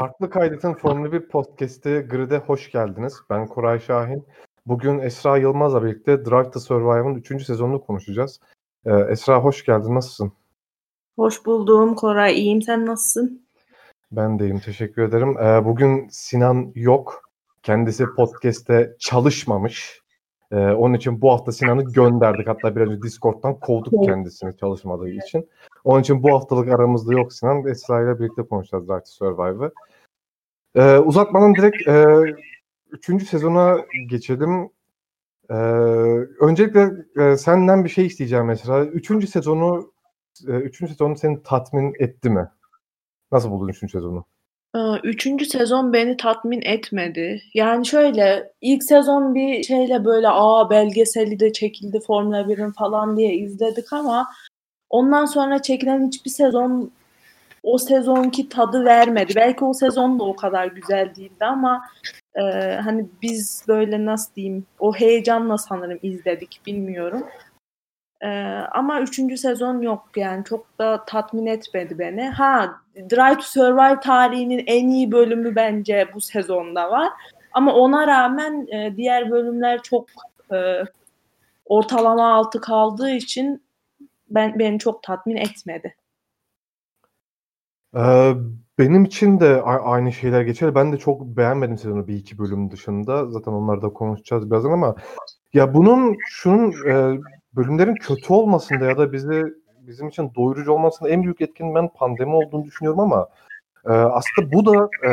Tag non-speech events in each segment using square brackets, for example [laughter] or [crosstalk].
Farklı Kaydet'in Formula 1 Podcast'i Grid'e hoş geldiniz. Ben Koray Şahin. Bugün Esra Yılmaz'la birlikte Drive to Survive'ın 3. sezonunu konuşacağız. Ee, Esra hoş geldin. Nasılsın? Hoş buldum Koray. İyiyim. Sen nasılsın? Ben deyim. Teşekkür ederim. Ee, bugün Sinan yok. Kendisi podcast'te çalışmamış. Ee, onun için bu hafta Sinan'ı gönderdik. Hatta biraz önce Discord'dan kovduk kendisini çalışmadığı için. Onun için bu haftalık aramızda yok Sinan. Esra ile birlikte konuşacağız Drive to Survive'ı. Ee, uzatmadan direkt e, üçüncü sezona geçelim. Ee, öncelikle e, senden bir şey isteyeceğim mesela. Üçüncü sezonu e, üçüncü sezonu seni tatmin etti mi? Nasıl buldun üçüncü sezonu? Üçüncü sezon beni tatmin etmedi. Yani şöyle ilk sezon bir şeyle böyle aa belgeseli de çekildi Formula 1'in falan diye izledik ama ondan sonra çekilen hiçbir sezon o sezonki tadı vermedi. Belki o sezon da o kadar güzel değildi ama e, hani biz böyle nasıl diyeyim o heyecanla sanırım izledik bilmiyorum. E, ama üçüncü sezon yok yani çok da tatmin etmedi beni. Ha Drive to Survive tarihinin en iyi bölümü bence bu sezonda var. Ama ona rağmen e, diğer bölümler çok e, ortalama altı kaldığı için ben beni çok tatmin etmedi. Benim için de aynı şeyler geçer. Ben de çok beğenmedim sezonu bir iki bölüm dışında. Zaten onları da konuşacağız birazdan ama ya bunun şunun e, bölümlerin kötü olmasında ya da bizi bizim için doyurucu olmasında en büyük etkin ben pandemi olduğunu düşünüyorum ama e, aslında bu da e,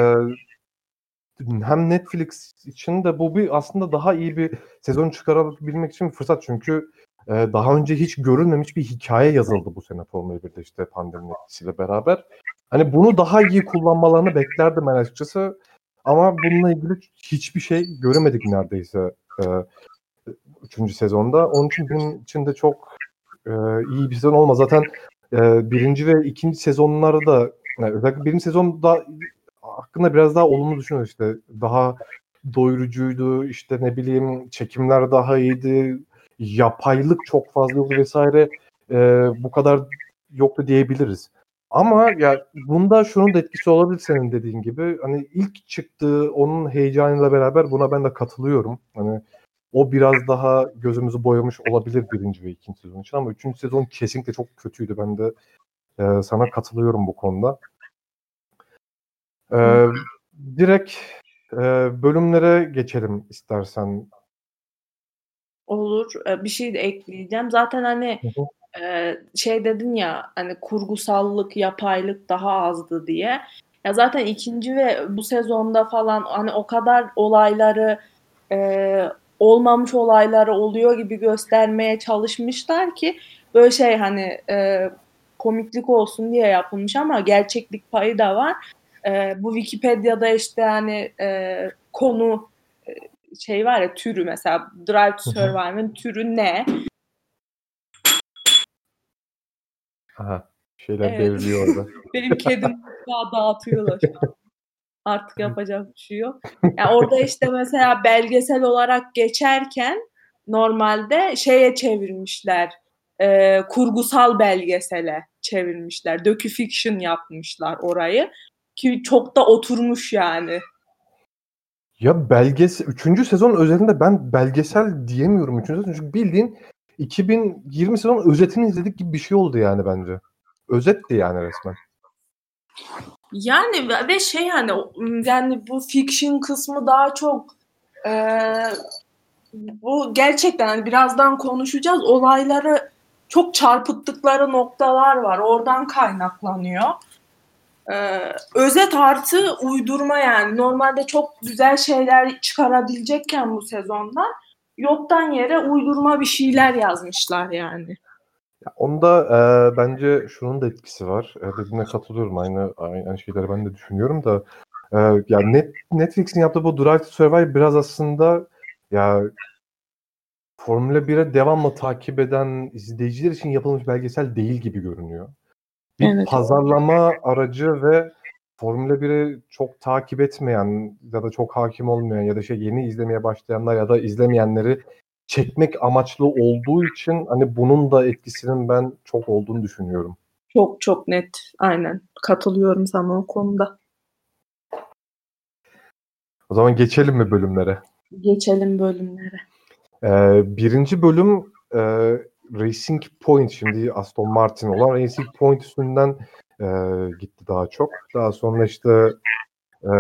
hem Netflix için de bu bir aslında daha iyi bir sezon çıkarabilmek için bir fırsat çünkü daha önce hiç görülmemiş bir hikaye yazıldı bu sene Formula 1'de işte pandemi etkisiyle beraber. Hani bunu daha iyi kullanmalarını beklerdim ben açıkçası. Ama bununla ilgili hiçbir şey göremedik neredeyse e, üçüncü sezonda. Onun için benim için de çok e, iyi bir sezon olmaz. Zaten e, birinci ve ikinci sezonları da yani özellikle birinci sezonda hakkında biraz daha olumlu düşünüyoruz işte. Daha doyurucuydu, işte ne bileyim çekimler daha iyiydi, yapaylık çok fazla yoktu vesaire. E, bu kadar yoktu diyebiliriz. Ama ya bunda şunun da etkisi olabilir senin dediğin gibi. Hani ilk çıktığı onun heyecanıyla beraber buna ben de katılıyorum. Hani o biraz daha gözümüzü boyamış olabilir birinci ve ikinci sezon için ama üçüncü sezon kesinlikle çok kötüydü. Ben de e, sana katılıyorum bu konuda. E, direkt e, bölümlere geçelim istersen. Olur. Bir şey de ekleyeceğim. Zaten hani hı hı şey dedin ya hani kurgusallık, yapaylık daha azdı diye. Ya zaten ikinci ve bu sezonda falan hani o kadar olayları e, olmamış olayları oluyor gibi göstermeye çalışmışlar ki böyle şey hani e, komiklik olsun diye yapılmış ama gerçeklik payı da var. E, bu Wikipedia'da işte hani e, konu şey var ya türü mesela Drive to Survive'ın türü ne? Aha. Şeyler evet. devriliyor orada. [laughs] Benim kedim daha dağıtıyorlar. Artık yapacak bir şey yok. Yani orada işte mesela belgesel olarak geçerken normalde şeye çevirmişler. E, kurgusal belgesele çevirmişler. Docu-fiction yapmışlar orayı. Ki çok da oturmuş yani. Ya belgesel, üçüncü sezon özelinde ben belgesel diyemiyorum üçüncü sezon. Çünkü bildiğin 2020 sezon özetini izledik gibi bir şey oldu yani bence. Özetti yani resmen. Yani ve şey yani yani bu fiction kısmı daha çok e, bu gerçekten hani birazdan konuşacağız olayları çok çarpıttıkları noktalar var. Oradan kaynaklanıyor. Ee, özet artı uydurma yani. Normalde çok güzel şeyler çıkarabilecekken bu sezondan yoktan yere uydurma bir şeyler yazmışlar yani. Ya onda e, bence şunun da etkisi var. E, dediğine katılıyorum. Aynı aynı şeyleri ben de düşünüyorum da e, ya Net, Netflix'in yaptığı bu Drive to Survive biraz aslında ya Formula 1'e devamlı takip eden izleyiciler için yapılmış belgesel değil gibi görünüyor. Bir evet. pazarlama aracı ve Formula 1'i çok takip etmeyen ya da çok hakim olmayan ya da şey yeni izlemeye başlayanlar ya da izlemeyenleri çekmek amaçlı olduğu için hani bunun da etkisinin ben çok olduğunu düşünüyorum. Çok çok net. Aynen. Katılıyorum sana o konuda. O zaman geçelim mi bölümlere? Geçelim bölümlere. Ee, birinci bölüm e, Racing Point şimdi Aston Martin olan Racing Point üstünden e, gitti daha çok. Daha sonra işte e,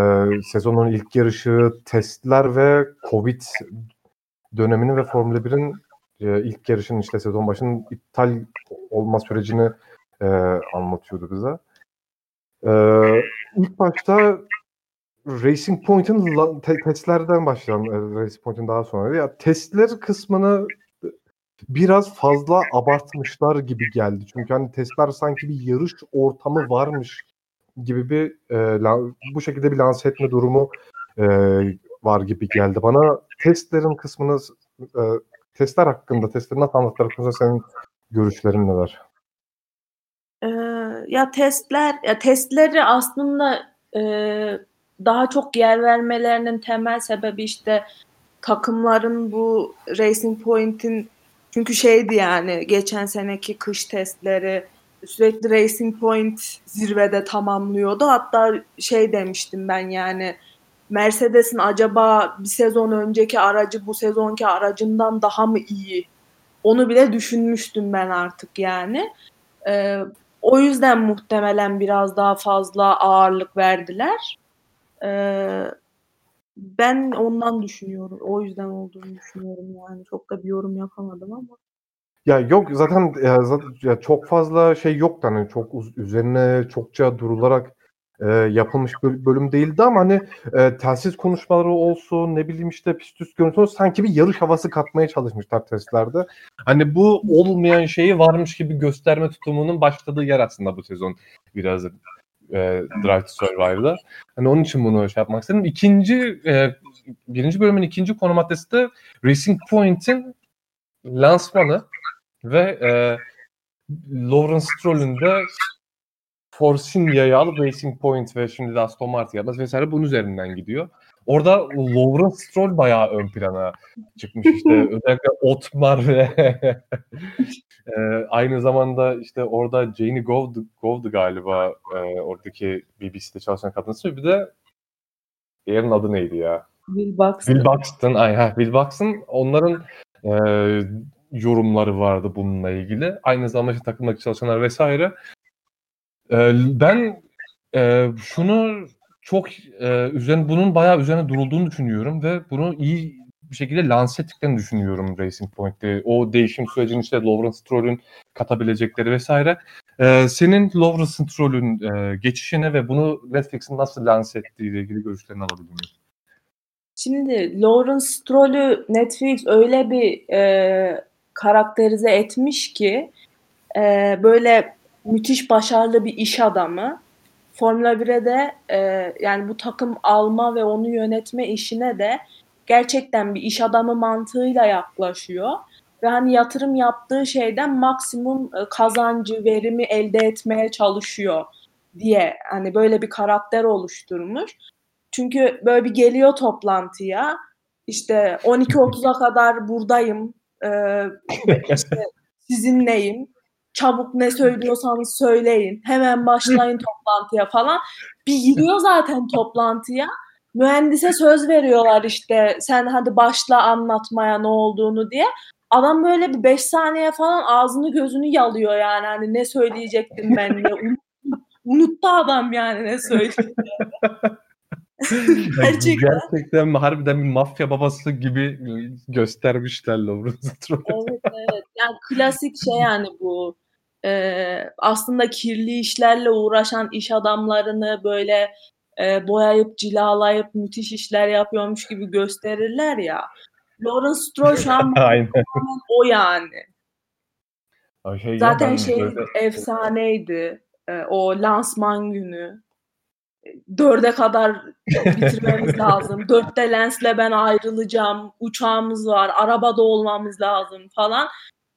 sezonun ilk yarışı testler ve Covid dönemini ve Formula 1'in e, ilk yarışın işte sezon başının iptal olma sürecini e, anlatıyordu bize. E, ilk başta Racing Point'in testlerden başlayalım. e, Racing Point'in daha sonra. Ya testler kısmını biraz fazla abartmışlar gibi geldi. Çünkü hani testler sanki bir yarış ortamı varmış gibi bir e, bu şekilde bir lanse etme durumu e, var gibi geldi. Bana testlerin kısmını e, testler hakkında, testleri nasıl anlattılar hakkında senin görüşlerin neler? Ee, ya testler, ya testleri aslında e, daha çok yer vermelerinin temel sebebi işte takımların bu Racing Point'in çünkü şeydi yani geçen seneki kış testleri sürekli Racing Point zirvede tamamlıyordu. Hatta şey demiştim ben yani Mercedes'in acaba bir sezon önceki aracı bu sezonki aracından daha mı iyi? Onu bile düşünmüştüm ben artık yani. Ee, o yüzden muhtemelen biraz daha fazla ağırlık verdiler. Ee, ben ondan düşünüyorum. O yüzden olduğunu düşünüyorum yani. Çok da bir yorum yapamadım ama. Ya yok zaten ya, zaten ya çok fazla şey yoktu hani çok uz- üzerine çokça durularak e, yapılmış böl- bölüm değildi ama hani e, telsiz konuşmaları olsun ne bileyim işte pist üst görüntü olsun sanki bir yarış havası katmaya çalışmışlar testlerde. Hani bu olmayan şeyi varmış gibi gösterme tutumunun başladığı yer aslında bu sezon biraz e, Drive to Survive'da. Hani onun için bunu şey yapmak istedim. İkinci e, birinci bölümün ikinci konu maddesi de Racing Point'in lansmanı ve e, Lawrence Stroll'ün de Force India'yı alıp Racing Point ve şimdi de Aston Martin yapması vesaire bunun üzerinden gidiyor. Orada Lawrence Stroll bayağı ön plana çıkmış işte [laughs] özellikle Otmar ve [laughs] e, aynı zamanda işte orada Janie Gov'du, Gov'du galiba e, oradaki BBC'de çalışan kadınsı bir de diğerinin adı neydi ya? Will Buxton. Will Buxton, ay ha, Will Buxton onların e, yorumları vardı bununla ilgili. Aynı zamanda işte takımdaki çalışanlar vesaire. E, ben e, şunu çok e, üzerine bunun bayağı üzerine durulduğunu düşünüyorum ve bunu iyi bir şekilde lanse ettiklerini düşünüyorum Racing Point'te. O değişim sürecinin işte Lawrence Stroll'ün katabilecekleri vesaire. E, senin Lawrence Stroll'ün e, geçişine ve bunu Netflix'in nasıl lanse ettiği ile ilgili görüşlerini alabilir miyim? Şimdi Lawrence Stroll'ü Netflix öyle bir e, karakterize etmiş ki e, böyle müthiş başarılı bir iş adamı. Formula 1'e de e, yani bu takım alma ve onu yönetme işine de gerçekten bir iş adamı mantığıyla yaklaşıyor. Ve hani yatırım yaptığı şeyden maksimum e, kazancı, verimi elde etmeye çalışıyor diye hani böyle bir karakter oluşturmuş. Çünkü böyle bir geliyor toplantıya işte 12.30'a kadar buradayım ee, [laughs] işte sizinleyim çabuk ne söylüyorsanız söyleyin hemen başlayın toplantıya falan bir giriyor zaten toplantıya mühendise söz veriyorlar işte sen hadi başla anlatmaya ne olduğunu diye adam böyle bir 5 saniye falan ağzını gözünü yalıyor yani hani ne söyleyecektim ben diye [laughs] unuttu, adam yani ne söyleyeceğini. [laughs] Gerçekten. Gerçekten harbiden bir mafya babası gibi göstermişler Lawrence Stroll'ü. Evet evet. Yani klasik şey yani bu. Ee, aslında kirli işlerle uğraşan iş adamlarını böyle e, boyayıp cilalayıp müthiş işler yapıyormuş gibi gösterirler ya. Lawrence Stroll şu an [laughs] o yani. Ay Şey ya, Zaten ben şey böyle- efsaneydi. Ee, o lansman günü. Dörde kadar bitirmemiz [laughs] lazım. Dörtte Lens'le ben ayrılacağım. Uçağımız var. Arabada olmamız lazım falan.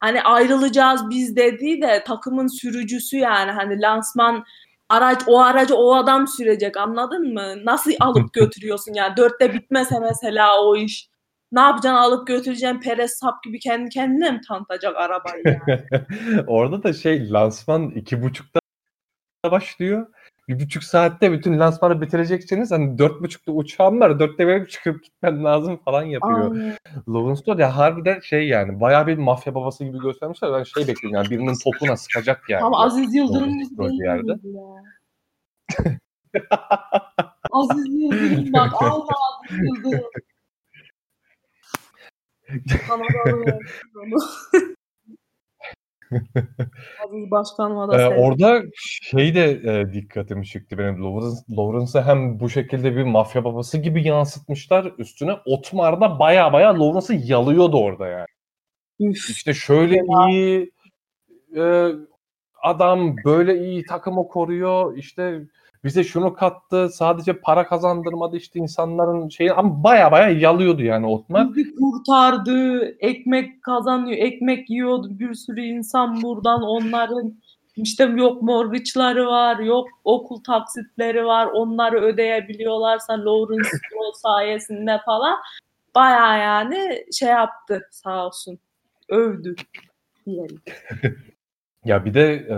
Hani ayrılacağız biz dediği de takımın sürücüsü yani. Hani lansman araç o aracı o adam sürecek anladın mı? Nasıl alıp [laughs] götürüyorsun yani? Dörtte bitmese mesela o iş. Ne yapacaksın alıp götüreceksin Perez sap gibi kendi kendine mi tanıtacak arabayı yani? [laughs] Orada da şey lansman iki buçukta başlıyor. Bir buçuk saatte bütün lansmanı bitirecekseniz hani dört buçukta uçağım var. Dörtte benim çıkıp gitmem lazım falan yapıyor. Lawrence Stroll ya harbiden şey yani bayağı bir mafya babası gibi göstermişler. Ben şey bekliyorum yani birinin [laughs] topuna sıkacak yani. Ama Aziz Yıldırım bir yerde. Aziz Yıldırım bak [laughs] alma Aziz Yıldırım. [laughs] Başkanıma da Ee, orada şey de e, dikkatimi çekti benim. Lawrence, Lawrence'ı hem bu şekilde bir mafya babası gibi yansıtmışlar. Üstüne Otmar'da baya baya Lawrence'ı yalıyordu orada yani. Üf. İşte şöyle iyi e, adam böyle iyi takımı koruyor. İşte bize şunu kattı. Sadece para kazandırmadı işte insanların şeyi ama baya baya yalıyordu yani. Bizi kurtardı. Ekmek kazanıyor. Ekmek yiyordu bir sürü insan buradan onların işte yok mortgage'ları var, yok okul taksitleri var. Onları ödeyebiliyorlarsa Lawrence [laughs] sayesinde falan bayağı yani şey yaptı sağ olsun. Övdü diyelim. [laughs] Ya bir de e,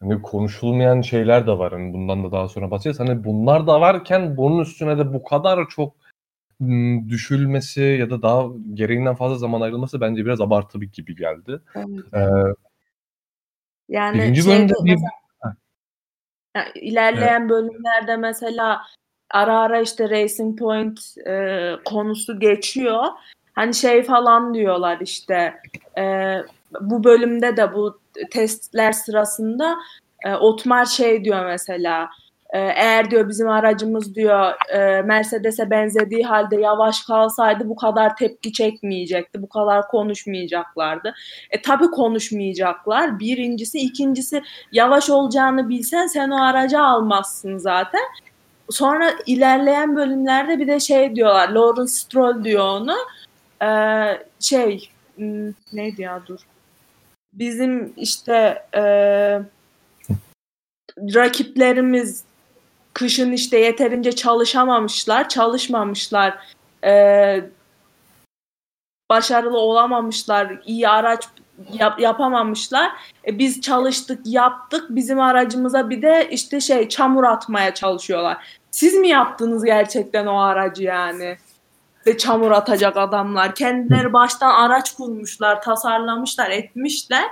hani konuşulmayan şeyler de var. Hani bundan da daha sonra bahsedeceğiz. Hani bunlar da varken bunun üstüne de bu kadar çok düşülmesi ya da daha gereğinden fazla zaman ayrılması bence biraz abartı bir gibi geldi. Evet. E, Yani birinci şeyde bölümde bir mesela Yani ilerleyen bölümlerde mesela ara ara işte Racing Point e, konusu geçiyor. Hani şey falan diyorlar işte e, bu bölümde de bu testler sırasında e, Otmar şey diyor mesela e, eğer diyor bizim aracımız diyor e, Mercedes'e benzediği halde yavaş kalsaydı bu kadar tepki çekmeyecekti. Bu kadar konuşmayacaklardı. E tabi konuşmayacaklar. Birincisi. ikincisi yavaş olacağını bilsen sen o aracı almazsın zaten. Sonra ilerleyen bölümlerde bir de şey diyorlar. Lawrence Stroll diyor onu. Ee, şey hmm, neydi ya dur. Bizim işte e, rakiplerimiz kışın işte yeterince çalışamamışlar, çalışmamışlar. Ee, başarılı olamamışlar, iyi araç yap- yapamamışlar. E, biz çalıştık, yaptık. Bizim aracımıza bir de işte şey çamur atmaya çalışıyorlar. Siz mi yaptınız gerçekten o aracı yani? Ve çamur atacak adamlar. Kendileri baştan araç kurmuşlar, tasarlamışlar, etmişler.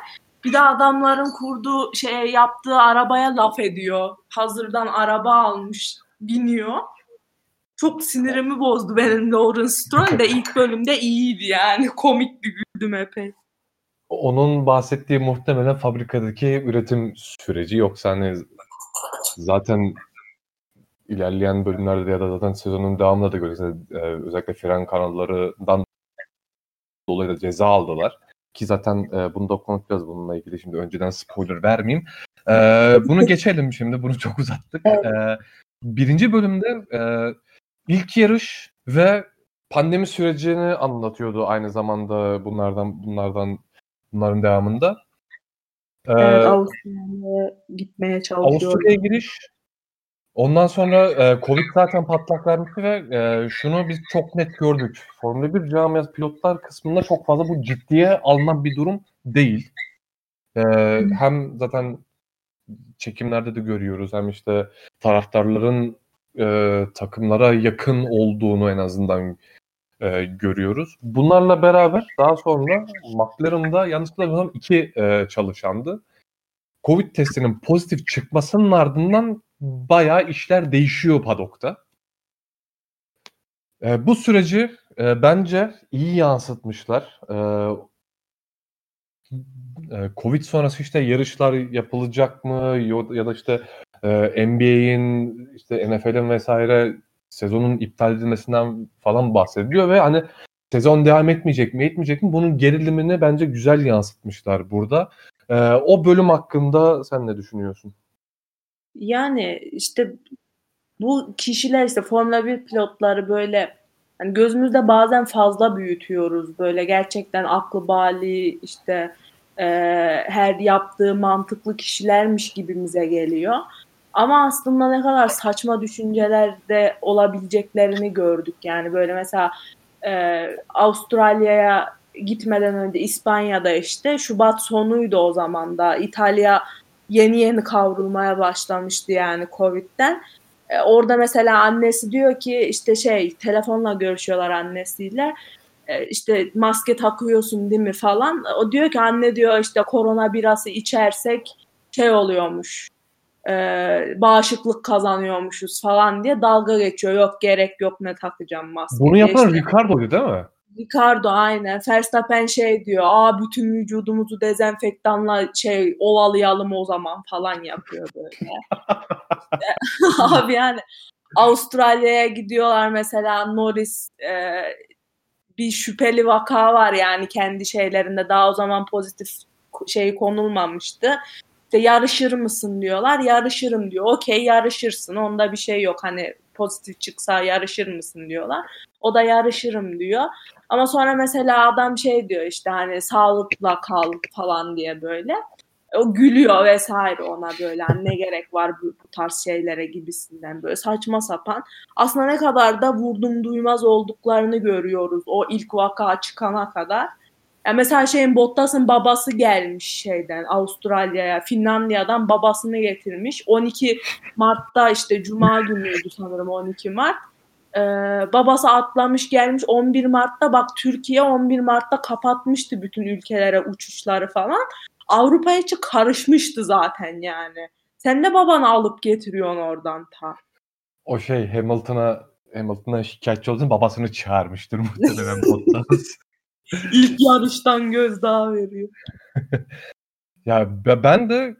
Bir de adamların kurduğu şey yaptığı arabaya laf ediyor. Hazırdan araba almış, biniyor. Çok sinirimi bozdu benim Lawrence Stroll de ilk bölümde iyiydi yani. Komikti güldüm epey. onun bahsettiği muhtemelen fabrikadaki üretim süreci yoksa hani zaten ilerleyen bölümlerde ya da zaten sezonun devamında da göreceğiz. Ee, özellikle fren kanallarından dolayı da ceza aldılar. Ki zaten e, bunu da konuşacağız bununla ilgili. Şimdi önceden spoiler vermeyeyim. Ee, bunu [laughs] geçelim şimdi. Bunu çok uzattık. Ee, birinci bölümde e, ilk yarış ve pandemi sürecini anlatıyordu aynı zamanda bunlardan bunlardan bunların devamında. Ee, Evet Avustralya'ya gitmeye çalışıyor. Avusturya'ya giriş. Ondan sonra e, Covid zaten patlak vermişti ve e, şunu biz çok net gördük. Formula 1 camiası pilotlar kısmında çok fazla bu ciddiye alınan bir durum değil. E, hem zaten çekimlerde de görüyoruz hem işte taraftarların e, takımlara yakın olduğunu en azından e, görüyoruz. Bunlarla beraber daha sonra McLaren'da yanlışlıkla bilmiyorsam iki e, çalışandı. Covid testinin pozitif çıkmasının ardından bayağı işler değişiyor padokta. E, bu süreci e, bence iyi yansıtmışlar. E, e, Covid sonrası işte yarışlar yapılacak mı ya da işte e, NBA'in işte NFL'in vesaire sezonun iptal edilmesinden falan bahsediliyor ve hani sezon devam etmeyecek mi etmeyecek mi bunun gerilimini bence güzel yansıtmışlar burada. E, o bölüm hakkında sen ne düşünüyorsun? Yani işte bu kişiler işte Formula 1 pilotları böyle hani gözümüzde bazen fazla büyütüyoruz böyle gerçekten aklı bali işte e, her yaptığı mantıklı kişilermiş gibimize geliyor. Ama aslında ne kadar saçma düşüncelerde olabileceklerini gördük. Yani böyle mesela e, Avustralya'ya gitmeden önce İspanya'da işte Şubat sonuydu o zaman da İtalya yeni yeni kavrulmaya başlamıştı yani Covid'den. E, orada mesela annesi diyor ki işte şey telefonla görüşüyorlar annesiyle. E, işte maske takıyorsun değil mi falan. O diyor ki anne diyor işte korona birası içersek şey oluyormuş. E, bağışıklık kazanıyormuşuz falan diye dalga geçiyor. Yok gerek yok ne takacağım maske. Bunu yapan işte. Ricardo'ydu değil mi? Ricardo aynen. Verstappen şey diyor. Aa bütün vücudumuzu dezenfektanla şey ovalayalım o zaman falan yapıyor böyle. [laughs] Abi yani Avustralya'ya gidiyorlar mesela Norris e, bir şüpheli vaka var yani kendi şeylerinde daha o zaman pozitif şey konulmamıştı. İşte yarışır mısın diyorlar. Yarışırım diyor. Okey yarışırsın. Onda bir şey yok. Hani pozitif çıksa yarışır mısın diyorlar. O da yarışırım diyor. Ama sonra mesela adam şey diyor işte hani sağlıkla kal falan diye böyle. O gülüyor vesaire ona böyle hani ne gerek var bu, bu tarz şeylere gibisinden böyle saçma sapan. Aslında ne kadar da vurdum duymaz olduklarını görüyoruz o ilk vaka çıkana kadar. Yani mesela şeyin Bottas'ın babası gelmiş şeyden Avustralya'ya, Finlandiya'dan babasını getirmiş. 12 Mart'ta işte Cuma günüydü sanırım 12 Mart. Ee, babası atlamış gelmiş 11 Mart'ta bak Türkiye 11 Mart'ta kapatmıştı bütün ülkelere uçuşları falan. Avrupa içi karışmıştı zaten yani. Sen de babanı alıp getiriyorsun oradan ta. O şey Hamilton'a Hamilton'a şikayetçi olduğunu babasını çağırmıştır muhtemelen Bottas. [laughs] İlk yarıştan gözdağı veriyor. [laughs] ya ben de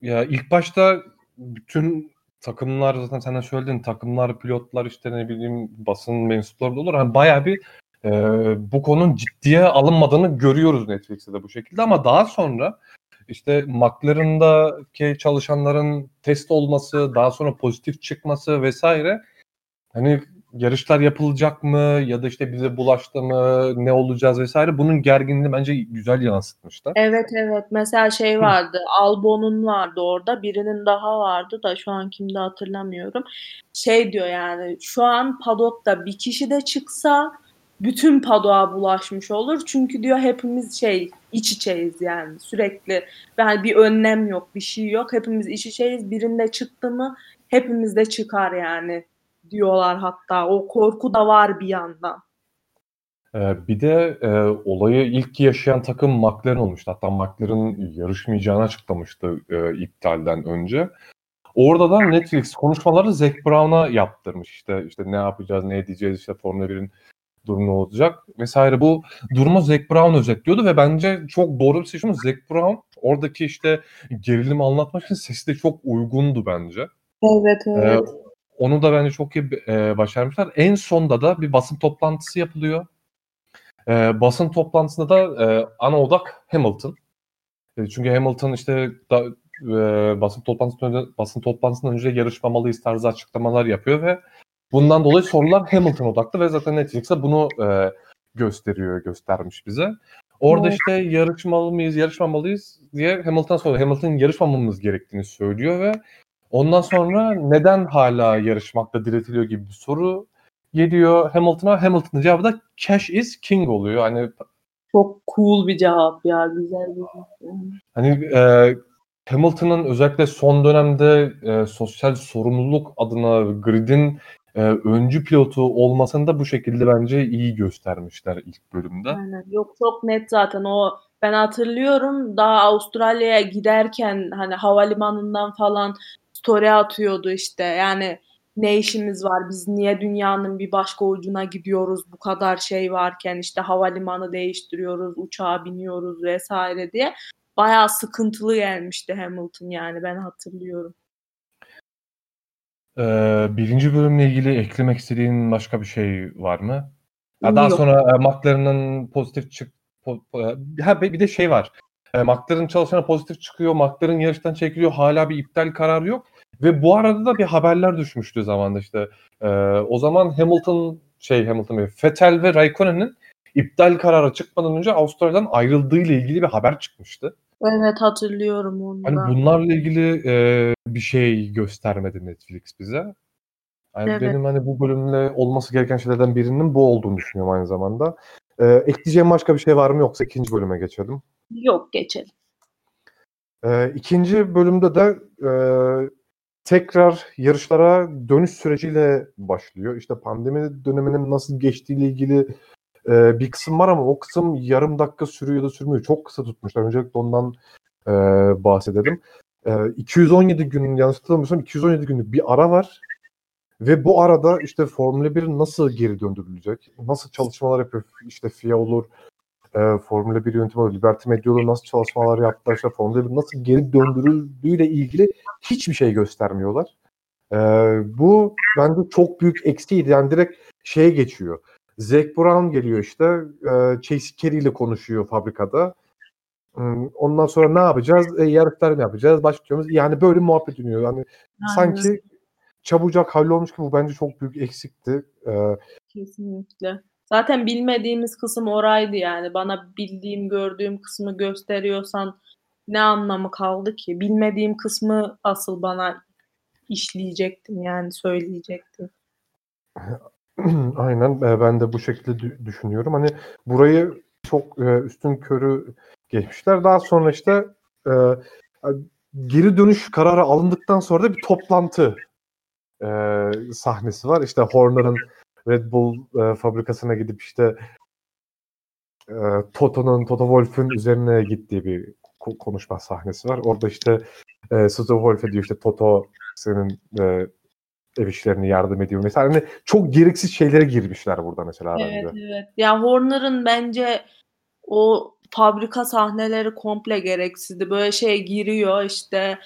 ya ilk başta bütün takımlar zaten sen de söyledin takımlar, pilotlar işte ne bileyim basın mensupları da olur. Hani bayağı bir e, bu konunun ciddiye alınmadığını görüyoruz Netflix'te de bu şekilde ama daha sonra işte McLaren'daki çalışanların test olması, daha sonra pozitif çıkması vesaire hani yarışlar yapılacak mı? Ya da işte bize bulaştı mı? Ne olacağız vesaire? Bunun gerginliğini bence güzel yansıtmışlar. Evet evet. Mesela şey vardı Albon'un vardı orada. Birinin daha vardı da şu an kimde hatırlamıyorum. Şey diyor yani şu an padokta bir kişi de çıksa bütün padoğa bulaşmış olur. Çünkü diyor hepimiz şey iç içeyiz yani. Sürekli yani bir önlem yok bir şey yok. Hepimiz iç içeyiz. Birinde çıktı mı hepimiz de çıkar yani diyorlar hatta. O korku da var bir yandan. Ee, bir de e, olayı ilk yaşayan takım McLaren olmuştu. Hatta McLaren yarışmayacağını açıklamıştı e, iptalden önce. Orada da Netflix konuşmaları Zac Brown'a yaptırmış. İşte işte ne yapacağız, ne edeceğiz, işte Formula 1'in durumu olacak vesaire. Bu durumu Zac Brown özetliyordu ve bence çok doğru bir seçim. Zac Brown oradaki işte gerilimi anlatmak için sesi de çok uygundu bence. Evet evet. Ee, onu da bence çok iyi e, başarmışlar. En sonda da bir basın toplantısı yapılıyor. E, basın toplantısında da e, ana odak Hamilton. E, çünkü Hamilton işte da, e, basın toplantısından önce, basın toplantısından önce yarışmamalıyız tarzı açıklamalar yapıyor ve bundan dolayı sorular Hamilton odaklı ve zaten Netflix'e bunu e, gösteriyor, göstermiş bize. Orada işte yarışmalı mıyız, yarışmamalıyız diye Hamilton soruyor. Hamilton yarışmamamız gerektiğini söylüyor ve Ondan sonra neden hala yarışmakta diretiliyor gibi bir soru geliyor Hamilton'a. Hamilton'ın cevabı da cash is king oluyor. Hani çok cool bir cevap ya, güzel bir cevap. Hani e, Hamilton'ın özellikle son dönemde e, sosyal sorumluluk adına grid'in e, öncü pilotu olmasını da bu şekilde bence iyi göstermişler ilk bölümde. Aynen. Yok çok net zaten o ben hatırlıyorum daha Avustralya'ya giderken hani havalimanından falan story atıyordu işte. Yani ne işimiz var biz niye dünyanın bir başka ucuna gidiyoruz bu kadar şey varken işte havalimanı değiştiriyoruz uçağa biniyoruz vesaire diye bayağı sıkıntılı gelmişti Hamilton yani ben hatırlıyorum. Ee, birinci bölümle ilgili eklemek istediğin başka bir şey var mı? Ya daha Yok. sonra e, McLaren'ın pozitif çık po, ha, bir de şey var. E, McLaren çalışana pozitif çıkıyor. McLaren yarıştan çekiliyor. Hala bir iptal kararı yok. Ve bu arada da bir haberler düşmüştü zamanda işte. E, o zaman Hamilton şey Hamilton Bey, Vettel ve Raikkonen'in iptal kararı çıkmadan önce Avustralya'dan ayrıldığı ile ilgili bir haber çıkmıştı. Evet hatırlıyorum onu. Hani bunlarla ilgili e, bir şey göstermedi Netflix bize. Yani evet. benim hani bu bölümle olması gereken şeylerden birinin bu olduğunu düşünüyorum aynı zamanda. E, ekleyeceğim başka bir şey var mı yoksa ikinci bölüme geçelim. Yok geçelim. Eee, 2. bölümde de, eee, tekrar yarışlara dönüş süreciyle başlıyor. İşte, pandemi döneminin nasıl geçtiğiyle ilgili, eee, bir kısım var ama o kısım yarım dakika sürüyor da sürmüyor. Çok kısa tutmuşlar. Öncelikle ondan, eee, bahsedelim. Eee, 217 gün yanlış hatırlamıyorsam 217 günlük bir ara var ve bu arada, işte, Formula 1 nasıl geri döndürülecek, nasıl çalışmalar yapıyor, işte, FIA olur, eee, Formula 1 yönetimi Liberty Media olur, nasıl çalışmalar yaptılar, işte, Formula 1 nasıl geri döndürüldüğüyle ilgili hiçbir şey göstermiyorlar. Eee, bu bence çok büyük eksiğiydi. Yani direkt şeye geçiyor. Zac Brown geliyor, işte, eee, Chase Carey ile konuşuyor fabrikada. Imm, ondan sonra ne yapacağız? E, yarışlar mı yapacağız? Başlıyoruz. Yani böyle muhabbet dönüyor. Yani sanki Aynen. çabucak hallolmuş gibi bu bence çok büyük eksikti. Eee Kesinlikle. Zaten bilmediğimiz kısım oraydı yani. Bana bildiğim, gördüğüm kısmı gösteriyorsan ne anlamı kaldı ki? Bilmediğim kısmı asıl bana işleyecektin yani söyleyecektin. [clears throat] Aynen. Eee, ben de bu şekilde dü düşünüyorum. Hani burayı çok, eee, üstünkörü geçmişler. Daha sonra, işte, eee, geri dönüş kararı alındıktan sonra da bir toplantı, sahnesi var. İşte, Horner'ın Red Bull, eee, fabrikasına gidip, işte eee, Toto'nun, Toto Wolff'ün üzerine gittiği bir ko konuşma sahnesi var. Orada, işte, eee, Toto Wolff'e diyor, işte, "Toto senin, eee, ev işlerine yardım ediyor." vs. Hani çok gereksiz şeylere girmişler burada mesela Evet, bence. evet. Ya, Horner'ın bence o fabrika sahneleri komple gereksizdi. Böyle şey giriyor, işte,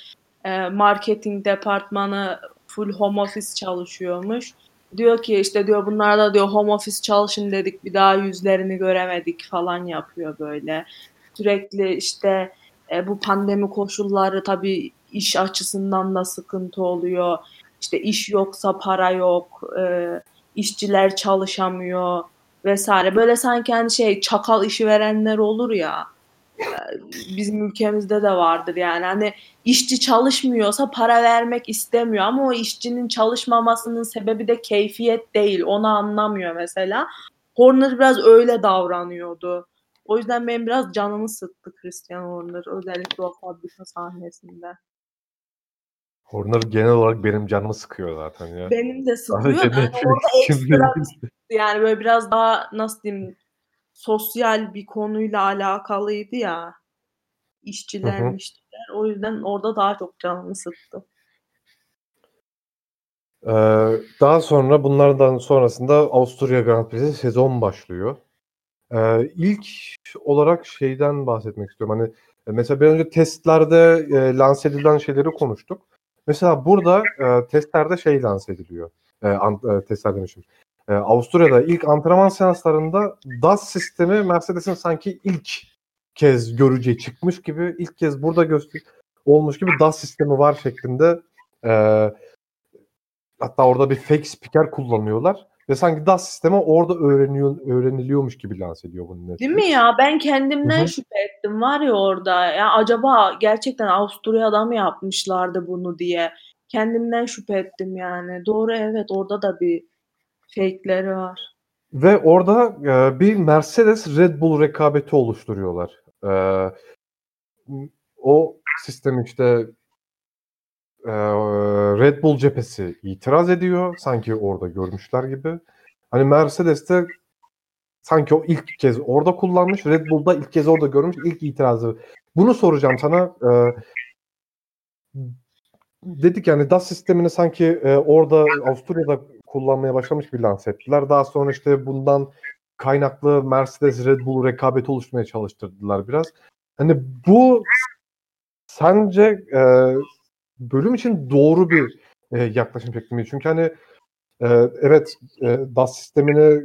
eee, marketing departmanı full home office çalışıyormuş. Diyor ki, işte, diyor, "Bunlar da" diyor, "home office çalışın dedik, bir daha yüzlerini göremedik." falan yapıyor böyle. Sürekli, işte, eee, bu pandemi koşulları tabii iş açısından da sıkıntı oluyor. İşte, iş yoksa para yok, eee, işçiler çalışamıyor vs. Böyle sanki, hani, şey çakal işverenler olur ya, bizim ülkemizde de vardır yani. Hani işçi çalışmıyorsa para vermek istemiyor ama o işçinin çalışmamasının sebebi de keyfiyet değil. Onu anlamıyor mesela. Horner biraz öyle davranıyordu. O yüzden benim biraz canımı sıktı Christian Horner özellikle o fabrika sahnesinde. Horner genel olarak benim canımı sıkıyor zaten ya. Benim de sıkıyor Netflix orada [laughs] ekstra yani böyle biraz daha nasıl diyeyim, sosyal bir konuyla alakalıydı ya. Hı İşçiler hı. mişçiler. O yüzden orada daha çok canımı sıktı. Eee, daha sonra bunlardan sonrasında Avusturya Grand Prix'si sezon başlıyor. Eee, ilk olarak şeyden bahsetmek istiyorum. Hani, mesela biraz önce testlerde, eee, lanse edilen şeyleri konuştuk. Mesela burada, eee, testlerde şey lanse ediliyor. Eee, an eee, testler demişim. Eee, Avusturya'da ilk antrenman seanslarında DAS sistemi Mercedes'in sanki ilk kez göreceği çıkmış gibi, ilk kez burada göster olmuş gibi DAS sistemi var şeklinde, eee, hatta orada bir fake spiker kullanıyorlar ve sanki DAS sistemi orada öğreniyor öğreniliyormuş gibi lanse ediyor bunu Değil mi Netflix. ya? Ben kendimden hı. şüphe ettim var ya orada. Ya acaba gerçekten Avusturya'da mı yapmışlardı bunu diye. Kendimden şüphe ettim yani. Doğru evet orada da bir fake'leri var. Ve orada, eee, bir Mercedes Red Bull rekabeti oluşturuyorlar. Imm, o sistem, işte eee, Red Bull cephesi itiraz ediyor. Sanki orada görmüşler gibi. Hani Mercedes de sanki o ilk kez orada kullanmış. Red Bull da ilk kez orada görmüş. İlk itirazı. Bunu soracağım sana. Eee dedik yani DAS sistemini sanki, eee, orada Avusturya'da kullanmaya başlamış gibi lanse ettiler. Daha sonra, işte, bundan kaynaklı Mercedes Red Bull rekabeti oluşturmaya çalıştırdılar biraz. Hani bu sence, eee, bölüm için doğru bir, eee, yaklaşım şekli mi? Çünkü, hani, eee, evet, eee, DAS sistemini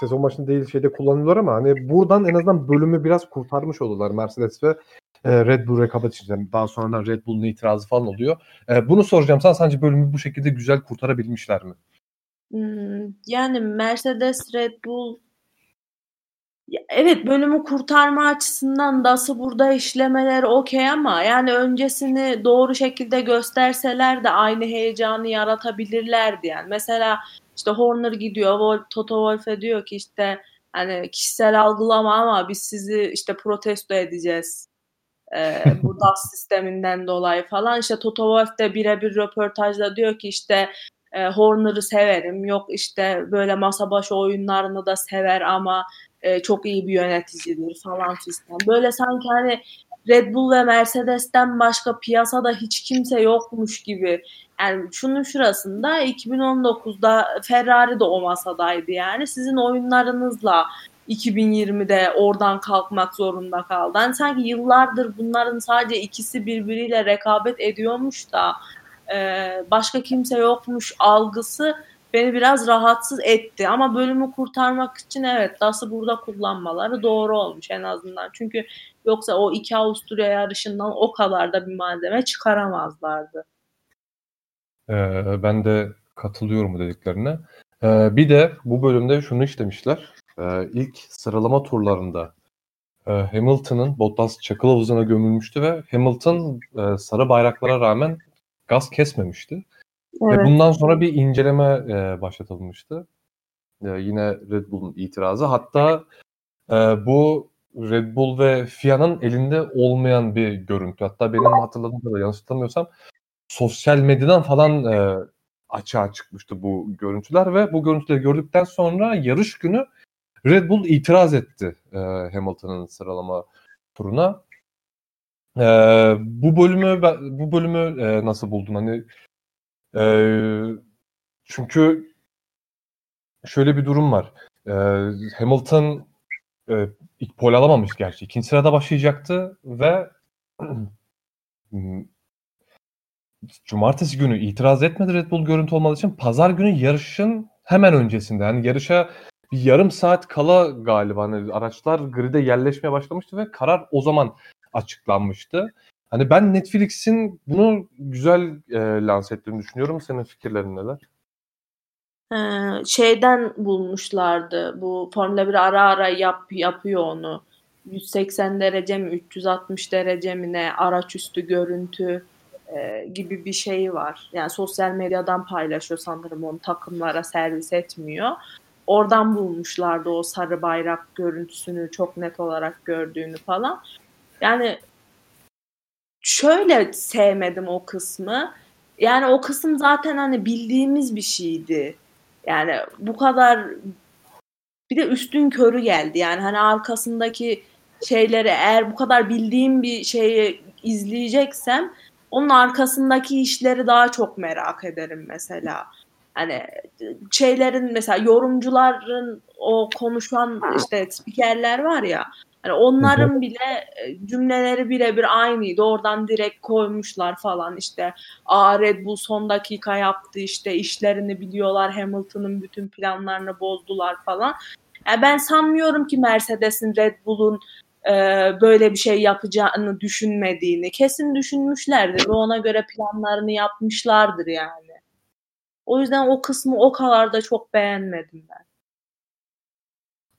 sezon başında değil şeyde kullanıyorlar ama, hani, buradan en azından bölümü biraz kurtarmış oldular Mercedes ve, eee, Red Bull rekabeti için. Daha sonradan Red Bull'un itirazı falan oluyor. Eee, bunu soracağım sana. Sence bölümü bu şekilde güzel kurtarabilmişler mi? Imm, yani Mercedes, Red Bull Ya, evet, bölümü kurtarma açısından DAS'ı burada işlemeleri okay ama yani öncesini doğru şekilde gösterseler de aynı heyecanı yaratabilirlerdi yani. Mesela, işte, Horner gidiyor, Toto Wolff'e diyor ki, işte, hani, "Kişisel algılama ama biz sizi, işte, protesto edeceğiz." e, [laughs] bu DAS sisteminden dolayı falan. İşte Toto Wolff de birebir röportajda diyor ki işte e, Horner'ı severim. Yok işte böyle masa başı oyunlarını da sever ama e, çok iyi bir yöneticidir falan fistan. Böyle sanki hani Red Bull ve Mercedes'ten başka piyasada hiç kimse yokmuş gibi. Yani şunun şurasında 2019'da Ferrari de o masadaydı yani. Sizin oyunlarınızla 2020'de oradan kalkmak zorunda kaldı. Yani sanki yıllardır bunların sadece ikisi birbiriyle rekabet ediyormuş da e, başka kimse yokmuş algısı beni biraz rahatsız etti. Ama bölümü kurtarmak için evet DAS'ı burada kullanmaları doğru olmuş en azından. Çünkü yoksa o iki Avusturya yarışından o kadar da bir malzeme çıkaramazlardı. Ee, ben de katılıyorum dediklerine. Ee, bir de bu bölümde şunu işlemişler. Ee, ilk sıralama turlarında e, Hamilton'ın Bottas çakıl havuzuna gömülmüştü ve Hamilton e, sarı bayraklara rağmen gaz kesmemişti. Evet. Ve bundan sonra bir inceleme e, başlatılmıştı. E, yine Red Bull'un itirazı. Hatta e, bu Red Bull ve FIA'nın elinde olmayan bir görüntü. Hatta benim hatırladığım kadarıyla yanlış hatırlamıyorsam sosyal medyadan falan e, açığa çıkmıştı bu görüntüler ve bu görüntüleri gördükten sonra yarış günü Red Bull itiraz etti e, Hamilton'ın sıralama turuna. E, bu bölümü bu bölümü e, nasıl buldun? Hani e, çünkü şöyle bir durum var. E, Hamilton e, ilk pol alamamış gerçi. İkinci sırada başlayacaktı ve [clears throat] cumartesi günü itiraz etmedi Red Bull görüntü olmadığı için. Pazar günü yarışın hemen öncesinde. Yani yarışa bir yarım saat kala galiba hani araçlar grid'e yerleşmeye başlamıştı ve karar o zaman açıklanmıştı. Hani ben Netflix'in bunu güzel e, lanse ettiğini düşünüyorum. Senin fikirlerin neler? Ee, şeyden bulmuşlardı. Bu Formula 1 ara ara yap, yapıyor onu. 180 derece mi 360 derece mi ne araç üstü görüntü e, gibi bir şey var. Yani sosyal medyadan paylaşıyor sanırım onu takımlara servis etmiyor. Oradan bulmuşlardı o sarı bayrak görüntüsünü çok net olarak gördüğünü falan. Yani şöyle sevmedim o kısmı. Yani o kısım zaten hani bildiğimiz bir şeydi. Yani bu kadar bir de üstün körü geldi. Yani hani arkasındaki şeyleri eğer bu kadar bildiğim bir şeyi izleyeceksem onun arkasındaki işleri daha çok merak ederim mesela. Hani şeylerin mesela yorumcuların o konuşan işte spikerler var ya hani onların bile e, cümleleri birebir aynıydı. Oradan direkt koymuşlar falan işte. Aa Red Bull son dakika yaptı işte işlerini biliyorlar. Hamilton'ın bütün planlarını bozdular falan. Yani ben sanmıyorum ki Mercedes'in Red Bull'un e, böyle bir şey yapacağını düşünmediğini. Kesin düşünmüşlerdir ve ona göre planlarını yapmışlardır yani. O yüzden o kısmı o kadar da çok beğenmedim ben.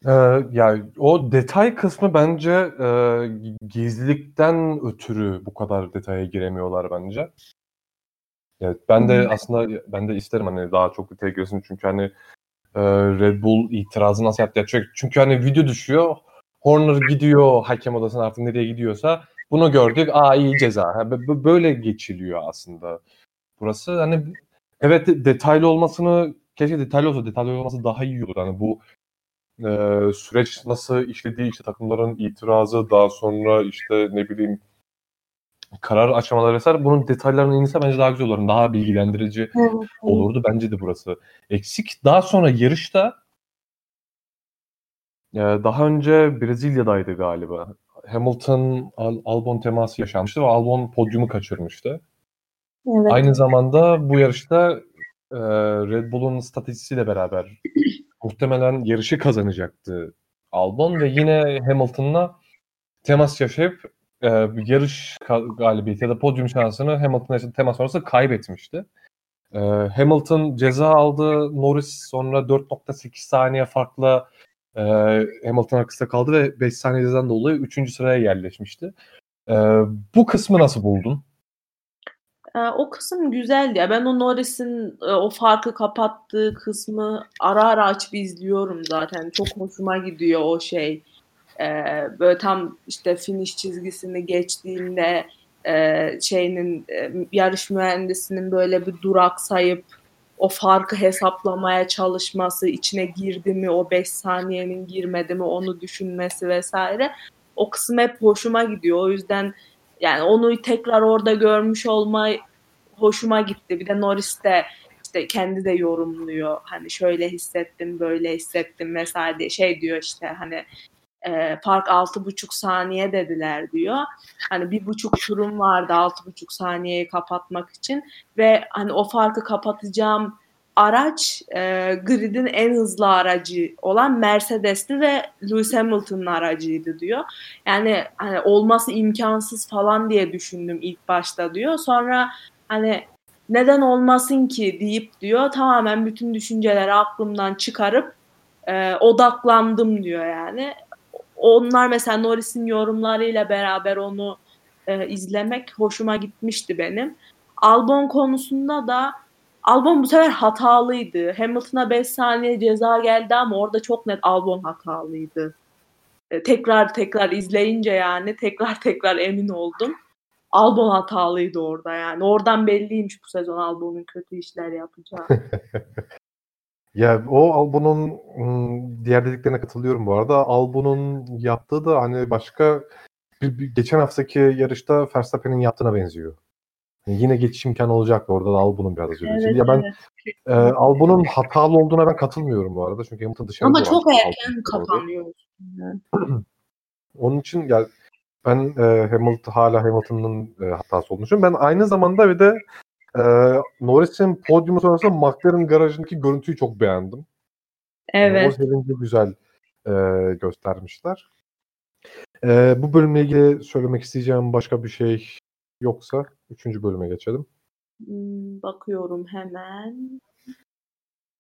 Ee, yani o detay kısmı bence e, gizlilikten ötürü bu kadar detaya giremiyorlar bence. Evet, ben de aslında ben de isterim hani daha çok detaya girsin çünkü hani e, Red Bull itirazı nasıl yaptı? Çünkü, çünkü hani video düşüyor. Horner gidiyor hakem odasına artık nereye gidiyorsa bunu gördük. Aa iyi ceza. Böyle geçiliyor aslında. Burası hani evet detaylı olmasını keşke detaylı olsa detaylı olması daha iyi olur. Hani bu e, süreç nasıl işlediği işte takımların itirazı daha sonra işte ne bileyim karar açmaları vesaire bunun detaylarını inse bence daha güzel olur. Daha bilgilendirici olurdu. Bence de burası eksik. Daha sonra yarışta e, daha önce Brezilya'daydı galiba. Hamilton Al- Albon teması yaşanmıştı ve Albon podyumu kaçırmıştı. Evet. Aynı zamanda bu yarışta e, Red Bull'un stratejisiyle beraber muhtemelen yarışı kazanacaktı Albon ve yine Hamilton'la temas yaşayıp e, yarış galibiyeti ya da podyum şansını Hamilton'la temas sonrası kaybetmişti. E, Hamilton ceza aldı. Norris sonra 4.8 saniye farkla e, Hamilton arkasında kaldı ve 5 saniye cezadan dolayı 3. sıraya yerleşmişti. E, bu kısmı nasıl buldun? Eee, o kısım güzeldi ya. Ben o Norris'in, eee, o farkı kapattığı kısmı ara ara açıp izliyorum zaten. Çok hoşuma gidiyor o şey. e, böyle tam işte finish çizgisini geçtiğinde e, şeyinin e, yarış mühendisinin böyle bir duraksayıp o farkı hesaplamaya çalışması, içine girdi mi, o 5 saniyenin girmedi mi onu düşünmesi vesaire. O kısım hep hoşuma gidiyor. O yüzden yani onu tekrar orada görmüş olma hoşuma gitti. Bir de Norris de işte kendi de yorumluyor. Hani şöyle hissettim, böyle hissettim vesaire diye şey diyor işte hani e, fark altı buçuk saniye dediler diyor. Hani bir buçuk turum vardı altı buçuk saniyeyi kapatmak için ve hani o farkı kapatacağım araç e, gridin en hızlı aracı olan Mercedes'ti ve Lewis Hamilton'ın aracıydı diyor. Yani hani olması imkansız falan diye düşündüm ilk başta diyor. Sonra hani neden olmasın ki deyip diyor tamamen bütün düşünceleri aklımdan çıkarıp e, odaklandım diyor yani. Onlar mesela Norris'in yorumlarıyla beraber onu e, izlemek hoşuma gitmişti benim. Albon konusunda da Albon bu sefer hatalıydı. Hamilton'a 5 saniye ceza geldi ama orada çok net Albon hatalıydı. E, tekrar tekrar izleyince yani tekrar tekrar emin oldum. Albon hatalıydı orada yani. Oradan belliymiş bu sezon Albon'un kötü işler yapacağı. [laughs] Ya o Albon'un diğer dediklerine katılıyorum bu arada. Albon'un yaptığı da hani başka bir, bir, geçen haftaki yarışta Verstappen'in yaptığına benziyor. Yani yine geçiş imkanı olacak orada da Albon'un biraz üzüldüğü. Evet, ya ben evet. e, Albon'un hatalı olduğuna ben katılmıyorum bu arada. Çünkü Hamilton dışarıda Ama çok erken kapanıyor. [clears throat] Onun için ya ben e, Hamilton hala Hamilton'ın e, hatası olduğunu düşünüyorum. Ben aynı zamanda bir de e, Norris'in podyumu sonrası McLaren garajındaki görüntüyü çok beğendim. Evet. Yani o sevinci güzel e, göstermişler. E, bu bölümle ilgili söylemek isteyeceğim başka bir şey yoksa üçüncü bölüme geçelim. Hmm, bakıyorum hemen.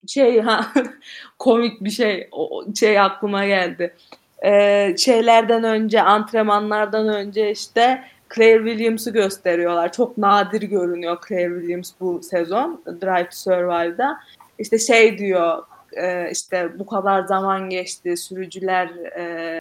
Şey ha [laughs] komik bir şey o şey aklıma geldi e, şeylerden önce, antrenmanlardan önce işte Claire Williams'ı gösteriyorlar. Çok nadir görünüyor Claire Williams bu sezon Drive to Survive'da. İşte şey diyor, e, işte bu kadar zaman geçti, sürücüler e,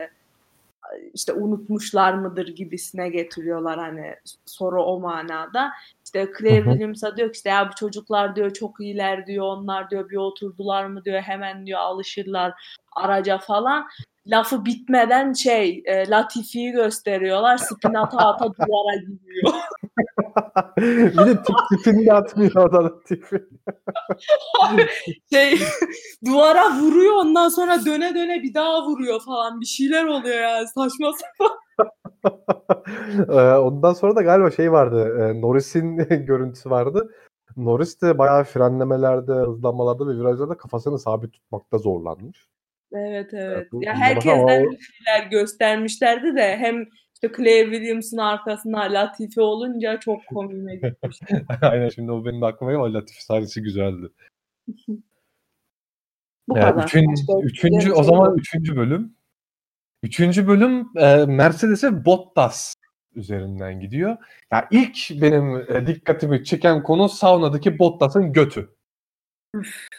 işte unutmuşlar mıdır gibisine getiriyorlar hani soru o manada. İşte Claire Williams'a diyor ki işte ya bu çocuklar diyor çok iyiler diyor onlar diyor bir oturdular mı diyor hemen diyor alışırlar araca falan lafı bitmeden şey e, Latifi'yi gösteriyorlar. Spin ata ata [laughs] duvara gidiyor. [laughs] bir de tip tipini de atmıyor o da Latifi. [laughs] şey duvara vuruyor ondan sonra döne döne bir daha vuruyor falan. Bir şeyler oluyor yani saçma sapan. ondan sonra da galiba şey vardı. Norris'in görüntüsü vardı. Norris de bayağı frenlemelerde, hızlanmalarda ve virajlarda kafasını sabit tutmakta zorlanmış. Evet evet. Ya herkesten bir şeyler göstermişlerdi de hem işte Claire Williams'ın arkasında Latifi olunca çok komiğime gitmiş. [laughs] Aynen şimdi o benim aklıma geldi. Latifi sahnesi güzeldi. Bu yani kadar. Üçün, üçüncü, o zaman üçüncü bölüm. Üçüncü bölüm e, Mercedes'e Bottas üzerinden gidiyor. Ya yani ilk benim e, dikkatimi çeken konu saunadaki Bottas'ın götü.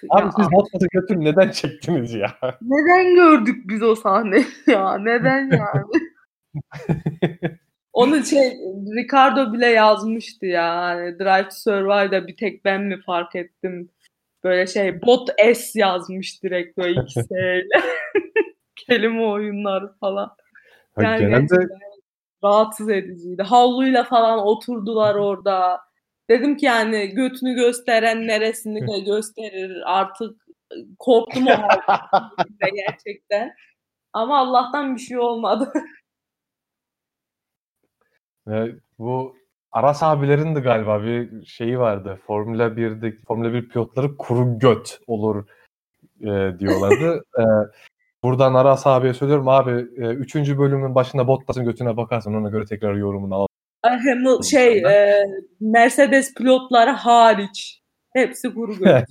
Abi ya. siz Bottas'ı götür neden çektiniz ya? [laughs] Neden gördük biz o sahneyi [laughs] ya? Neden yani? [laughs] Onu şey Ricardo bile yazmıştı ya. Yani Drive to Survive'da bir tek ben mi fark ettim? Böyle şey bot S yazmış direkt böyle ikisiyle. Kelime oyunları falan. Yani genelde rahatsız ediciydi. Havluyla falan oturdular orada. Dedim ki yani götünü gösteren neresini gösterir artık korktum o [laughs] gerçekten. Ama Allah'tan bir şey olmadı. bu Aras abilerin de galiba bir şeyi vardı. Formula 1'de Formula 1 pilotları kuru göt olur e, diyorlardı. [laughs] e, buradan Aras abiye söylüyorum abi 3. E, bölümün başında Bottas'ın götüne bakarsın ona göre tekrar yorumunu al Hamil şey e, Mercedes pilotları hariç hepsi göt. [laughs]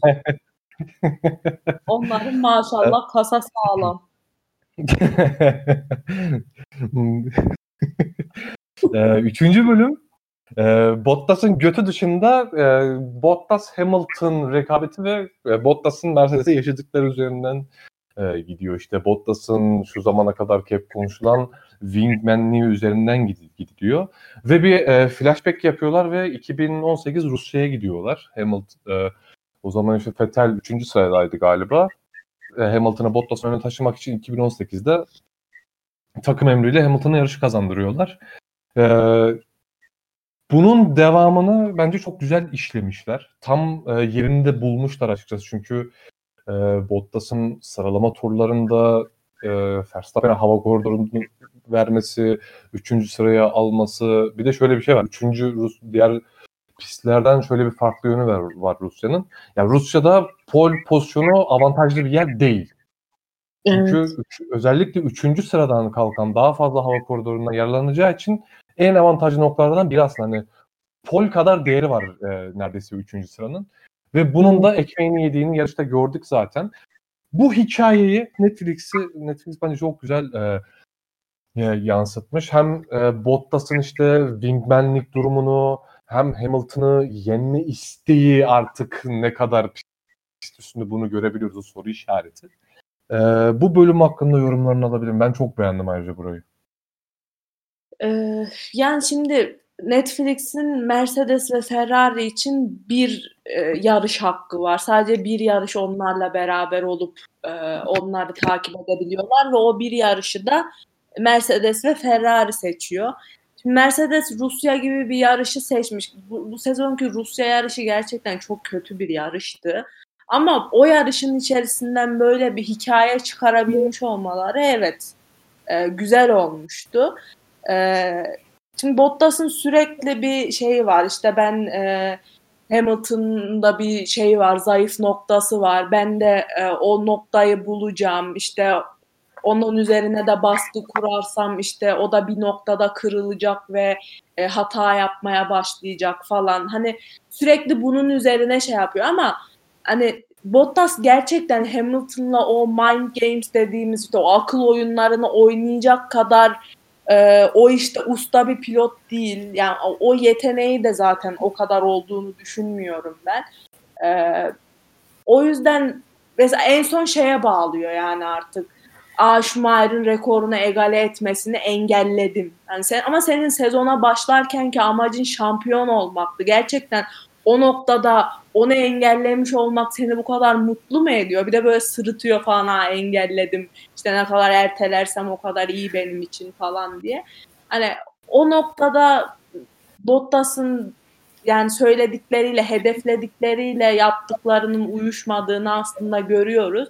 Onların maşallah kasa sağlam. [laughs] üçüncü bölüm e, Bottas'ın götü dışında e, Bottas Hamilton rekabeti ve e, Bottas'ın Mercedes'e yaşadıkları üzerinden e, gidiyor. İşte Bottas'ın şu zamana kadar hep konuşulan wingmanliği üzerinden gidiyor. Ve bir e, flashback yapıyorlar ve 2018 Rusya'ya gidiyorlar. Hamilton e, o zaman işte Vettel 3. sıradaydı galiba. E, Hamilton'ı Bottas öne taşımak için 2018'de takım emriyle Hamilton'a yarışı kazandırıyorlar. E, bunun devamını bence çok güzel işlemişler. Tam e, yerinde bulmuşlar açıkçası çünkü e, Bottas'ın sıralama turlarında e, Verstappen'e hava koridorunu vermesi, üçüncü sıraya alması. Bir de şöyle bir şey var. Üçüncü Rus, diğer pistlerden şöyle bir farklı yönü var, var Rusya'nın. Yani Rusya'da pol pozisyonu avantajlı bir yer değil. Çünkü evet. üç, özellikle üçüncü sıradan kalkan daha fazla hava koridorundan yararlanacağı için en avantajlı noktalardan biri aslında hani pol kadar değeri var e, neredeyse üçüncü sıranın. Ve bunun da ekmeğini yediğini yarışta gördük zaten. Bu hikayeyi Netflix'i Netflix bence çok güzel e, e, yansıtmış. Hem e, Bottas'ın işte wingmanlik durumunu hem Hamilton'ı yenme isteği artık ne kadar pist üstünde bunu görebiliyoruz o soru işareti. E, bu bölüm hakkında yorumlarını alabilirim. Ben çok beğendim ayrıca burayı. Ee, yani şimdi Netflix'in Mercedes ve Ferrari için bir e, yarış hakkı var. Sadece bir yarış onlarla beraber olup e, onları takip edebiliyorlar ve o bir yarışı da Mercedes ve Ferrari seçiyor. Şimdi Mercedes Rusya gibi bir yarışı seçmiş. Bu, bu sezonki Rusya yarışı gerçekten çok kötü bir yarıştı. Ama o yarışın içerisinden böyle bir hikaye çıkarabilmiş olmaları evet e, güzel olmuştu. E, şimdi Bottas'ın sürekli bir şeyi var. İşte ben e, Hamilton'da bir şey var, zayıf noktası var. Ben de e, o noktayı bulacağım. İşte onun üzerine de baskı kurarsam işte o da bir noktada kırılacak ve e, hata yapmaya başlayacak falan. Hani sürekli bunun üzerine şey yapıyor ama hani Bottas gerçekten Hamilton'la o mind games dediğimiz işte o akıl oyunlarını oynayacak kadar e, o işte usta bir pilot değil. Yani o, yeteneği de zaten o kadar olduğunu düşünmüyorum ben. E, o yüzden mesela en son şeye bağlıyor yani artık Schumacher'in rekorunu egale etmesini engelledim. Yani sen, ama senin sezona başlarken ki amacın şampiyon olmaktı. Gerçekten o noktada onu engellemiş olmak seni bu kadar mutlu mu ediyor? Bir de böyle sırıtıyor falan ha engelledim. İşte ne kadar ertelersem o kadar iyi benim için falan diye. Hani o noktada Bottas'ın yani söyledikleriyle, hedefledikleriyle yaptıklarının uyuşmadığını aslında görüyoruz.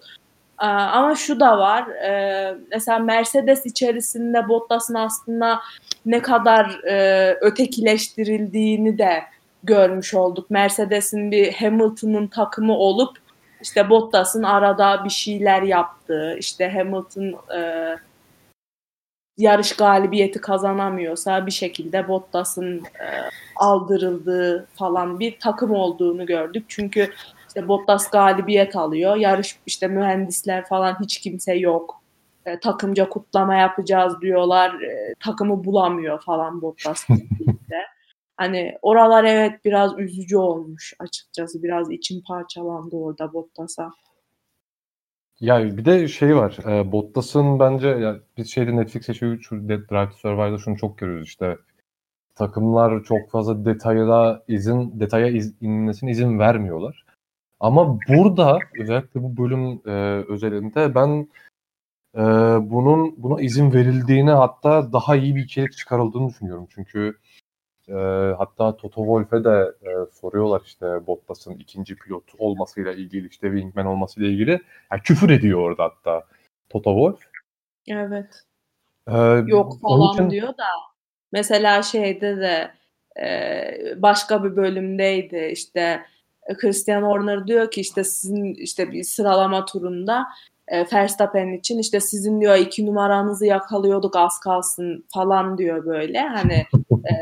Ama şu da var. Mesela Mercedes içerisinde Bottas'ın aslında ne kadar ötekileştirildiğini de görmüş olduk. Mercedes'in bir Hamilton'ın takımı olup işte Bottas'ın arada bir şeyler yaptığı, işte Hamilton e, yarış galibiyeti kazanamıyorsa bir şekilde Bottas'ın e, aldırıldığı falan bir takım olduğunu gördük. Çünkü işte Bottas galibiyet alıyor. Yarış işte mühendisler falan hiç kimse yok. E, takımca kutlama yapacağız diyorlar. E, takımı bulamıyor falan Bottas. [laughs] Hani oralar evet biraz üzücü olmuş açıkçası. Biraz içim parçalandı orada Bottas'a. Ya bir de şey var. E, Bottas'ın bence ya biz şeyde Netflix'e şu, şu Drive to Survive'da şunu çok görüyoruz işte. Takımlar çok fazla detaya izin detaya iz, inmesine izin vermiyorlar. Ama burada özellikle bu bölüm e, özelinde ben e, bunun buna izin verildiğine hatta daha iyi bir içerik çıkarıldığını düşünüyorum. Çünkü e, hatta Toto Wolff'e de e, soruyorlar işte Bottas'ın ikinci pilot olmasıyla ilgili işte wingman olmasıyla ilgili. Yani küfür ediyor orada hatta Toto Wolff. Evet. Ee, Yok falan için... diyor da mesela şeyde de e, başka bir bölümdeydi işte Christian Horner diyor ki işte sizin işte bir sıralama turunda e, Verstappen için işte sizin diyor iki numaranızı yakalıyorduk az kalsın falan diyor böyle. Hani e,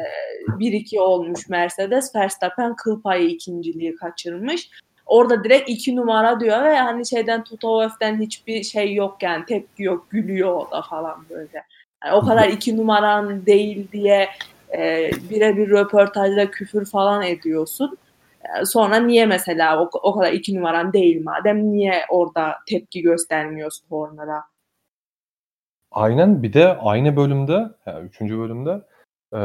[laughs] 1-2 olmuş Mercedes. Verstappen kıl payı ikinciliği kaçırmış. Orada direkt iki numara diyor ve hani şeyden Toto Wolff'ten hiçbir şey yok yani tepki yok gülüyor o da falan böyle. Yani o kadar iki numaran değil diye e, birebir röportajda küfür falan ediyorsun. Sonra niye mesela o, o kadar iki numaran değil madem niye orada tepki göstermiyorsun Horner'a? Aynen bir de aynı bölümde, yani üçüncü bölümde e,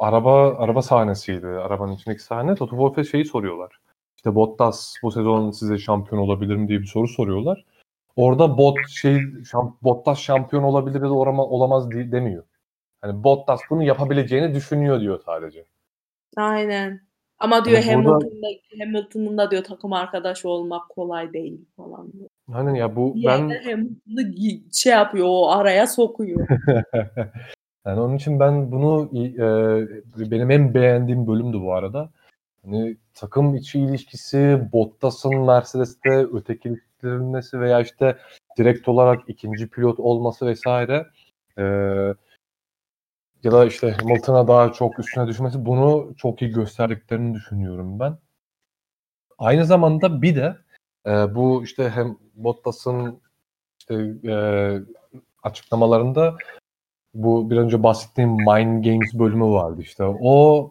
araba araba sahnesiydi. Arabanın içindeki sahne. Toto Wolff'e şeyi soruyorlar. İşte Bottas bu sezon size şampiyon olabilir mi diye bir soru soruyorlar. Orada bot şey şamp, Bottas şampiyon olabilir ya da olamaz diye demiyor. Hani Bottas bunu yapabileceğini düşünüyor diyor sadece. Aynen. Ama diyor yani Hamilton'da Hamilton'ın da diyor takım arkadaşı olmak kolay değil falan diyor. Aynen ya bu ben Hamilton'ı şey yapıyor o araya sokuyor. [laughs] yani onun için ben bunu e, benim en beğendiğim bölümdü bu arada. Hani takım içi ilişkisi, Bottas'ın Mercedes'te ötekileştirilmesi veya işte direkt olarak ikinci pilot olması vesaire e, ya da işte Hamilton'a daha çok üstüne düşmesi bunu çok iyi gösterdiklerini düşünüyorum ben. Aynı zamanda bir de e, bu işte hem Bottas'ın işte e, açıklamalarında bu bir önce bahsettiğim Mind Games bölümü vardı işte. O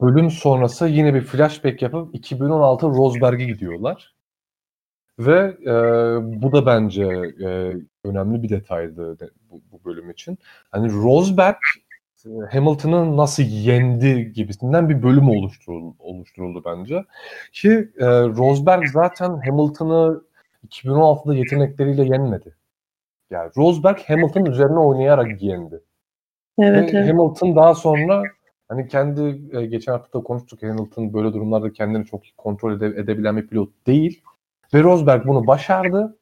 bölüm sonrası yine bir flashback yapıp 2016 Rosberg'e gidiyorlar. Ve e, bu da bence e, önemli bir detaydı de, bu, bu bölüm için. Hani Rosberg Hamilton'ı nasıl yendi gibisinden bir bölüm oluşturuldu, oluşturuldu bence. Ki e, Rosberg zaten Hamilton'ı 2016'da yetenekleriyle yenmedi. Yani Rosberg Hamilton üzerine oynayarak yendi. Evet, evet. Hamilton daha sonra hani kendi e, geçen hafta da konuştuk Hamilton böyle durumlarda kendini çok kontrol ede, edebilen bir pilot değil. Ve Rosberg bunu başardı.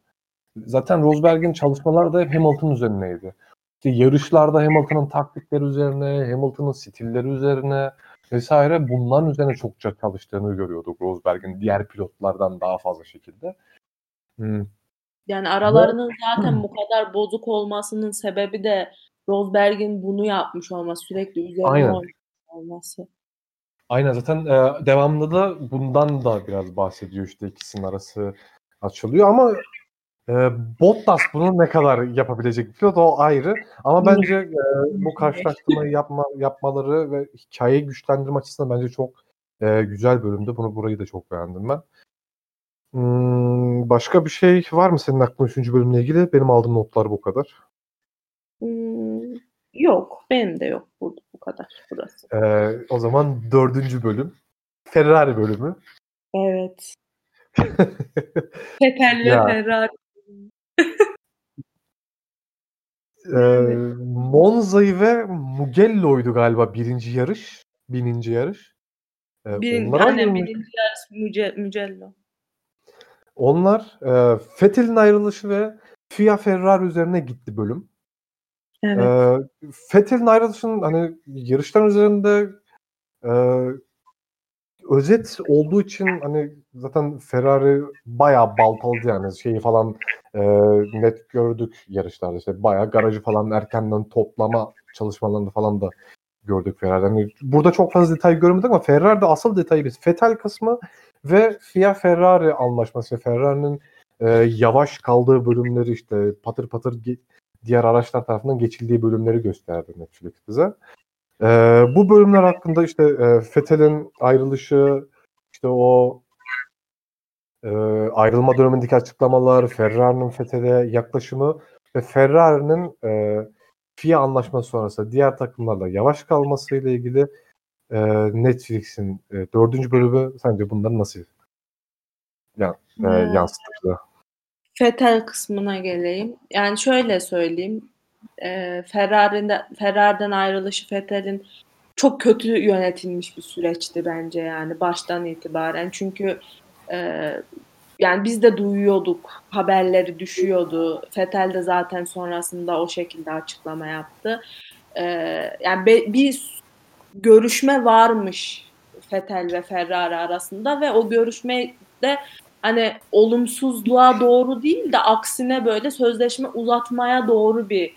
Zaten Rosberg'in çalışmaları da hep Hamilton üzerineydi. İşte yarışlarda Hamilton'ın taktikleri üzerine, Hamilton'ın stilleri üzerine vesaire bunların üzerine çokça çalıştığını görüyorduk Rosberg'in diğer pilotlardan daha fazla şekilde. Hmm. Yani aralarının zaten bu kadar bozuk olmasının sebebi de Rosberg'in bunu yapmış olması, sürekli üzerine Aynen. olması. Aynen zaten e, devamında da bundan da biraz bahsediyor işte ikisinin arası açılıyor ama e, Bottas bunu ne kadar yapabilecek pilot o ayrı. Ama bence e, bu karşılaştırmayı yapma, yapmaları ve hikayeyi güçlendirme açısından bence çok e, güzel bölümdü. Bunu burayı da çok beğendim ben. Hmm, başka bir şey var mı senin aklında 3. bölümle ilgili? Benim aldığım notlar bu kadar. Hmm, yok. Benim de yok bu, bu kadar burası. Ee, o zaman dördüncü bölüm. Ferrari bölümü. Evet. [laughs] Vettel ve Ee, Monza'yı ve Mugello'ydu galiba birinci yarış. Bininci yarış. Ee, Birin, aynen birinci yarış Müce, Mugello. Onlar e, Fethel'in ayrılışı ve FIA Ferrari üzerine gitti bölüm. Evet. E, Fethel'in ayrılışının hani yarışların üzerinde e, özet olduğu için hani zaten Ferrari bayağı baltaladı yani şeyi falan e, net gördük yarışlarda işte bayağı garajı falan erkenden toplama çalışmalarında falan da gördük Ferrari'den. Yani burada çok fazla detay görmedik ama Ferrari'de asıl detayı biz Fetel kısmı ve FIA Ferrari anlaşması. Ferrari'nin e, yavaş kaldığı bölümleri işte patır patır diğer araçlar tarafından geçildiği bölümleri gösterdi Netflix bize. E, bu bölümler hakkında işte e, Fethel'in ayrılışı, işte o e, ayrılma dönemindeki açıklamalar, Ferrari'nin Fethel'e yaklaşımı ve Ferrari'nin e, FIA anlaşması sonrası diğer takımlarla yavaş kalması ile ilgili e, Netflix'in e, dördüncü bölümü sence bunları nasıl ya, e, yansıtırdı? Fetel kısmına geleyim. Yani şöyle söyleyeyim. E, Ferrari'den, Ferrari'den ayrılışı Fetel'in çok kötü yönetilmiş bir süreçti bence yani baştan itibaren. Çünkü e, yani biz de duyuyorduk, haberleri düşüyordu. Fetel de zaten sonrasında o şekilde açıklama yaptı. E, yani be, bir görüşme varmış Fetel ve Ferrari arasında ve o görüşme de hani olumsuzluğa doğru değil de aksine böyle sözleşme uzatmaya doğru bir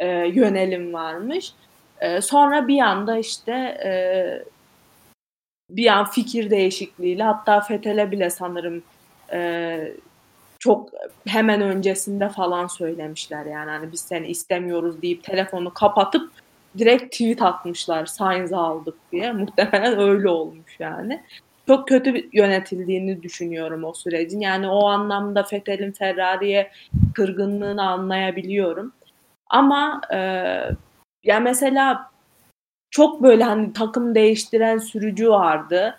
e, yönelim varmış. E, sonra bir anda işte e, bir an fikir değişikliğiyle hatta Fetel'e bile sanırım e, çok hemen öncesinde falan söylemişler yani hani biz seni istemiyoruz deyip telefonu kapatıp direkt tweet atmışlar Sainz'ı aldık diye. Muhtemelen öyle olmuş yani. çok kötü yönetildiğini düşünüyorum o sürecin. Yani o anlamda Fethel'in Ferrari'ye kırgınlığını anlayabiliyorum. Ama e, ya mesela çok böyle hani takım değiştiren sürücü vardı.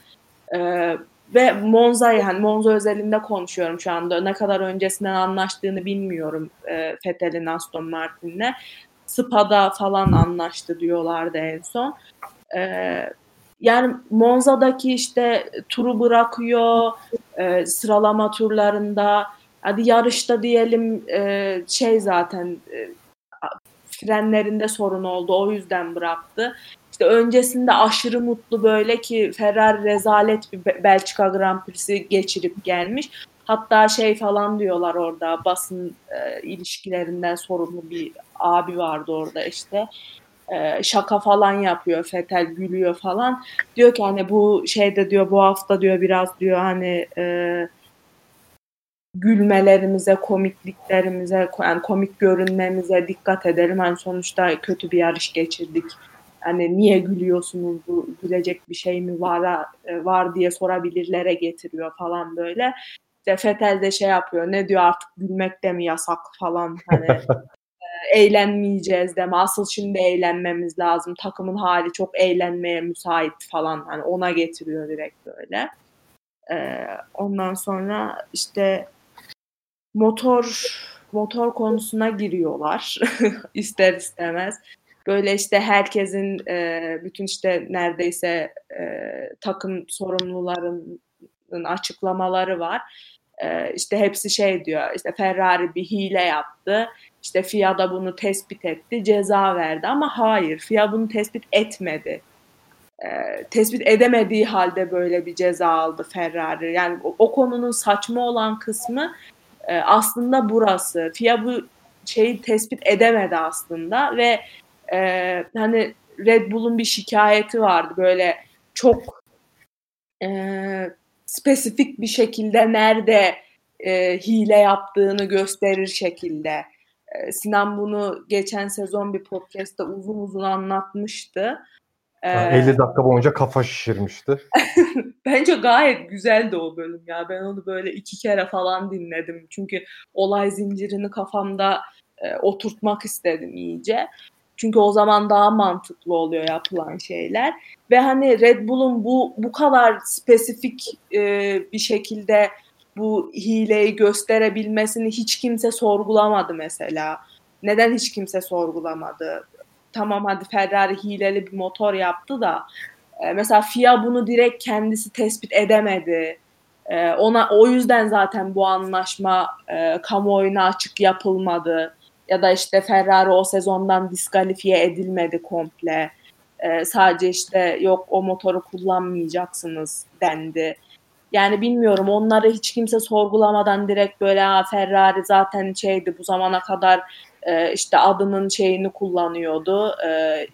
E, ve Monza'yı hani Monza özelinde konuşuyorum şu anda. Ne kadar öncesinden anlaştığını bilmiyorum e, Fethel'in Aston Martin'le. Spa'da falan anlaştı diyorlardı en son. E, yani Monza'daki işte turu bırakıyor e, sıralama turlarında. Hadi yarışta diyelim e, şey zaten e, frenlerinde sorun oldu o yüzden bıraktı. İşte öncesinde aşırı mutlu böyle ki Ferrari rezalet bir Belçika Grand Prix'si geçirip gelmiş. Hatta şey falan diyorlar orada basın e, ilişkilerinden sorumlu bir abi vardı orada işte. E, şaka falan yapıyor Fetel gülüyor falan. Diyor ki hani bu şeyde diyor bu hafta diyor biraz diyor hani e, gülmelerimize, komikliklerimize, yani komik görünmemize dikkat edelim. Hani sonuçta kötü bir yarış geçirdik. Hani niye gülüyorsunuz bu gülecek bir şey mi var e, var diye sorabilirlere getiriyor falan böyle. İşte Fetel de şey yapıyor. Ne diyor artık gülmek de mi yasak falan hani [laughs] e, eğlenmeyeceğiz deme. Asıl şimdi eğlenmemiz lazım. Takımın hali çok eğlenmeye müsait falan. Hani ona getiriyor direkt böyle. Ee, ondan sonra işte motor motor konusuna giriyorlar [laughs] ister istemez. Böyle işte herkesin e, bütün işte neredeyse e, takım sorumlularının açıklamaları var. E, işte hepsi şey diyor işte Ferrari bir hile yaptı. İşte FIA da bunu tespit etti, ceza verdi ama hayır FIA bunu tespit etmedi. E, tespit edemediği halde böyle bir ceza aldı Ferrari. Yani o, o konunun saçma olan kısmı e, aslında burası. FIA bu şeyi tespit edemedi aslında ve e, hani Red Bull'un bir şikayeti vardı böyle çok e, spesifik bir şekilde nerede e, hile yaptığını gösterir şekilde. E, Sinan bunu geçen sezon bir podcast'ta uzun uzun anlatmıştı. Ee, 50 dakika boyunca kafa şişirmişti. [laughs] Bence gayet güzeldi o bölüm ya. Ben onu böyle iki kere falan dinledim. Çünkü olay zincirini kafamda e, oturtmak istedim iyice. Çünkü o zaman daha mantıklı oluyor yapılan şeyler. Ve hani Red Bull'un bu bu kadar spesifik e, bir şekilde bu hileyi gösterebilmesini hiç kimse sorgulamadı mesela. Neden hiç kimse sorgulamadı? Tamam hadi Ferrari hileli bir motor yaptı da e, mesela FIA bunu direkt kendisi tespit edemedi. E, ona o yüzden zaten bu anlaşma e, kamuoyuna açık yapılmadı ya da işte Ferrari o sezondan diskalifiye edilmedi komple. Ee, sadece işte yok o motoru kullanmayacaksınız dendi. Yani bilmiyorum onları hiç kimse sorgulamadan direkt böyle ha, Ferrari zaten şeydi bu zamana kadar e, işte adının şeyini kullanıyordu. E,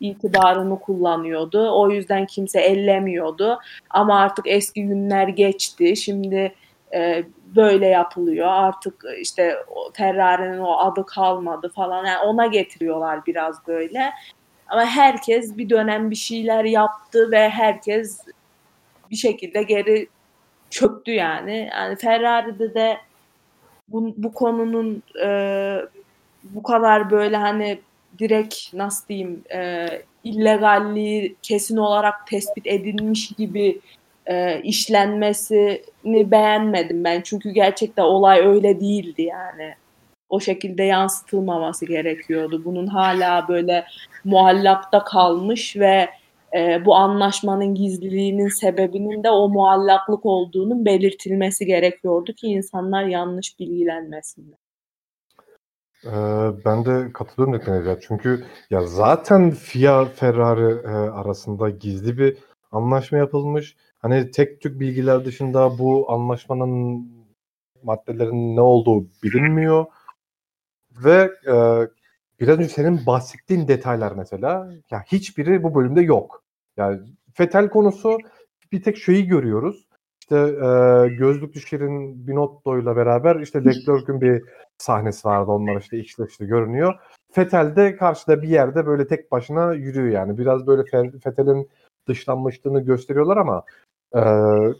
itibarını kullanıyordu. O yüzden kimse ellemiyordu. Ama artık eski günler geçti. Şimdi e, böyle yapılıyor. Artık işte Ferrari'nin o adı kalmadı falan. Yani ona getiriyorlar biraz böyle. Ama herkes bir dönem bir şeyler yaptı ve herkes bir şekilde geri çöktü yani. Yani Ferrari'de de bu, bu konunun e, bu kadar böyle hani direkt nasıl diyeyim e, illegalliği kesin olarak tespit edilmiş gibi e, işlenmesini beğenmedim ben. Çünkü gerçekten olay öyle değildi yani. O şekilde yansıtılmaması gerekiyordu. Bunun hala böyle muallakta kalmış ve e, bu anlaşmanın gizliliğinin sebebinin de o muallaklık olduğunun belirtilmesi gerekiyordu ki insanlar yanlış bilgilenmesinler. Ee, ben de katılıyorum Necla. Çünkü ya zaten FIA Ferrari e, arasında gizli bir anlaşma yapılmış. Hani tek tük bilgiler dışında bu anlaşmanın maddelerin ne olduğu bilinmiyor. Ve e, biraz önce senin bahsettiğin detaylar mesela ya hiçbiri bu bölümde yok. Yani Fetel konusu bir tek şeyi görüyoruz. İşte e, Gözlük Şirin Binotto ile beraber işte Leclerc'ün bir sahnesi vardı. Onlar işte içli işte görünüyor. Fetel de karşıda bir yerde böyle tek başına yürüyor yani. Biraz böyle Fetel'in dışlanmışlığını gösteriyorlar ama Eee,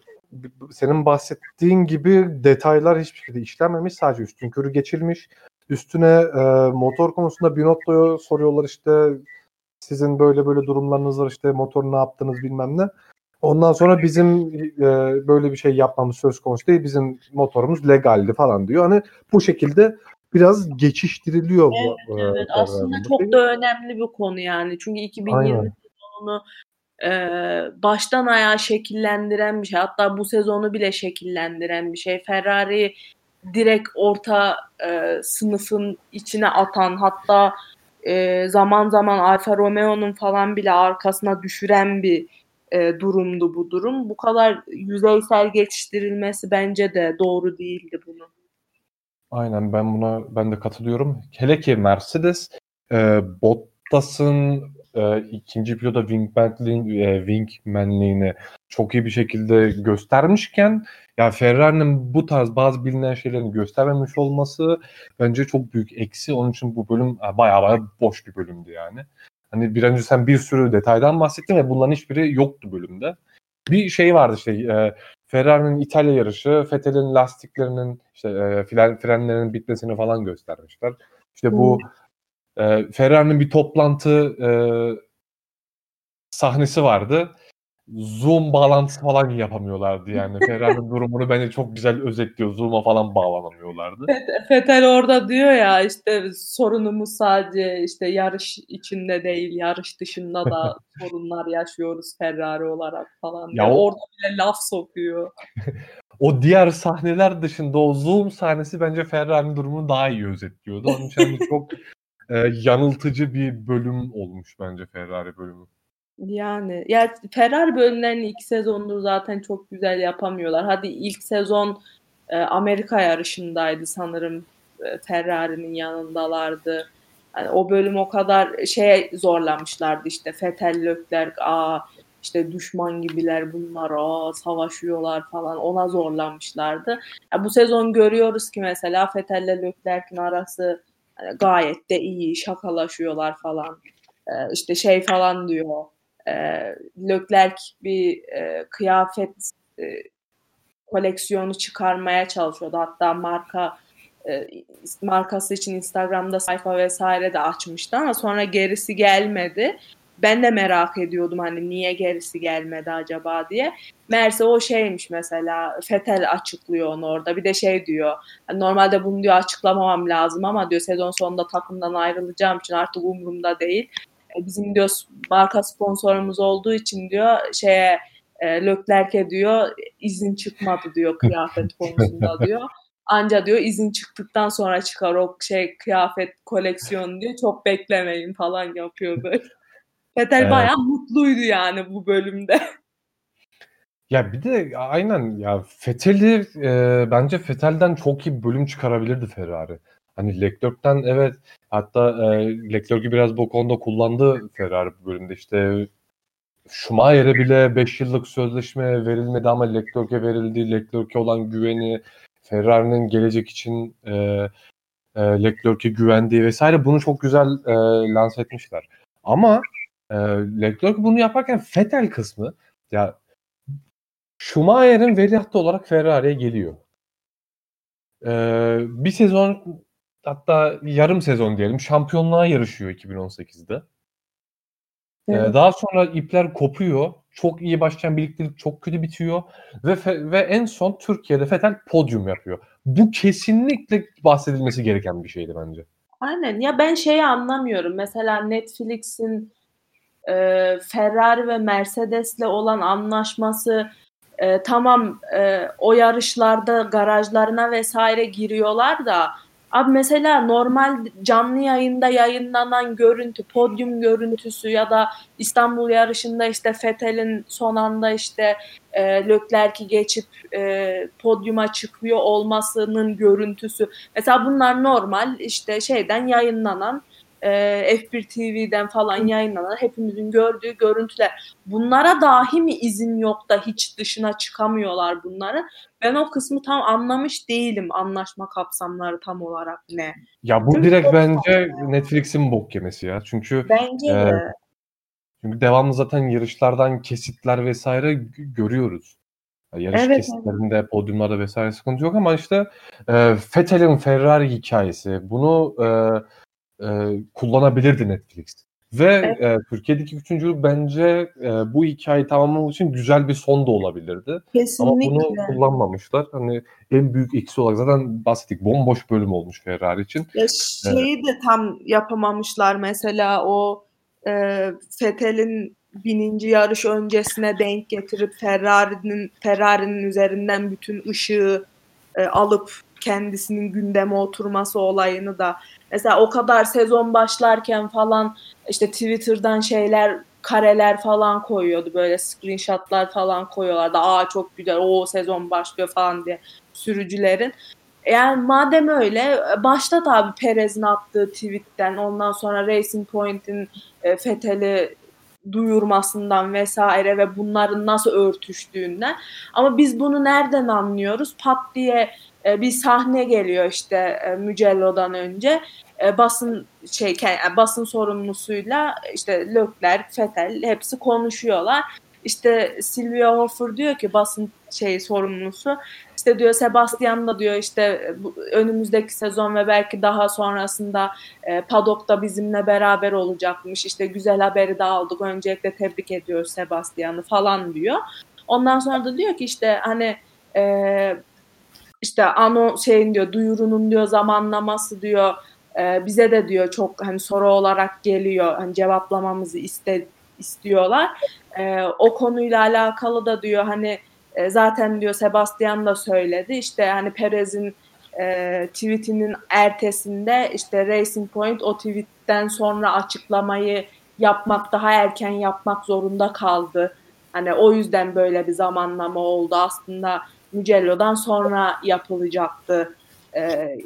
senin bahsettiğin gibi detaylar hiçbir şekilde işlenmemiş. Sadece üstünkörü geçilmiş. Üstüne eee, motor konusunda Binotto'ya soruyorlar işte sizin böyle böyle durumlarınız var işte motor ne yaptınız bilmem ne. Ondan sonra bizim eee, böyle bir şey yapmamız söz konusu değil. Bizim motorumuz legaldi falan diyor. Hani bu şekilde biraz geçiştiriliyor bu. Evet, eee, evet. Aslında bu çok da önemli bir konu yani. Çünkü 2020 Aynen. sezonunu eee, baştan ayağa şekillendiren bir şey. Hatta bu sezonu bile şekillendiren bir şey. Ferrari direkt orta eee, sınıfın içine atan hatta eee, zaman zaman Alfa Romeo'nun falan bile arkasına düşüren bir eee, durumdu bu durum. Bu kadar yüzeysel geçiştirilmesi bence de doğru değildi bunun. Aynen ben buna ben de katılıyorum. Hele ki Mercedes e, Bottas'ın e, ikinci piloda wingmanliğini, e, wingmanliğini çok iyi bir şekilde göstermişken ya Ferrari'nin bu tarz bazı bilinen şeylerini göstermemiş olması bence çok büyük eksi. Onun için bu bölüm e, bayağı bayağı boş bir bölümdü yani. Hani bir önce sen bir sürü detaydan bahsettin ve bunların hiçbiri yoktu bölümde. Bir şey vardı işte e, Ferrari'nin İtalya yarışı, Vettel'in lastiklerinin işte e, fren, frenlerinin bitmesini falan göstermişler. İşte bu e, Ferrari'nin bir toplantı e, sahnesi vardı. Zoom bağlantısı falan yapamıyorlardı yani. [laughs] Ferrari'nin durumunu bence çok güzel özetliyor. Zoom'a falan bağlanamıyorlardı. Fetel orada diyor ya işte sorunumuz sadece işte yarış içinde değil yarış dışında da [laughs] sorunlar yaşıyoruz Ferrari olarak falan. Ya o- Orada bile laf sokuyor. [laughs] O diğer sahneler dışında o Zoom sahnesi bence Ferrari'nin durumunu daha iyi özetliyordu. Onun için hani çok e, yanıltıcı bir bölüm olmuş bence Ferrari bölümü. Yani ya Ferrari bölümlerini ilk sezondur zaten çok güzel yapamıyorlar. Hadi ilk sezon e, Amerika yarışındaydı sanırım e, Ferrari'nin yanındalardı. Yani o bölüm o kadar şeye zorlamışlardı işte Vettel, Leclerc, aa işte düşman gibiler bunlar, aa savaşıyorlar falan ona zorlamışlardı. Ya bu sezon görüyoruz ki mesela Vettel ile Leclerc'in arası gayet de iyi, şakalaşıyorlar falan. E, işte şey falan diyor e, Leclerc bir e, kıyafet e, koleksiyonu çıkarmaya çalışıyordu. Hatta marka e, markası için Instagram'da sayfa vesaire de açmıştı ama sonra gerisi gelmedi. Ben de merak ediyordum hani niye gerisi gelmedi acaba diye. Meğerse o şeymiş mesela Fetel açıklıyor onu orada. Bir de şey diyor. hani normalde bunu diyor açıklamamam lazım ama diyor sezon sonunda takımdan ayrılacağım için artık umurumda değil. E, bizim diyor marka sponsorumuz olduğu için diyor şeye e, Leclerc'e diyor izin çıkmadı diyor kıyafet konusunda diyor. Anca diyor izin çıktıktan sonra çıkar o şey kıyafet koleksiyonu diyor. Çok beklemeyin falan yapıyor böyle. Fetel Evet. bayağı mutluydu yani bu bölümde. [laughs] Ya bir de aynen ya Vettel'i e, bence Vettel'den çok iyi bir bölüm çıkarabilirdi Ferrari. Hani Leclerc'ten evet hatta e, Leclerc'i biraz bu konuda kullandı Ferrari bu bölümde işte Schumacher'e bile 5 yıllık sözleşme verilmedi ama Leclerc'e verildi. Leclerc'e olan güveni, Ferrari'nin gelecek için e, e, Leclerc'e güvendiği vesaire bunu çok güzel e, lanse etmişler. Ama e, Leclerc bunu yaparken Vettel kısmı ya Schumacher'in veliahtı olarak Ferrari'ye geliyor. Ee, bir sezon hatta yarım sezon diyelim şampiyonluğa yarışıyor 2018'de. Ee, Evet. daha sonra ipler kopuyor. Çok iyi başlayan birliktelik çok kötü bitiyor ve ve en son Türkiye'de Vettel podyum yapıyor. Bu kesinlikle bahsedilmesi gereken bir şeydi bence. Aynen ya ben şeyi anlamıyorum. Mesela Netflix'in e, Ferrari ve Mercedes'le olan anlaşması e, tamam e, o yarışlarda garajlarına vesaire giriyorlar da abi mesela normal canlı yayında yayınlanan görüntü, podyum görüntüsü ya da İstanbul yarışında işte Vettel'in son anda işte e, Leclerc'i geçip e, podyuma çıkıyor olmasının görüntüsü. Mesela bunlar normal işte şeyden yayınlanan e, F1 TV'den falan yayınlanan hepimizin gördüğü görüntüler. Bunlara dahi mi izin yok da hiç dışına çıkamıyorlar bunları? Ben o kısmı tam anlamış değilim. Anlaşma kapsamları tam olarak ne? Ya bu Çünkü direkt bence Netflix'in bok yemesi ya. Çünkü Bence de. Çünkü devamlı zaten yarışlardan kesitler vesaire görüyoruz. Yarış evet, kesitlerinde, evet. podyumlarda vesaire sıkıntı yok ama işte e, Vettel'in Ferrari hikayesi bunu e, e, kullanabilirdi Netflix. Ve evet. e, Türkiye'deki üçüncülük bence e, bu hikayeyi tamamlamak için güzel bir son da olabilirdi. Kesinlikle. Ama bunu kullanmamışlar. Hani en büyük eksi olarak zaten bahsettik. Bomboş bölüm olmuş Ferrari için. Ya şeyi ee, de tam yapamamışlar mesela o e, Fethel'in bininci yarış öncesine denk getirip Ferrari'nin Ferrari'nin üzerinden bütün ışığı e, alıp kendisinin gündeme oturması olayını da mesela o kadar sezon başlarken falan işte Twitter'dan şeyler kareler falan koyuyordu böyle screenshotlar falan koyuyorlardı. Aa çok güzel o sezon başlıyor falan diye sürücülerin. Yani madem öyle başta tabi Perez'in attığı tweetten ondan sonra Racing Point'in e, Fethel'i duyurmasından vesaire ve bunların nasıl örtüştüğünden. Ama biz bunu nereden anlıyoruz? Pat diye e, bir sahne geliyor işte e, Mücello'dan önce. E, basın şey e, basın sorumlusuyla işte Lökler, Fetel hepsi konuşuyorlar. İşte Silvia Hofer diyor ki basın şey sorumlusu işte diyor Sebastian da diyor işte bu, önümüzdeki sezon ve belki daha sonrasında e, Padok'ta bizimle beraber olacakmış. İşte güzel haberi de aldık. Öncelikle tebrik ediyoruz Sebastian'ı falan diyor. Ondan sonra da diyor ki işte hani e, işte ano şeyin diyor duyurunun diyor zamanlaması diyor e, bize de diyor çok hani soru olarak geliyor hani cevaplamamızı iste istiyorlar. E, o konuyla alakalı da diyor hani e, zaten diyor Sebastian da söyledi işte hani Perez'in e, tweetinin ertesinde işte Racing Point o tweetten sonra açıklamayı yapmak daha erken yapmak zorunda kaldı. Hani o yüzden böyle bir zamanlama oldu. Aslında Mugello'dan sonra yapılacaktı e,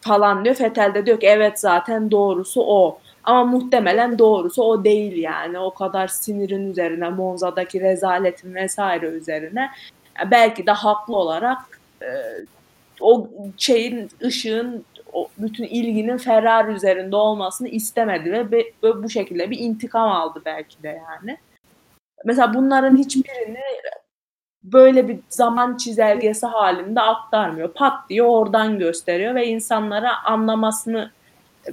falan diyor. Fetel de diyor ki evet zaten doğrusu o. Ama muhtemelen doğrusu o değil yani. O kadar sinirin üzerine, Monza'daki rezaletin vesaire üzerine. Yani belki de haklı olarak e, o şeyin, ışığın, o bütün ilginin Ferrari üzerinde olmasını istemedi ve be, bu şekilde bir intikam aldı belki de yani. Mesela bunların hiçbirini böyle bir zaman çizelgesi halinde aktarmıyor. Pat diye oradan gösteriyor ve insanlara anlamasını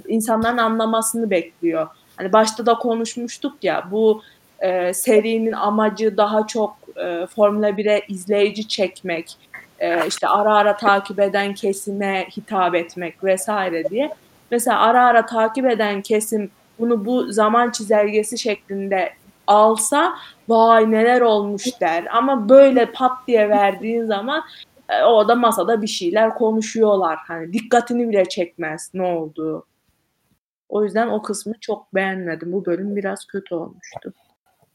insanların anlamasını bekliyor. Hani başta da konuşmuştuk ya bu e, serinin amacı daha çok e, Formula 1'e izleyici çekmek, e, işte ara ara takip eden kesime hitap etmek vesaire diye. Mesela ara ara takip eden kesim bunu bu zaman çizelgesi şeklinde alsa vay neler olmuş der. Ama böyle pat diye verdiğin zaman e, orada masada bir şeyler konuşuyorlar. Hani dikkatini bile çekmez ne olduğu. O yüzden o kısmı çok beğenmedim. Bu bölüm biraz kötü olmuştu.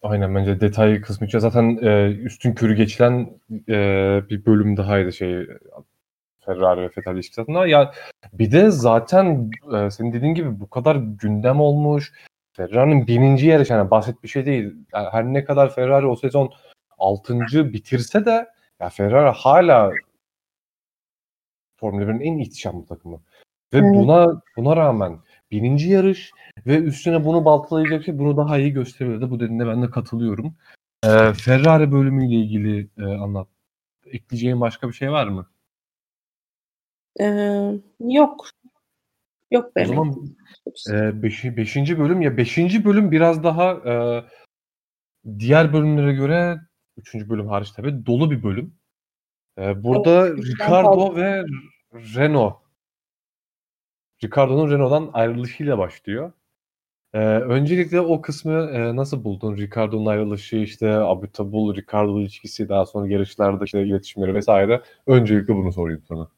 Aynen bence detay kısmı için zaten e, üstün körü geçilen e, bir bölüm dahaydı şey Ferrari ve Vettel ilişkisi adına. Ya bir de zaten e, senin dediğin gibi bu kadar gündem olmuş. Ferrari'nin bininci yarış yani basit bir şey değil. Yani her ne kadar Ferrari o sezon altıncı bitirse de ya Ferrari hala Formula 1'in en ihtişamlı takımı. Ve evet. buna buna rağmen bininci yarış ve üstüne bunu baltalayacak şey bunu daha iyi gösteriyordu. Bu dediğinde ben de katılıyorum. Ee, Ferrari bölümüyle ilgili e, anlat. Ekleyeceğin başka bir şey var mı? Ee, yok. Yok benim. O zaman e, beşi, beşinci bölüm ya beşinci bölüm biraz daha e, diğer bölümlere göre üçüncü bölüm hariç tabii dolu bir bölüm. E, burada evet, Ricardo ve Renault Ricardo'nun Renault'dan ayrılışıyla başlıyor. Ee, öncelikle o kısmı e, nasıl buldun? Ricardo'nun ayrılışı, işte Abutabul, Ricardo ilişkisi, daha sonra yarışlarda işte iletişimleri vesaire. Öncelikle bunu sorayım sana.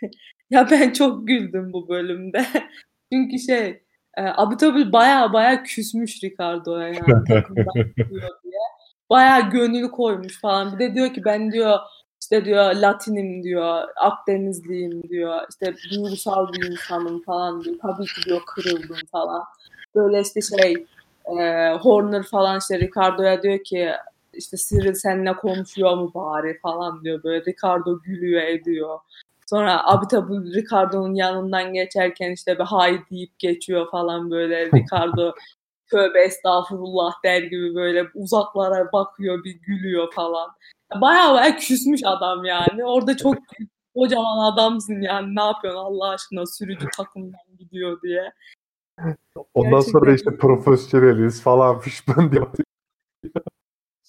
[laughs] ya ben çok güldüm bu bölümde. [laughs] Çünkü şey e, Abutabul baya baya küsmüş Ricardo'ya yani [laughs] takımdan diye. Baya gönül koymuş falan. Bir de diyor ki ben diyor işte diyor Latinim diyor, Akdenizliyim diyor, işte duygusal bir insanım falan diyor. Tabii ki diyor kırıldım falan. Böyle işte şey e, Horner falan işte Ricardo'ya diyor ki işte Cyril seninle konuşuyor mu bari falan diyor. Böyle Ricardo gülüyor ediyor. Sonra abi tabi Ricardo'nun yanından geçerken işte bir hay deyip geçiyor falan böyle. [laughs] Ricardo tövbe estağfurullah der gibi böyle uzaklara bakıyor bir gülüyor falan. Bayağı bayağı küsmüş adam yani. Orada çok kocaman adamsın yani ne yapıyorsun Allah aşkına sürücü takımdan gidiyor diye. Ondan Gerçekten sonra işte profesyoneliz falan [laughs] fişman diyor.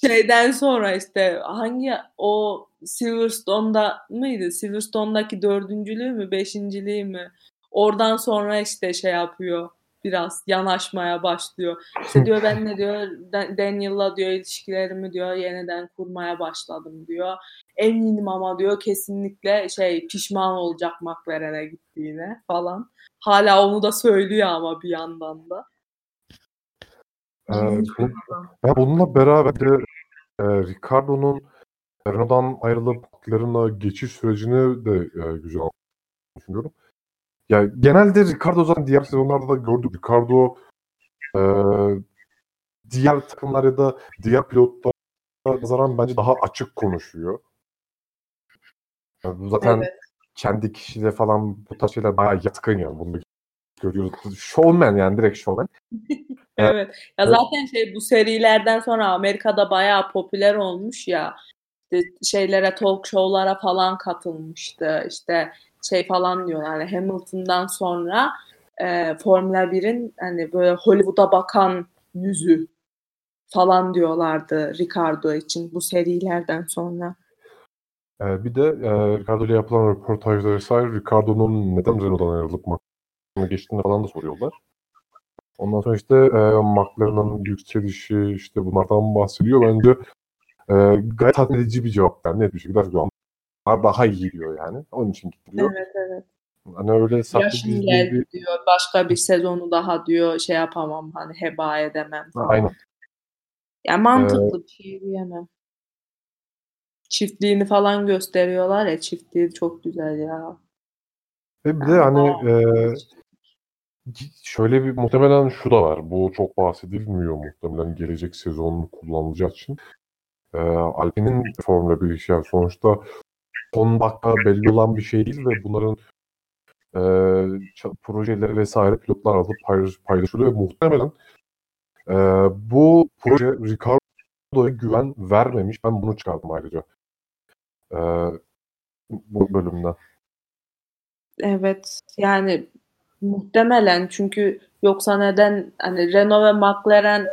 Şeyden sonra işte hangi o Silverstone'da mıydı? Silverstone'daki dördüncülüğü mü, beşinciliği mi? Oradan sonra işte şey yapıyor. Biraz yanaşmaya başlıyor. İşte diyor ben ne diyor Dan- Daniel'la diyor ilişkilerimi diyor yeniden kurmaya başladım diyor. Eminim ama diyor kesinlikle şey pişman olacak McLaren'e gittiğine falan. Hala onu da söylüyor ama bir yandan da. Ee, bu- ben bununla beraber de e, Ricardo'nun Renault'dan ayrılıp McLaren'a geçiş sürecini de e, güzel düşünüyorum. Ya genelde Ricardo zaten diğer sezonlarda da gördük. Ricardo e, diğer takımlar ya da diğer pilotlara nazaran bence daha açık konuşuyor. Yani zaten Evet. kendi kişiyle falan bu tarz şeyler bayağı yatkın yani. Bunu da görüyoruz. Showman yani direkt showman. [laughs] Evet. Ya zaten şey bu serilerden sonra Amerika'da bayağı popüler olmuş ya. İşte şeylere talk show'lara falan katılmıştı. İşte şey falan diyorlar. hani Hamilton'dan sonra e, Formula 1'in hani böyle Hollywood'a bakan yüzü falan diyorlardı Ricardo için bu serilerden sonra. Ee, bir de e, Ricardo ile yapılan röportajda vesaire Ricardo'nun neden Renault'dan ayrılıp McLaren'a geçtiğini falan da soruyorlar. Ondan sonra işte e, McLaren'ın yükselişi işte bunlardan bahsediyor. Bence e, gayet tatmin edici bir cevap yani net bir şekilde diyor. Onlar daha iyi diyor yani. Onun için gitti diyor. Evet evet. Hani öyle Yaşım geldi bir... diyor. Başka bir sezonu daha diyor şey yapamam hani heba edemem. falan. Aynen. Ya mantıklı bir şey diyemem. Çiftliğini falan gösteriyorlar ya çiftliği çok güzel ya. Ve bir de hani e, şöyle bir muhtemelen şu da var. Bu çok bahsedilmiyor muhtemelen gelecek sezonun kullanılacağı için. E, Alpine'in Formula 1 işi yani sonuçta son dakika belli olan bir şey değil ve bunların e, projeleri vesaire pilotlar alıp paylaş, paylaşılıyor muhtemelen e, bu proje Ricardo'ya güven vermemiş. Ben bunu çıkardım ayrıca. E, bu bölümden. Evet yani muhtemelen çünkü yoksa neden hani Renault ve McLaren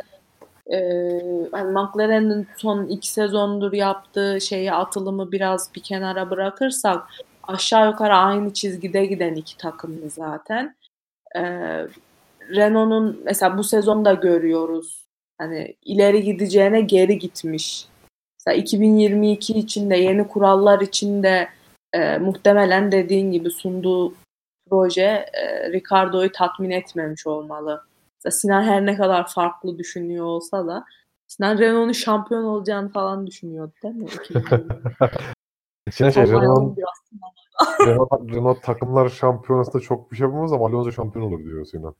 e, hani McLaren'in son iki sezondur yaptığı şeyi atılımı biraz bir kenara bırakırsak aşağı yukarı aynı çizgide giden iki takımdı zaten. E, Renault'un mesela bu sezonda görüyoruz. Hani ileri gideceğine geri gitmiş. Mesela 2022 için de yeni kurallar için de e, muhtemelen dediğin gibi sunduğu proje e, Ricardo'yu tatmin etmemiş olmalı. Mesela Sinan her ne kadar farklı düşünüyor olsa da Sinan Renault'un şampiyon olacağını falan düşünüyordu değil mi? 2020'de. Şimdi [laughs] şey, Vallahi Renault. Renault, Renault takımlar şampiyonasında çok bir şey yapamaz ama Alonso şampiyon olur diyor Sinan.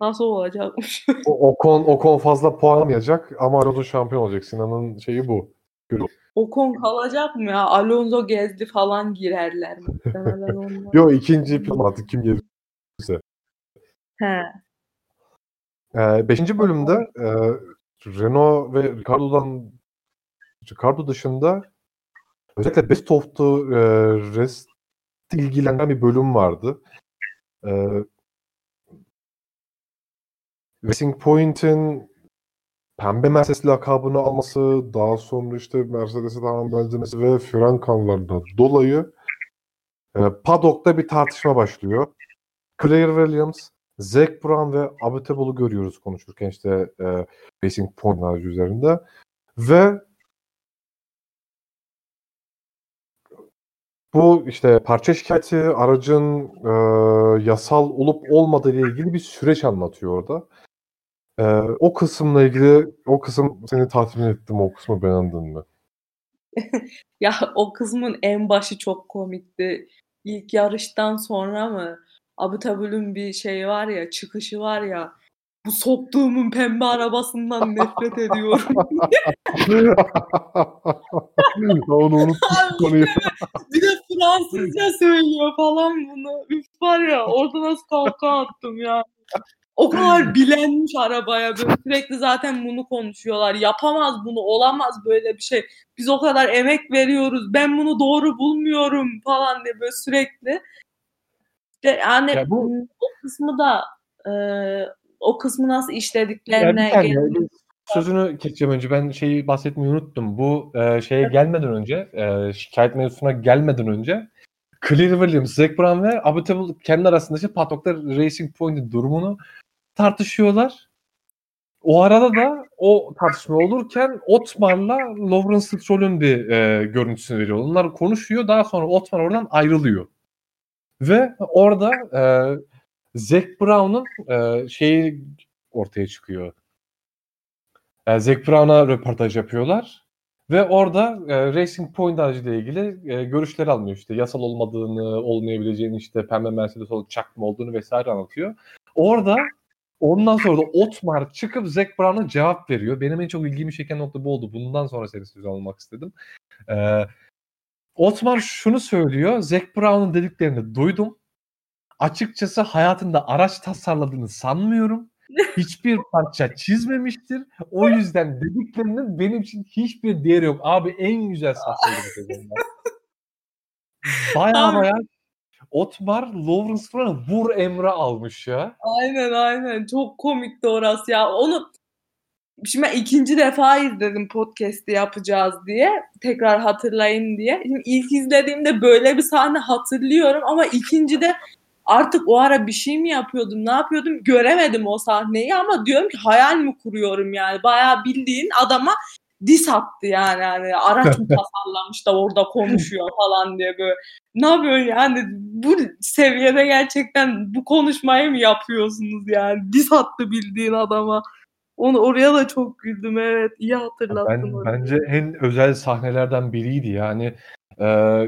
Nasıl olacakmış? O, Ocon, Ocon fazla puan alamayacak ama Alonso şampiyon olacak. Sinan'ın şeyi bu. Ocon kalacak mı ya? Alonso gezdi falan girerler muhtemelen. [laughs] Yo ikinci pilot artık kim gelirse. He. Ee, beşinci bölümde e, Renault ve Ricardo'dan Ricardo dışında özellikle Best of the e, Rest ilgilendiren bir bölüm vardı. E, Racing Point'in pembe Mercedes lakabını alması, daha sonra işte Mercedes'e tamam benzemesi ve fren kanlarından dolayı e, paddock'ta bir tartışma başlıyor. Claire Williams, Zac Brown ve Abitable'u görüyoruz konuşurken işte e, Racing Point üzerinde. Ve bu işte parça şikayeti aracın e, yasal olup olmadığı ile ilgili bir süreç anlatıyor orada. E, o kısımla ilgili o kısım seni tatmin etti mi? O kısmı beğendin mi? [laughs] Ya o kısmın en başı çok komikti. İlk yarıştan sonra mı? Abu Tabul'ün bir şey var ya, çıkışı var ya. Bu soktuğumun pembe arabasından [laughs] nefret ediyorum. [laughs] Onu konuyu. bir de Fransızca söylüyor falan bunu. Üf var ya orada nasıl kahkaha attım ya. O kadar [laughs] bilenmiş arabaya böyle sürekli zaten bunu konuşuyorlar. Yapamaz bunu, olamaz böyle bir şey. Biz o kadar emek veriyoruz. Ben bunu doğru bulmuyorum falan diye böyle sürekli. Yani Ya bu- o kısmı da e, o kısmı nasıl işlediklerine bir sözünü keseceğim önce. Ben şeyi bahsetmeyi unuttum. Bu e, şeye gelmeden önce, e, şikayet mevzusuna gelmeden önce Clear Williams, Zac Brown ve Abu Tabul kendi arasında işte Paddock'ta Racing Point'in durumunu tartışıyorlar. O arada da o tartışma olurken Otmar'la Lawrence Stroll'ün bir e, görüntüsünü veriyor. Onlar konuşuyor. Daha sonra Otmar oradan ayrılıyor. Ve orada e, Zac Brown'un e, şeyi ortaya çıkıyor. E, Zac Brown'a röportaj yapıyorlar. Ve orada e, Racing Point aracıyla ilgili e, görüşler almıyor. İşte yasal olmadığını, olmayabileceğini, işte pembe Mercedes olup çakma olduğunu vesaire anlatıyor. Orada ondan sonra da Otmar çıkıp Zac Brown'a cevap veriyor. Benim en çok ilgimi çeken nokta bu oldu. Bundan sonra seni söz almak istedim. E, Otmar şunu söylüyor. Zac Brown'un dediklerini duydum. Açıkçası hayatında araç tasarladığını sanmıyorum. Hiçbir parça çizmemiştir. O yüzden dediklerinin benim için hiçbir değeri yok. Abi en güzel sezonda. [laughs] Baya baya Otmar Lawrence Stroll'u vur emre almış ya. Aynen aynen. Çok komikti orası ya. Onu şimdi ben ikinci defa izledim podcast'i yapacağız diye. Tekrar hatırlayın diye. Şimdi ilk izlediğimde böyle bir sahne hatırlıyorum ama ikinci de artık o ara bir şey mi yapıyordum, ne yapıyordum göremedim o sahneyi ama diyorum ki hayal mi kuruyorum yani. Bayağı bildiğin adama dis attı yani. yani araç mı [laughs] tasarlamış da orada konuşuyor falan diye böyle. Ne yapıyorsun yani bu seviyede gerçekten bu konuşmayı mı yapıyorsunuz yani? Dis attı bildiğin adama. Onu oraya da çok güldüm evet. iyi hatırlattın Ben, orayı. bence en özel sahnelerden biriydi yani. e,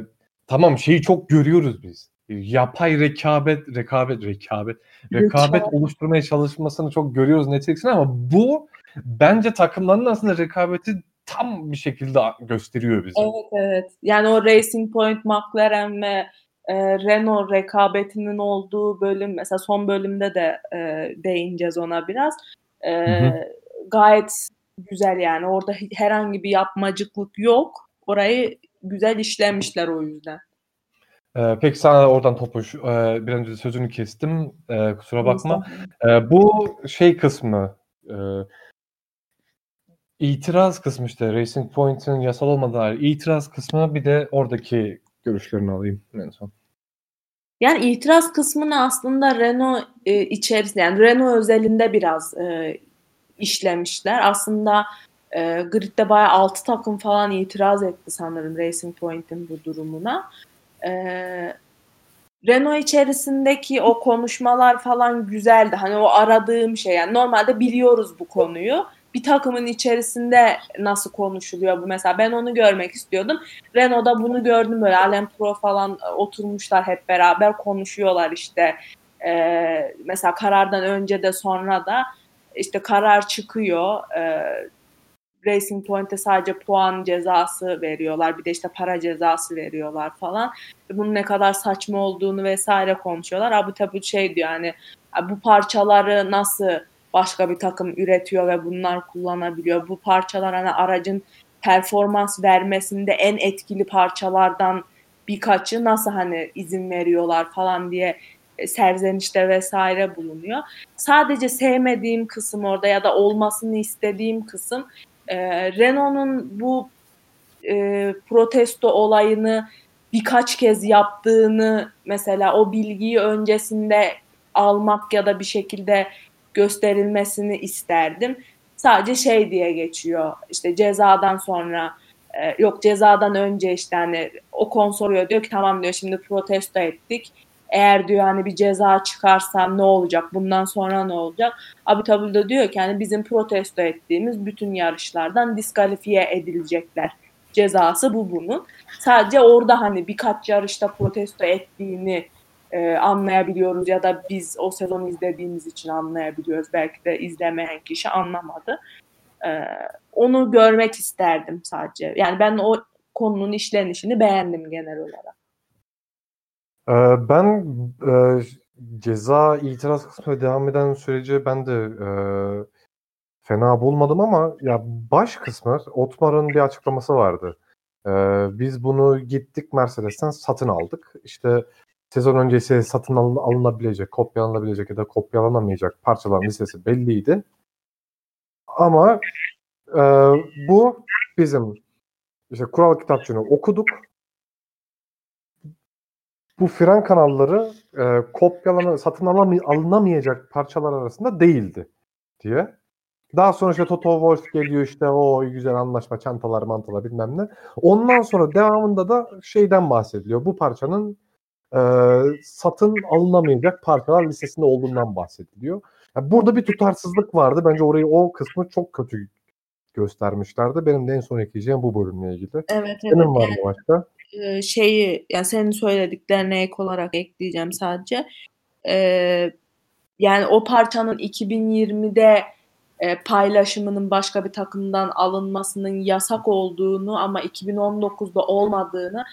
tamam şeyi çok görüyoruz biz. Yapay rekabet, rekabet, rekabet, rekabet Rekabet. oluşturmaya çalışmasını çok görüyoruz Netflix'in ama bu bence takımların aslında rekabeti tam bir şekilde gösteriyor bize. Evet evet. Yani o Racing Point, McLaren ve e, Renault rekabetinin olduğu bölüm mesela son bölümde de e, değineceğiz ona biraz. E, hı. Gayet güzel yani. Orada herhangi bir yapmacıklık yok. Orayı güzel işlemişler o yüzden. Ee, peki sana oradan topuş. Ee, bir önce sözünü kestim. Ee, kusura bakma. Ee, bu şey kısmı e, itiraz kısmı işte Racing Point'in yasal olmadığı dair itiraz kısmı bir de oradaki görüşlerini alayım en son. Yani itiraz kısmını aslında Renault e, içerisinde yani Renault özelinde biraz e, işlemişler. Aslında e, gridde bayağı 6 takım falan itiraz etti sanırım Racing Point'in bu durumuna. E, Renault içerisindeki o konuşmalar falan güzeldi. Hani o aradığım şey yani normalde biliyoruz bu konuyu. Bir takımın içerisinde nasıl konuşuluyor bu mesela ben onu görmek istiyordum. Renault'da bunu gördüm böyle Alem Pro falan e, oturmuşlar hep beraber konuşuyorlar işte. Ee, mesela karardan önce de sonra da işte karar çıkıyor. Ee, Racing Point'e sadece puan cezası veriyorlar. Bir de işte para cezası veriyorlar falan. Bunun ne kadar saçma olduğunu vesaire konuşuyorlar. Abu tabi şey diyor hani bu parçaları nasıl başka bir takım üretiyor ve bunlar kullanabiliyor. Bu parçalar hani aracın performans vermesinde en etkili parçalardan birkaçı nasıl hani izin veriyorlar falan diye e, serzenişte vesaire bulunuyor. Sadece sevmediğim kısım orada ya da olmasını istediğim kısım e, Renault'un bu e, protesto olayını birkaç kez yaptığını mesela o bilgiyi öncesinde almak ya da bir şekilde gösterilmesini isterdim. Sadece şey diye geçiyor işte cezadan sonra e, yok cezadan önce işte hani o konsoruyor diyor ki tamam diyor şimdi protesto ettik. Eğer diyor hani bir ceza çıkarsam ne olacak bundan sonra ne olacak? Abi tabi de diyor ki hani bizim protesto ettiğimiz bütün yarışlardan diskalifiye edilecekler. Cezası bu bunun. Sadece orada hani birkaç yarışta protesto ettiğini e, anlayabiliyoruz ya da biz o sezonu izlediğimiz için anlayabiliyoruz. Belki de izlemeyen kişi anlamadı. E, onu görmek isterdim sadece. Yani ben o konunun işlenişini beğendim genel olarak. Ee, ben e, ceza itiraz kısmı devam eden sürece ben de e, fena bulmadım ama ya baş kısmı Otmar'ın bir açıklaması vardı. E, biz bunu gittik Mercedes'ten satın aldık. İşte sezon öncesi satın alın, alınabilecek, kopyalanabilecek ya da kopyalanamayacak parçaların listesi belliydi. Ama e, bu bizim işte kural kitapçığını okuduk. Bu fren kanalları e, kopyalana, satın alamay alınamayacak parçalar arasında değildi diye. Daha sonra işte Toto Wolff geliyor işte o güzel anlaşma çantalar mantalar bilmem ne. Ondan sonra devamında da şeyden bahsediliyor. Bu parçanın e, satın alınamayacak parçalar listesinde olduğundan bahsediliyor. Yani burada bir tutarsızlık vardı. Bence orayı o kısmı çok kötü göstermişlerdi. Benim de en son ekleyeceğim bu bölümle ilgili. Evet evet. Senin var mı başka? e, şeyi yani senin söylediklerine ek olarak ekleyeceğim sadece. E, yani o parçanın 2020'de e, paylaşımının başka bir takımdan alınmasının yasak olduğunu ama 2019'da olmadığını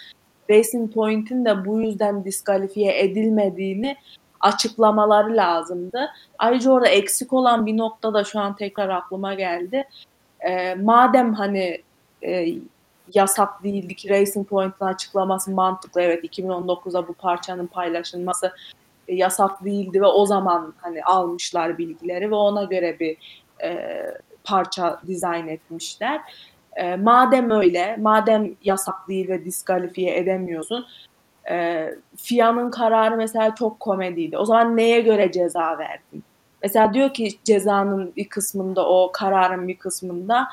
Racing Point'in de bu yüzden diskalifiye edilmediğini açıklamaları lazımdı. Ayrıca orada eksik olan bir nokta da şu an tekrar aklıma geldi. E, madem hani e, yasak değildi ki Racing Point'in açıklaması mantıklı. Evet 2019'da bu parçanın paylaşılması e, yasak değildi ve o zaman hani almışlar bilgileri ve ona göre bir e, parça dizayn etmişler. E, madem öyle, madem yasak değil ve diskalifiye edemiyorsun, e, FIA'nın kararı mesela çok komediydi. O zaman neye göre ceza verdin? Mesela diyor ki cezanın bir kısmında, o kararın bir kısmında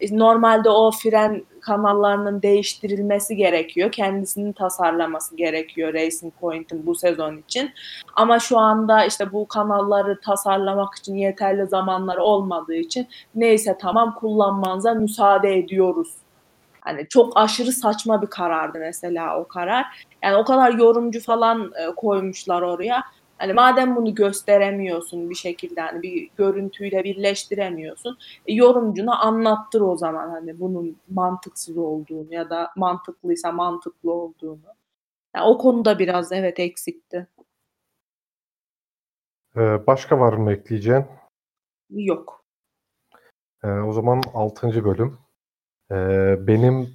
e, normalde o fren kanallarının değiştirilmesi gerekiyor. Kendisinin tasarlaması gerekiyor Racing Point'in bu sezon için. Ama şu anda işte bu kanalları tasarlamak için yeterli zamanları olmadığı için neyse tamam kullanmanıza müsaade ediyoruz. Hani çok aşırı saçma bir karardı mesela o karar. Yani o kadar yorumcu falan e, koymuşlar oraya. Hani madem bunu gösteremiyorsun bir şekilde hani bir görüntüyle birleştiremiyorsun e, yorumcuna anlattır o zaman hani bunun mantıksız olduğunu ya da mantıklıysa mantıklı olduğunu. Yani o konuda biraz evet eksikti. Ee, başka var mı ekleyeceğin? Yok. Ee, o zaman 6. bölüm. Ee, benim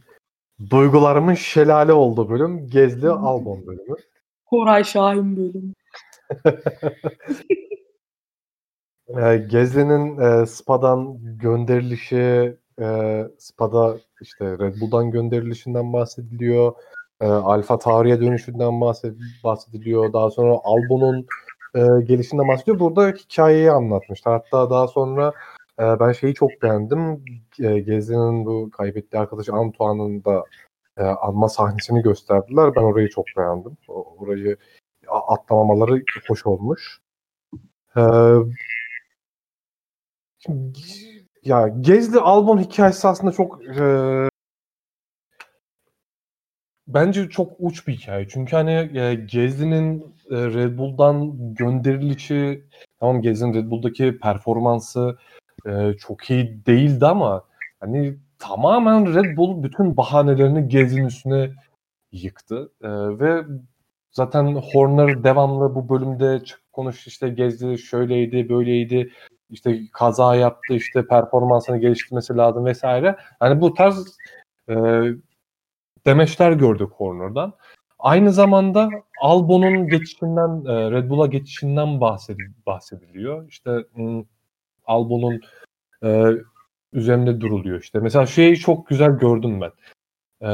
duygularımın şelale olduğu bölüm Gezli Albon bölümü. Koray Şahin bölümü. Gezli'nin e, Spa'dan gönderilişi, e, Spa'da işte Red Bull'dan gönderilişinden bahsediliyor. E, Alfa Tauri'ye dönüşünden bahsed- bahsediliyor. Daha sonra Albon'un e, gelişinden bahsediyor. Burada hikayeyi anlatmışlar. Hatta daha sonra e, ben şeyi çok beğendim. E, Gezli'nin bu kaybettiği arkadaşı Antoine'ın da e, anma sahnesini gösterdiler. Ben orayı çok beğendim. Orayı atlamamaları hoş olmuş. Ee, ya Gezli Albon hikayesi aslında çok e, bence çok uç bir hikaye. Çünkü hani e, Gezli'nin e, Red Bull'dan gönderilişi tamam Gezli'nin Red Bull'daki performansı e, çok iyi değildi ama hani tamamen Red Bull bütün bahanelerini Gezli'nin üstüne yıktı. E, ve Zaten Horner devamlı bu bölümde konuş işte gezdi şöyleydi böyleydi işte kaza yaptı işte performansını geliştirmesi lazım vesaire. Hani bu tarz e, demeçler gördük Horner'dan. Aynı zamanda Albon'un geçişinden e, Red Bull'a geçişinden bahsediliyor. İşte Albon'un e, üzerinde duruluyor işte. Mesela şeyi çok güzel gördüm ben. E,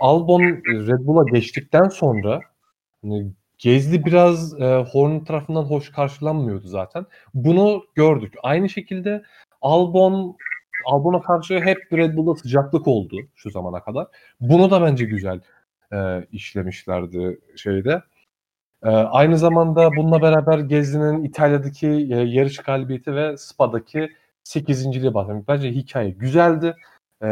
Albon Red Bull'a geçtikten sonra Hani Gezli biraz e, Horn tarafından hoş karşılanmıyordu zaten. Bunu gördük. Aynı şekilde Albon Albon'a karşı hep Red Bull'da sıcaklık oldu şu zamana kadar. Bunu da bence güzel e, işlemişlerdi şeyde. E, aynı zamanda bununla beraber Gezli'nin İtalya'daki e, yarış galibiyeti ve Spa'daki 8. bahsetmek. Bence hikaye güzeldi. E,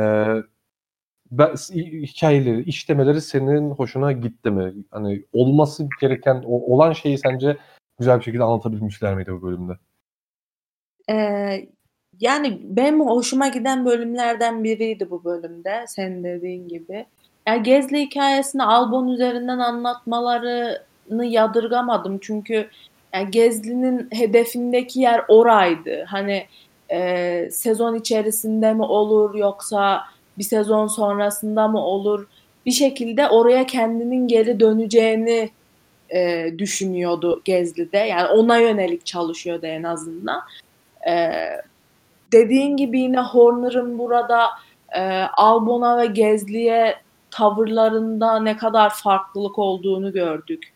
hikayeleri, işlemeleri senin hoşuna gitti mi? Hani olması gereken, olan şeyi sence güzel bir şekilde anlatabilmişler miydi bu bölümde? Ee, yani benim hoşuma giden bölümlerden biriydi bu bölümde. Senin dediğin gibi. Yani Gezli hikayesini Albon üzerinden anlatmalarını yadırgamadım. Çünkü yani Gezli'nin hedefindeki yer oraydı. Hani e, sezon içerisinde mi olur yoksa bir sezon sonrasında mı olur? Bir şekilde oraya kendinin geri döneceğini e, düşünüyordu Gezli'de. Yani ona yönelik çalışıyordu en azından. E, dediğin gibi yine Horner'ın burada e, Albon'a ve Gezli'ye tavırlarında ne kadar farklılık olduğunu gördük.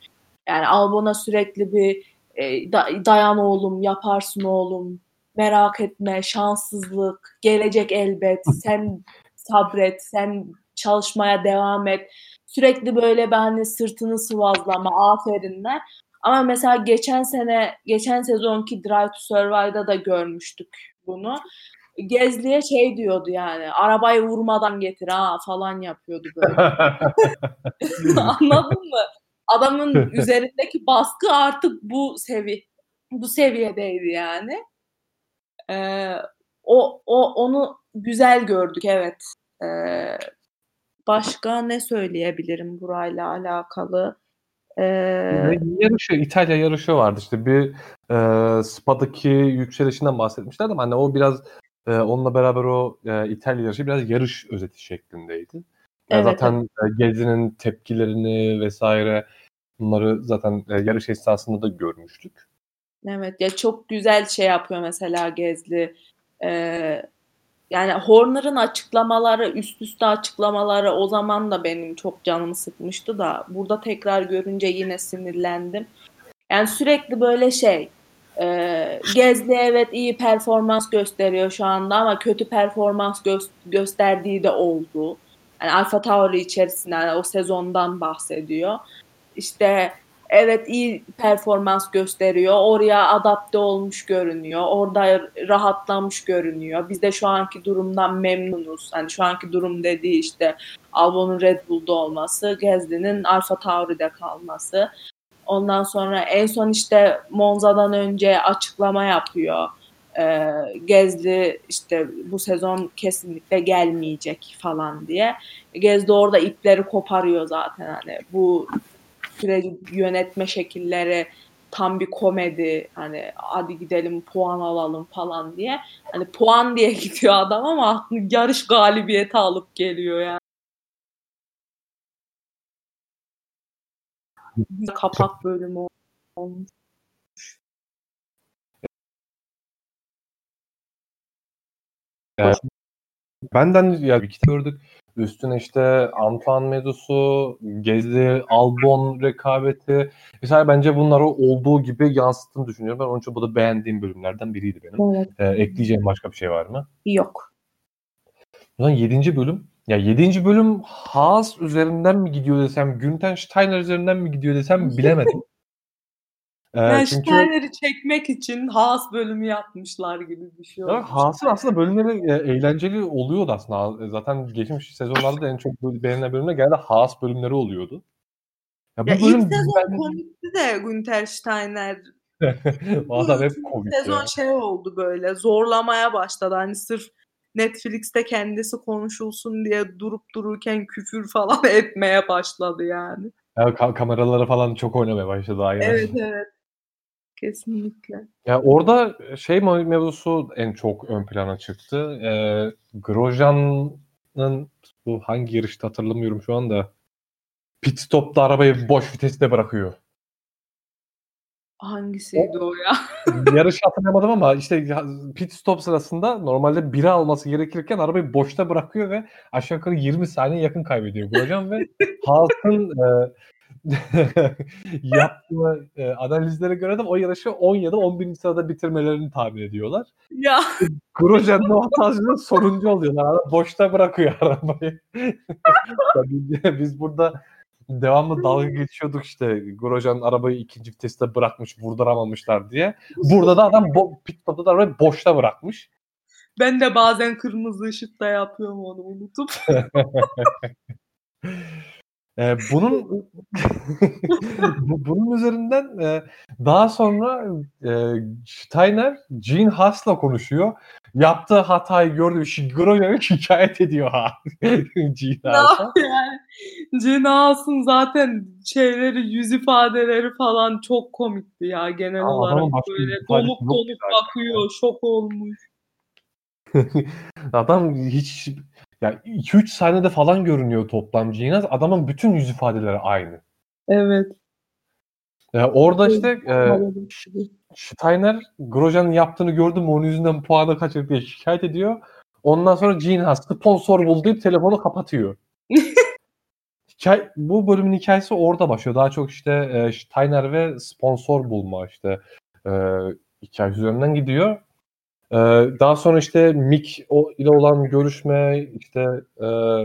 Yani Albon'a sürekli bir e, dayan oğlum, yaparsın oğlum, merak etme, şanssızlık, gelecek elbet, sen sabret, sen çalışmaya devam et. Sürekli böyle ben hani sırtını sıvazlama, aferinler. Ama mesela geçen sene, geçen sezonki Drive to Survive'da da görmüştük bunu. Gezli'ye şey diyordu yani arabayı vurmadan getir ha falan yapıyordu böyle. [laughs] Anladın mı? Adamın üzerindeki baskı artık bu sevi bu seviyedeydi yani. Ee, o, o onu güzel gördük evet. Ee, başka ne söyleyebilirim burayla alakalı? Ee, yarışı, İtalya yarışı vardı işte bir e, Spa'daki yükselişinden bahsetmişlerdi ama hani o biraz e, onunla beraber o e, İtalya yarışı biraz yarış özeti şeklindeydi. E, evet, zaten evet. E, Gezi'nin tepkilerini vesaire bunları zaten e, yarış esnasında da görmüştük. Evet ya çok güzel şey yapıyor mesela Gezli. Ee, yani Horner'ın açıklamaları, üst üste açıklamaları o zaman da benim çok canımı sıkmıştı da burada tekrar görünce yine sinirlendim. Yani sürekli böyle şey e, Gezli evet iyi performans gösteriyor şu anda ama kötü performans gö- gösterdiği de oldu. Yani Alfa Tauri içerisinde yani o sezondan bahsediyor. İşte evet iyi performans gösteriyor. Oraya adapte olmuş görünüyor. Orada rahatlamış görünüyor. Biz de şu anki durumdan memnunuz. Hani şu anki durum dediği işte Albon'un Red Bull'da olması, Gezli'nin Alfa Tauri'de kalması. Ondan sonra en son işte Monza'dan önce açıklama yapıyor. Ee, Gezli işte bu sezon kesinlikle gelmeyecek falan diye. Gezli orada ipleri koparıyor zaten hani bu süreci yönetme şekilleri tam bir komedi hani hadi gidelim puan alalım falan diye. Hani puan diye [laughs] gidiyor adam ama yarış galibiyeti alıp geliyor yani. Kapak bölümü olmuş. Yani benden ya bir kitap gördük. Üstüne işte Antoine Medusu, Gezli, Albon rekabeti. Mesela bence bunları olduğu gibi yansıttığını düşünüyorum. Ben onun için bu da beğendiğim bölümlerden biriydi benim. Evet. Ee, ekleyeceğim başka bir şey var mı? Yok. O zaman 7. bölüm. Ya 7. bölüm Haas üzerinden mi gidiyor desem, Günten Steiner üzerinden mi gidiyor desem [laughs] bilemedim. Ee, yani çünkü... Steiner'i çekmek için Haas bölümü yapmışlar gibi bir şey olmuş. Haas'ın aslında bölümleri e, eğlenceli oluyordu aslında. Zaten geçmiş sezonlarda en çok beğenilen bölümler genelde Haas bölümleri oluyordu. Ya, bu ya bölüm ilk sezon ben... komikti de Günter Steiner. [laughs] o adam hep komik. Sezon ya. şey oldu böyle zorlamaya başladı. Hani sırf Netflix'te kendisi konuşulsun diye durup dururken küfür falan [laughs] etmeye başladı yani. Ya, ka- kameralara falan çok oynamaya başladı. Aynen. Evet evet. Kesinlikle. Ya orada şey mevzusu en çok ön plana çıktı. Ee, Grosjean'ın bu hangi yarışta hatırlamıyorum şu anda. Pit stop'ta arabayı boş viteste bırakıyor. Hangisiydi o, o ya? [laughs] yarışı hatırlamadım ama işte pit stop sırasında normalde biri alması gerekirken arabayı boşta bırakıyor ve aşağı yukarı 20 saniye yakın kaybediyor Grosjean ve [laughs] Haas'ın e, [laughs] yaptığı e, analizlere göre de o yarışı 10 ya da 11. sırada bitirmelerini tahmin ediyorlar. Ya. Grosjean'ın o hatasında soruncu oluyorlar. Boşta bırakıyor arabayı. [laughs] biz burada devamlı dalga geçiyorduk işte Grosjean arabayı ikinci viteste bırakmış vurduramamışlar diye. Burada da adam bo- pit stop'ta da arabayı boşta bırakmış. Ben de bazen kırmızı ışıkta yapıyorum onu unutup. [laughs] Eee, bunun [laughs] [laughs] bunun üzerinden, eee, daha sonra, eee, Steiner Gene Haas'la konuşuyor. Yaptığı hatayı gördüğü için Grosjean'ı [laughs] şikâyet ediyor ha Gene Ne Haas'a. Gene Haas'ın zaten şeyleri, yüz ifadeleri falan çok komikti ya genel A olarak böyle donuk donuk bakıyor, şok olmuş. Adam hiç ya 2-3 sahnede falan görünüyor toplam Gene Haas. Adamın bütün yüz ifadeleri aynı. Evet. Eee, orada işte, Ş Steiner Grosjean'ın yaptığını gördü mü onun yüzünden puanı kaçırdı diye şikâyet ediyor. Ondan sonra Gene sponsor bul deyip telefonu kapatıyor. [laughs] Hikâye bu bölümün hikâyesi orada başlıyor. Daha çok işte, eee, Steiner ve sponsor bulma işte, eee, hikâyesi üzerinden gidiyor. Eee, daha sonra işte Mick o ile olan görüşme işte, eee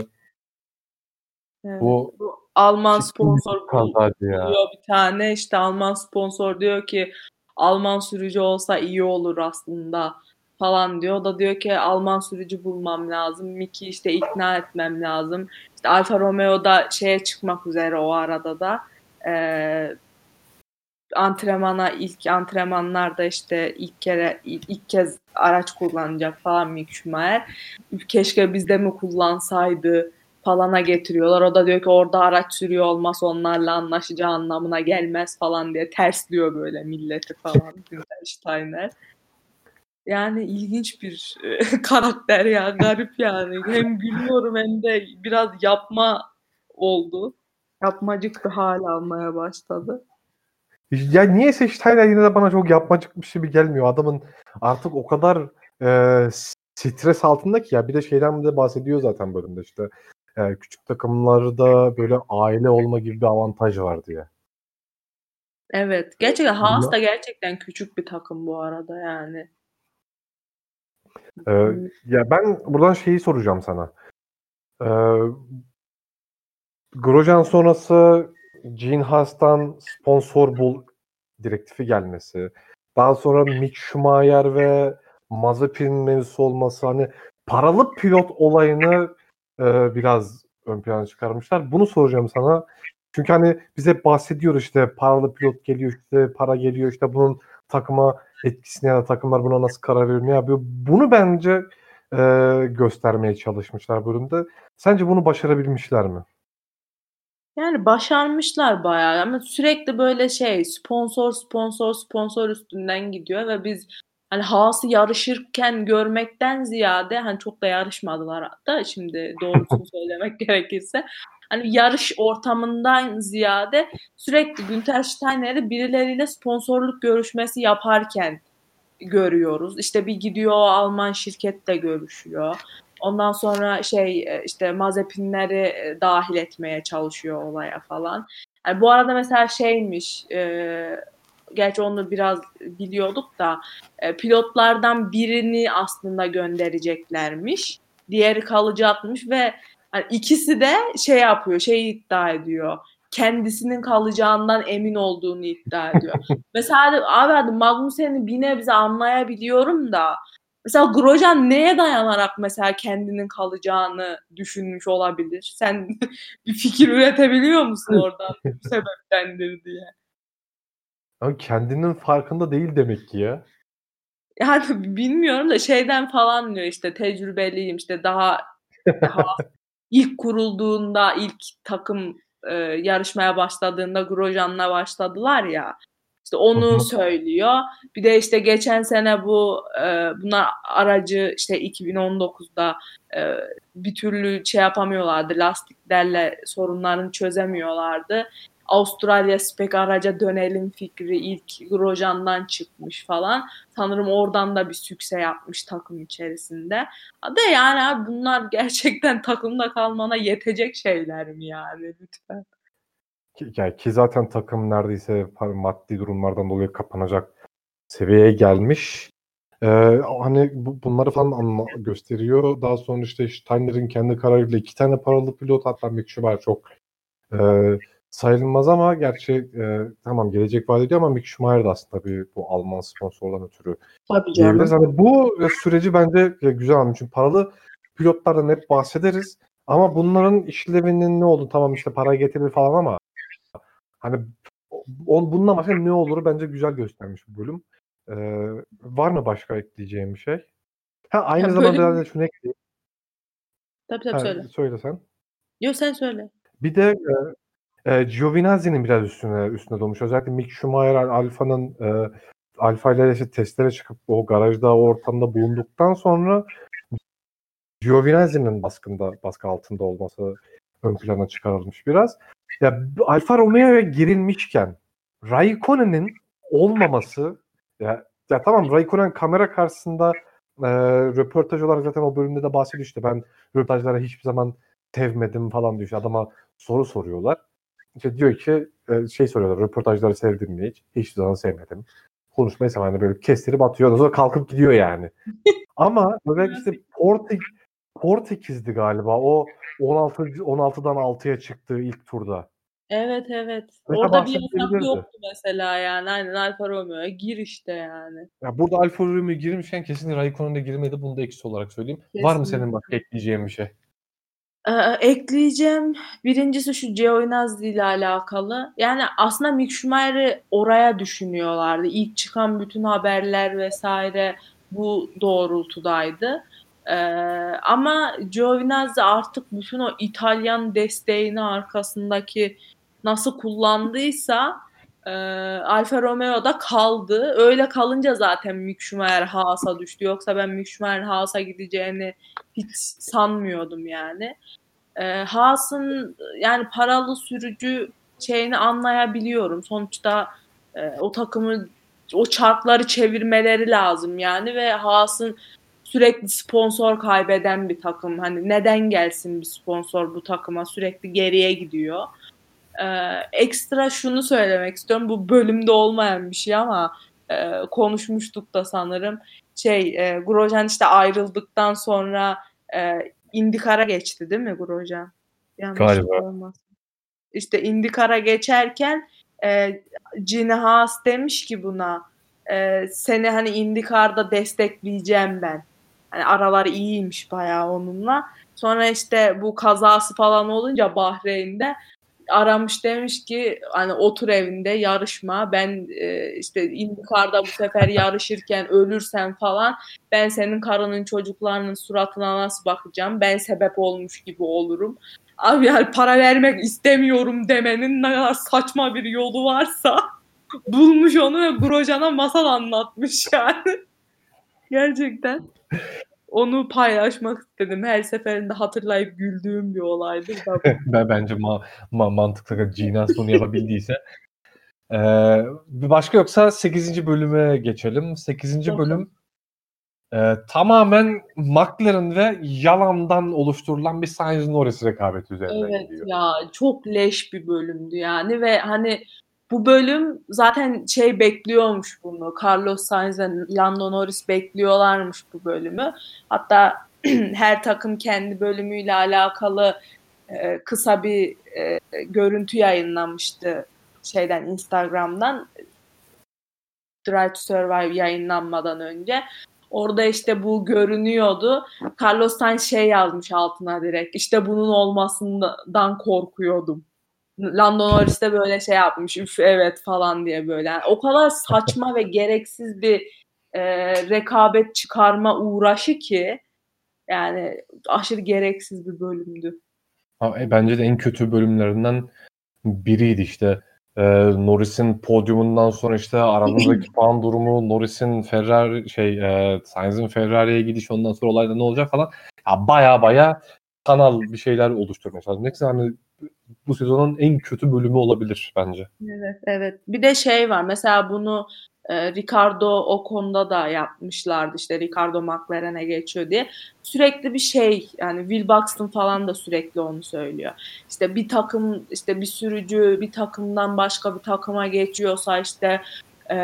Evet. bu Bu Alman sponsor buluyor bir tane. İşte Alman sponsor diyor ki Alman sürücü olsa iyi olur aslında falan diyor. O da diyor ki Alman sürücü bulmam lazım. Mick'i işte ikna etmem lazım. İşte Alfa Romeo da şeye çıkmak üzere o arada da. Eee antrenmana ilk antrenmanlarda işte ilk kere ilk, kez araç kullanacak falan Mick Schumacher. Keşke bizde mi kullansaydı falana getiriyorlar. O da diyor ki orada araç sürüyor olmaz onlarla anlaşacağı anlamına gelmez falan diye tersliyor böyle milleti falan [laughs] Steiner. Yani ilginç bir e, [laughs] karakter ya garip yani. Hem gülüyorum hem de biraz yapma oldu. Yapmacık bir hal almaya başladı. Ya niyeyse Steiner yine de bana çok yapmacıkmış gibi gelmiyor. Adamın artık o kadar, eee, stres altında ki ya bir de şeyden de bahsediyor zaten bölümde işte, eee, küçük takımlarda böyle aile olma gibi bir avantaj var diye. Evet. Gerçekten Haas da gerçekten küçük bir takım bu arada yani. Eee, ya ben buradan şeyi soracağım sana. Eee Grosjean sonrası Gene Haas'tan sponsor bul direktifi gelmesi. Daha sonra Mick Schumacher ve Mazepin mevzusu olması hani paralı pilot olayını, eee, biraz ön plana çıkarmışlar. Bunu soracağım sana. Çünkü hani biz hep bahsediyoruz işte paralı pilot geliyor, işte para geliyor, işte bunun takıma etkisini ya da takımlar buna nasıl karar veriyor, ne? Bunu bence, eee, göstermeye çalışmışlar bölümde. Sence bunu başarabilmişler mi? Yani başarmışlar bayağı ama sürekli böyle şey sponsor, sponsor, sponsor üstünden gidiyor ve biz hani Haas'ı yarışırken görmekten ziyade hani çok da yarışmadılar hatta şimdi doğrusunu [laughs] söylemek gerekirse. Hani yarış ortamından ziyade sürekli Günther Steiner'i birileriyle sponsorluk görüşmesi yaparken görüyoruz. İşte bir gidiyor Alman şirketle görüşüyor. Ondan sonra şey işte Mazepinleri dahil etmeye çalışıyor olaya falan. Yani bu arada mesela şeymiş e, gerçi onu biraz biliyorduk da e, pilotlardan birini aslında göndereceklermiş. Diğeri kalacakmış ve yani ikisi de şey yapıyor, şey iddia ediyor. Kendisinin kalacağından emin olduğunu iddia ediyor. [laughs] mesela abi hadi Magnussen'i bir nebze anlayabiliyorum da Mesela Grosjean neye dayanarak mesela kendinin kalacağını düşünmüş olabilir? Sen [laughs] bir fikir üretebiliyor musun oradan bu sebeptendir diye? Ama kendinin farkında değil demek ki ya. Yani [laughs] bilmiyorum da şeyden falan diyor işte tecrübeliyim işte daha daha [laughs] ilk kurulduğunda ilk takım e, yarışmaya başladığında Grosjean'la başladılar ya. İşte onu söylüyor. Bir de işte geçen sene bu e, bunlar aracı işte 2019'da e, bir türlü şey yapamıyorlardı. Lastiklerle sorunlarını çözemiyorlardı. Avustralya spek araca dönelim fikri ilk Grosjean'dan çıkmış falan. Sanırım oradan da bir sükse yapmış takım içerisinde. De yani abi bunlar gerçekten takımda kalmana yetecek şeyler mi yani lütfen? Ki, yani ki zaten takım neredeyse maddi durumlardan dolayı kapanacak seviyeye gelmiş. Ee, hani bu, bunları falan anla, gösteriyor. Daha sonra işte Steiner'in kendi kararıyla iki tane paralı pilot hatta Mick Schumacher çok e, sayılmaz ama gerçi e, tamam gelecek vaat ediyor ama Mick Schumacher da aslında tabii bu Alman sponsordan ötürü Tabii diyebiliriz. Hani bu süreci bence güzel anladım. Çünkü paralı pilotlardan hep bahsederiz. Ama bunların işlevinin ne oldu? Tamam işte para getirir falan ama hani on, bununla başka ne olur bence güzel göstermiş bu bölüm. Ee, var mı başka ekleyeceğim bir şey? Ha aynı Ya zamanda bölüm- biraz da şunu ekleyeyim. Tabii tabii Ha, söyle. söyle sen. Yok sen söyle. Bir de e, e, Giovinazzi'nin biraz üstüne üstüne dolmuş. Özellikle Mick Schumacher Alfa'nın e, Alfa ile işte testlere çıkıp o garajda o ortamda bulunduktan sonra Giovinazzi'nin baskında baskı altında olması ön plana çıkarılmış biraz. Ya Alfa Romeo'ya girilmişken Raikkonen'in olmaması ya, ya tamam Raikkonen kamera karşısında e, röportaj olarak zaten o bölümde de bahsediyor işte ben röportajlara hiçbir zaman sevmedim falan diyor. İşte adama soru soruyorlar. İşte diyor ki e, şey soruyorlar röportajları sevdin mi hiç? Hiçbir zaman sevmedim. Konuşmayı seven de böyle kestirip atıyor. Ondan sonra kalkıp gidiyor yani. [laughs] Ama böyle işte Portek Portekiz'di galiba. O 16 16'dan 6'ya çıktığı ilk turda. Evet evet. Mesela Orada bir yasak yoktu mesela yani. Aynen Alfa Romeo'ya gir işte yani. Ya burada Alfa Romeo girmişken kesin Raikkonen de girmedi. Bunu da eksi olarak söyleyeyim. Var mı Kesinlikle. senin başka ekleyeceğin bir şey? Ee, ekleyeceğim. Birincisi şu Giovinazzi ile alakalı. Yani aslında Mick Schumacher'i oraya düşünüyorlardı. İlk çıkan bütün haberler vesaire bu doğrultudaydı. Ee, ama Giovinazzi artık bütün o İtalyan desteğini arkasındaki nasıl kullandıysa e, Alfa Romeo'da kaldı. Öyle kalınca zaten Mick Schumacher Haas'a düştü. Yoksa ben Mick Schumacher'in Haas'a gideceğini hiç sanmıyordum yani. E, Haas'ın yani paralı sürücü şeyini anlayabiliyorum. Sonuçta e, o takımı o çarkları çevirmeleri lazım yani ve Haas'ın sürekli sponsor kaybeden bir takım. Hani neden gelsin bir sponsor bu takıma sürekli geriye gidiyor. Ee, ekstra şunu söylemek istiyorum. Bu bölümde olmayan bir şey ama e, konuşmuştuk da sanırım. Şey, e, Grosjean işte ayrıldıktan sonra e, IndyCar'a geçti değil mi Grosjean? Yanlış Galiba. olmasın. İşte IndyCar'a geçerken e, Gene Haas demiş ki buna e, seni hani IndyCar'da destekleyeceğim ben. Hani aralar iyiymiş bayağı onunla. Sonra işte bu kazası falan olunca Bahreyn'de aramış demiş ki hani otur evinde yarışma ben e, işte IndyCar'da bu sefer yarışırken ölürsen falan ben senin karının çocuklarının suratına nasıl bakacağım ben sebep olmuş gibi olurum. Abi yani para vermek istemiyorum demenin ne kadar saçma bir yolu varsa [laughs] bulmuş onu ve Grosjean'a masal anlatmış yani. [laughs] Gerçekten onu paylaşmak istedim. Her seferinde hatırlayıp güldüğüm bir olaydı. [laughs] ben bence ma- ma- mantıklı Ginas bunu yapabildiyse. [laughs] Ee, bir başka yoksa 8. bölüme geçelim. 8. Tamam. bölüm e, tamamen McLaren ve yalandan oluşturulan bir Sainz Norris rekabeti üzerinden Evet gidiyor. ya çok leş bir bölümdü yani ve hani bu bölüm zaten şey bekliyormuş bunu. Carlos Sainz ve Lando Norris bekliyorlarmış bu bölümü. Hatta [clears throat] her takım kendi bölümüyle alakalı e, kısa bir e, görüntü yayınlamıştı şeyden Instagram'dan Drive to Survive yayınlanmadan önce. Orada işte bu görünüyordu. Carlos Sainz şey yazmış altına direkt. İşte bunun olmasından korkuyordum. Lando Norris de böyle şey yapmış. Üf evet falan diye böyle. Yani o kadar saçma ve gereksiz bir e, rekabet çıkarma uğraşı ki yani aşırı gereksiz bir bölümdü. E, Bence de en kötü bölümlerinden biriydi işte. Ee, Norris'in podyumundan sonra işte aralarındaki [laughs] puan durumu, Norris'in Ferrari şey e, Sainz'in Ferrari'ye gidiş ondan sonra olayda ne olacak falan. Ya baya baya kanal bir şeyler oluşturmaya. Neyse hani bu sezonun en kötü bölümü olabilir bence. Evet, evet. Bir de şey var. Mesela bunu e, Ricardo o konuda da yapmışlardı. İşte Ricardo McLaren'e geçiyor diye. Sürekli bir şey yani Will Buxton falan da sürekli onu söylüyor. İşte bir takım işte bir sürücü bir takımdan başka bir takıma geçiyorsa işte e,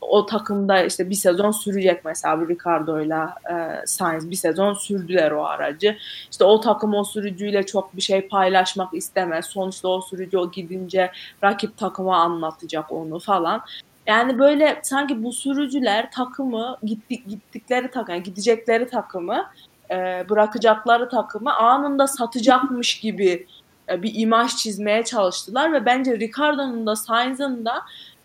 o takımda işte bir sezon sürecek mesela Ricardo'yla e, Sainz bir sezon sürdüler o aracı. İşte o takım o sürücüyle çok bir şey paylaşmak istemez. Sonuçta o sürücü o gidince rakip takıma anlatacak onu falan. Yani böyle sanki bu sürücüler takımı gittik gittikleri takım yani gidecekleri takımı e, bırakacakları takımı anında satacakmış gibi e, bir imaj çizmeye çalıştılar ve bence Ricardo'nun da Sainz'ın da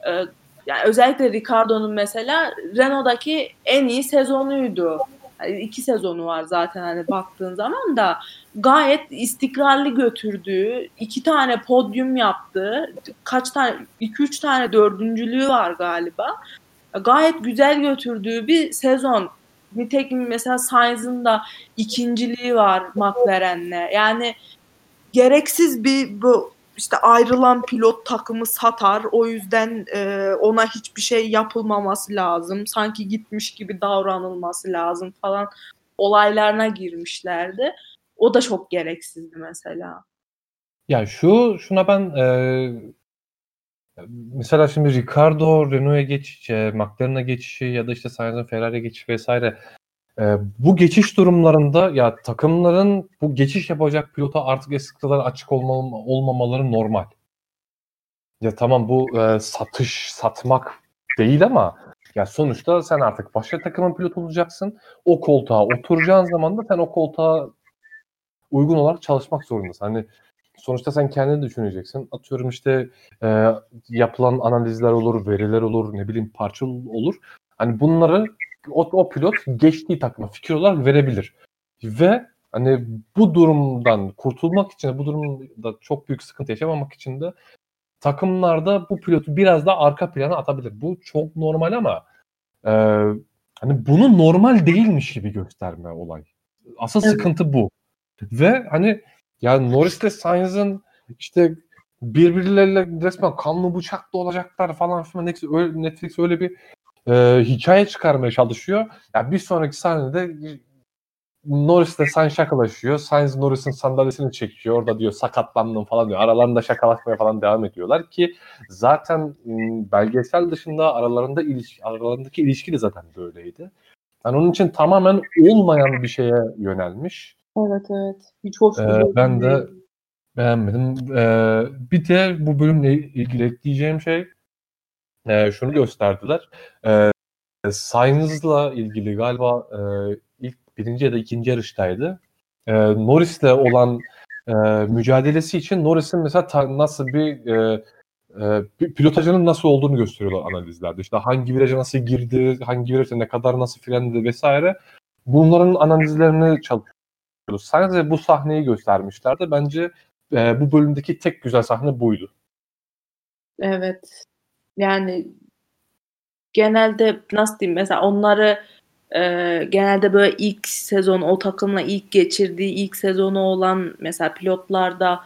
e, yani özellikle Ricardo'nun mesela Renault'daki en iyi sezonuydu. Yani iki sezonu var zaten hani baktığın zaman da gayet istikrarlı götürdüğü, iki tane podyum yaptı, kaç tane, iki üç tane dördüncülüğü var galiba. Gayet güzel götürdüğü bir sezon. Nitekim mesela Sainz'ın da ikinciliği var McLaren'le. Yani gereksiz bir bu işte ayrılan pilot takımı satar. O yüzden e, ona hiçbir şey yapılmaması lazım. Sanki gitmiş gibi davranılması lazım falan olaylarına girmişlerdi. O da çok gereksizdi mesela. Ya şu şuna ben e, mesela şimdi Ricardo Renault'a geçişi, McLaren'a geçişi ya da işte Sainz'ın Ferrari'ye geçişi vesaire e, bu geçiş durumlarında ya takımların bu geçiş yapacak pilota artık eskisi kadar açık olma, olmamaları normal. Ya tamam bu e, satış, satmak değil ama ya sonuçta sen artık başka takımın pilot olacaksın. O koltuğa oturacağın zaman da sen o koltuğa uygun olarak çalışmak zorundasın. Hani sonuçta sen kendini düşüneceksin. Atıyorum işte e, yapılan analizler olur, veriler olur, ne bileyim parça olur. Hani bunları o, o pilot geçtiği takıma fikir olarak verebilir. Ve hani bu durumdan kurtulmak için, bu durumda çok büyük sıkıntı yaşamamak için de takımlarda bu pilotu biraz daha arka plana atabilir. Bu çok normal ama e, hani bunu normal değilmiş gibi gösterme olay. Asıl evet. sıkıntı bu. Ve hani yani Norris'le Sainz'ın işte birbirleriyle resmen kanlı bıçaklı olacaklar falan filan Netflix öyle, Netflix öyle bir e, hikaye çıkarmaya çalışıyor. Yani bir sonraki sahnede Norris'le Sainz şakalaşıyor. Sainz Norris'in sandalyesini çekiyor. Orada diyor sakatlandım falan diyor. Aralarında şakalaşmaya falan devam ediyorlar ki zaten belgesel dışında aralarında ilişki, aralarındaki ilişki de zaten böyleydi. Yani onun için tamamen olmayan bir şeye yönelmiş. Evet evet. Hiç hoş ee, Ben de beğenmedim. Ee, bir de bu bölümle ilgili ekleyeceğim şey e, şunu gösterdiler. E, Sainz'la ilgili galiba e, ilk birinci ya da ikinci yarıştaydı. E, Norris'le olan e, mücadelesi için Norris'in mesela ta, nasıl bir e, e, pilotajının nasıl olduğunu gösteriyorlar analizlerde. İşte hangi viraja nasıl girdi, hangi viraja ne kadar nasıl frenledi vesaire. Bunların analizlerini çalışıyoruz. Sadece bu sahneyi göstermişlerdi. Bence e, bu bölümdeki tek güzel sahne buydu. Evet. Yani genelde nasıl diyeyim mesela onları e, genelde böyle ilk sezon o takımla ilk geçirdiği ilk sezonu olan mesela pilotlarda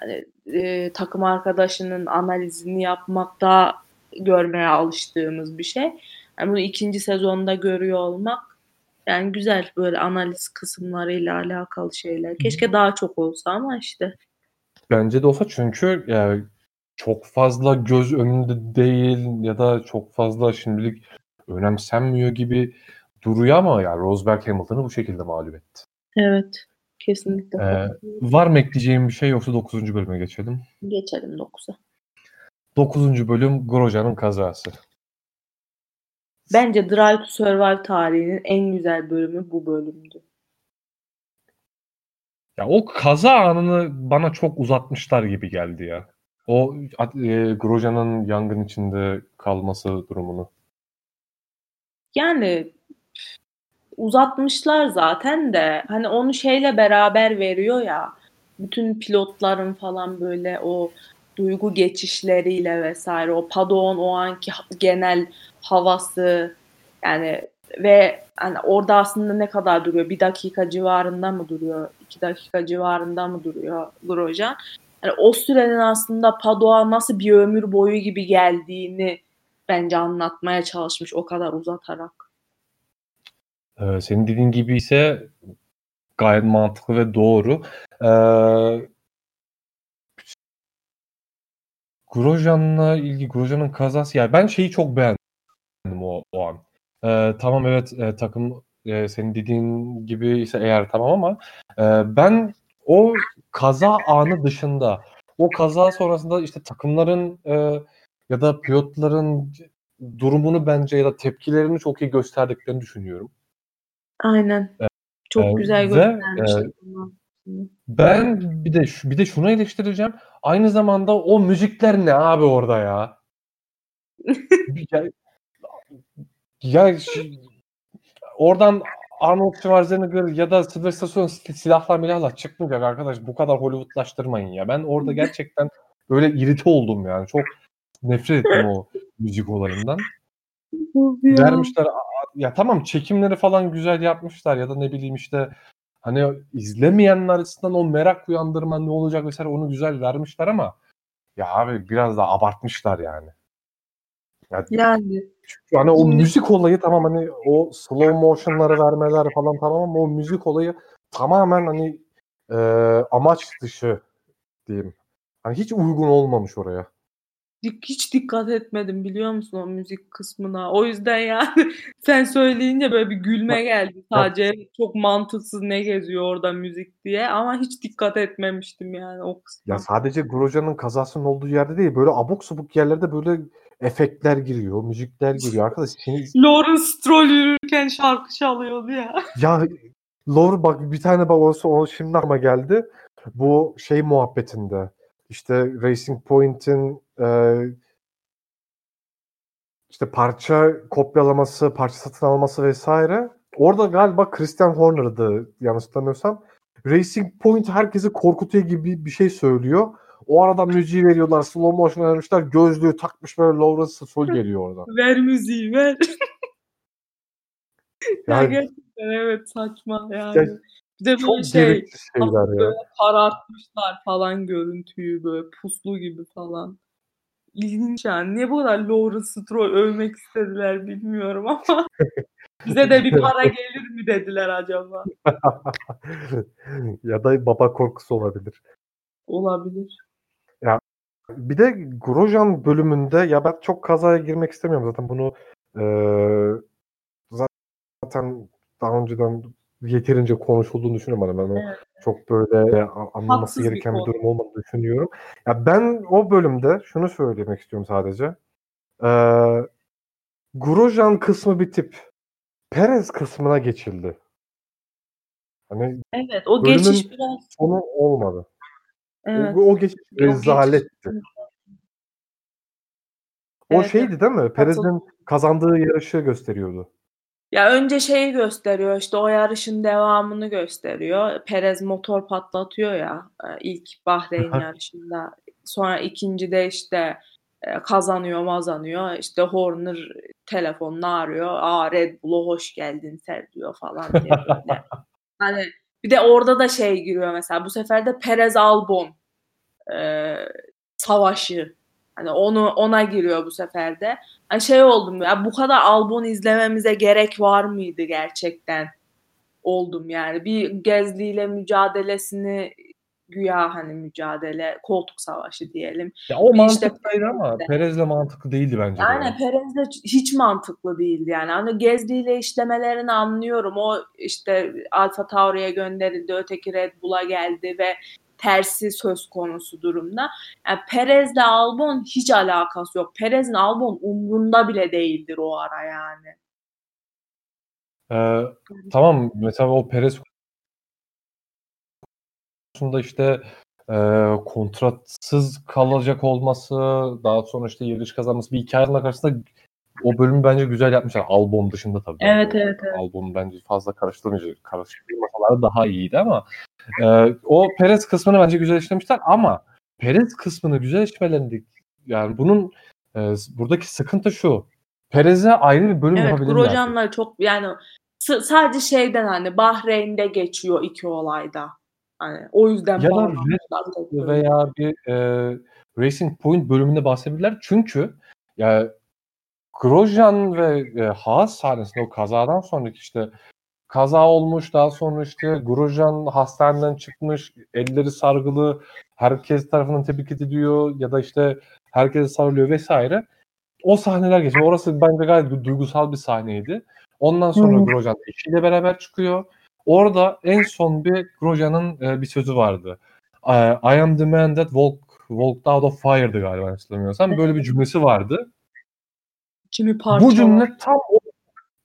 hani, e, takım arkadaşının analizini yapmakta görmeye alıştığımız bir şey. Yani bunu ikinci sezonda görüyor olmak yani güzel böyle analiz kısımlarıyla alakalı şeyler. Keşke daha çok olsa ama işte. Bence de olsa çünkü yani çok fazla göz önünde değil ya da çok fazla şimdilik önemsenmiyor gibi duruyor ama ya Rosberg Hamilton'ı bu şekilde mağlup etti. Evet. Kesinlikle. Ee, var mı ekleyeceğim bir şey yoksa 9. bölüme geçelim? Geçelim 9'a. 9. bölüm Grosjean'ın kazası. Bence Drive to Survive tarihinin en güzel bölümü bu bölümdü. Ya o kaza anını bana çok uzatmışlar gibi geldi ya. O e, Grosjean'ın yangın içinde kalması durumunu. Yani uzatmışlar zaten de hani onu şeyle beraber veriyor ya bütün pilotların falan böyle o duygu geçişleriyle vesaire o Padon o anki genel havası yani ve hani orada aslında ne kadar duruyor? Bir dakika civarında mı duruyor? iki dakika civarında mı duruyor Grosjean? Yani o sürenin aslında Padua nasıl bir ömür boyu gibi geldiğini bence anlatmaya çalışmış o kadar uzatarak. Ee, senin dediğin gibi ise gayet mantıklı ve doğru. Ee, Grosjean'la ilgili Grosjean'ın kazası yani ben şeyi çok beğendim o, o an. Ee, tamam evet e, takım e, senin dediğin gibi ise eğer tamam ama e, ben o kaza anı dışında o kaza sonrasında işte takımların e, ya da pilotların durumunu bence ya da tepkilerini çok iyi gösterdiklerini düşünüyorum. Aynen. Çok Ee, güzel göstermişler. e. Ben bir de bir de şunu eleştireceğim. Aynı zamanda o müzikler ne abi orada ya? [laughs] ya, ya oradan Arnold Schwarzenegger ya da Sylvester Stallone sil- silahla milahla çıkmayacak arkadaş. Bu kadar Hollywoodlaştırmayın ya. Ben orada [laughs] gerçekten böyle irite oldum yani. Çok nefret ettim o müzik olayından. Vermişler ya tamam çekimleri falan güzel yapmışlar ya da ne bileyim işte hani izlemeyenler açısından o merak uyandırma ne olacak vesaire onu güzel vermişler ama ya abi biraz da abartmışlar yani. Yani Çünkü hani o müzik olayı tamam hani o slow motion'ları vermeler falan tamam ama o müzik olayı tamamen hani e, amaç dışı diyeyim. Hani hiç uygun olmamış oraya. hiç dikkat etmedim biliyor musun o müzik kısmına. O yüzden yani [laughs] sen söyleyince böyle bir gülme geldi. Sadece çok mantıksız ne geziyor orada müzik diye ama hiç dikkat etmemiştim yani o kısma. Ya sadece Grosjean'ın kazasının olduğu yerde değil böyle abuk subuk yerlerde böyle efektler giriyor, müzikler giriyor. Arkadaş şimdi Lawrence Stroll yürürken şarkı çalıyordu ya. ya Lor bak bir tane bak olsa o şimdi ama geldi. Bu şey muhabbetinde işte Racing Point'in e, işte parça kopyalaması, parça satın alması vesaire. Orada galiba Christian Horner'dı yanlış hatırlamıyorsam. Racing Point herkesi korkutuyor gibi bir şey söylüyor. O arada müziği veriyorlar, slow motion vermişler, gözlüğü takmış böyle Lawrence Stroll geliyor orada. Ver müziği ver. ya Yani gerçekten evet saçma yani. Ya bir de çok böyle şey gereksiz şeyler ya. böyle karartmışlar falan görüntüyü böyle puslu gibi falan. İlginç yani. Niye bu kadar Lawrence Stroll övmek istediler bilmiyorum ama [laughs] bize de bir para gelir mi dediler acaba? [laughs] ya da baba korkusu olabilir. Olabilir. Bir de Grosjean bölümünde ya ben çok kazaya girmek istemiyorum zaten bunu eee, zaten daha önceden yeterince konuşulduğunu düşünüyorum ama ben o Evet. çok böyle anlaması Haksız bir gereken bir, konu. durum olmadığını düşünüyorum. Ya ben o bölümde şunu söylemek istiyorum sadece. Eee Grosjean kısmı bitip Perez kısmına geçildi. Hani Evet o geçiş biraz sonu olmadı. Evet. O, o geçiş rezaletti. O Evet, şeydi değil mi? Perez'in kazandığı yarışı gösteriyordu. Ya önce şeyi gösteriyor işte o yarışın devamını gösteriyor. Perez motor patlatıyor ya e, ilk Bahreyn yarışında. Sonra ikincide işte e, kazanıyor mazanıyor. İşte Horner telefonla arıyor. Aa Red Bull'a hoş geldin sen diyor falan diye. [laughs] Hani bir de orada da şey giriyor mesela bu sefer de Perez Albon e, savaşı. Hani onu ona giriyor bu sefer de. Hani şey oldum ya bu kadar Albon izlememize gerek var mıydı gerçekten? Oldum yani. Bir Gezli ile mücadelesini güya hani mücadele koltuk savaşı diyelim. Ya o Bir işte mantıklıydı ama Perez'le. Perez'le mantıklı değildi bence de. Yani ya. Perez'de hiç mantıklı değildi yani. Hani Gezli ile işlemelerini anlıyorum. O işte Alfa Tauri'ye gönderildi, öteki Red Bull'a geldi ve tersi söz konusu durumda. Yani Perez'le Albon hiç alakası yok. Perez'in Albon umrunda bile değildir o ara yani. Ee, tamam mesela o Perez konusunda işte e, kontratsız kalacak olması, daha sonra işte yarış kazanması bir hikayenin karşısında o bölümü bence güzel yapmışlar. Albon dışında tabii. Evet, O- evet, evet. Albon bence fazla karıştırmayacak. Karıştırmasalar daha iyiydi ama e, o Perez kısmını bence güzel işlemişler ama Perez kısmını güzel işlemelerinde yani bunun e, buradaki sıkıntı şu. Perez'e ayrı bir bölüm Evet, yapabilirler. Grosjean'la çok yani s- sadece şeyden hani Bahreyn'de geçiyor iki olayda. Hani o yüzden Ya da veya bir e, Racing Point bölümünde bahsedebilirler. Çünkü ya Grosjean ve e, Haas sahnesinde o kazadan sonraki işte kaza olmuş daha sonra işte Grosjean hastaneden çıkmış elleri sargılı herkes tarafından tebrik ediliyor ya da işte herkese sarılıyor vesaire. O sahneler geçiyor. Orası bence gayet du- duygusal bir sahneydi. Ondan sonra Hı. Grosjean eşiyle beraber çıkıyor. Orada en son bir Grosjean'ın e, bir sözü vardı. E, I am the man that walk, walked out of fire'dı galiba hatırlamıyorsam. Böyle bir cümlesi vardı. Kimi parça Bu cümle tam o,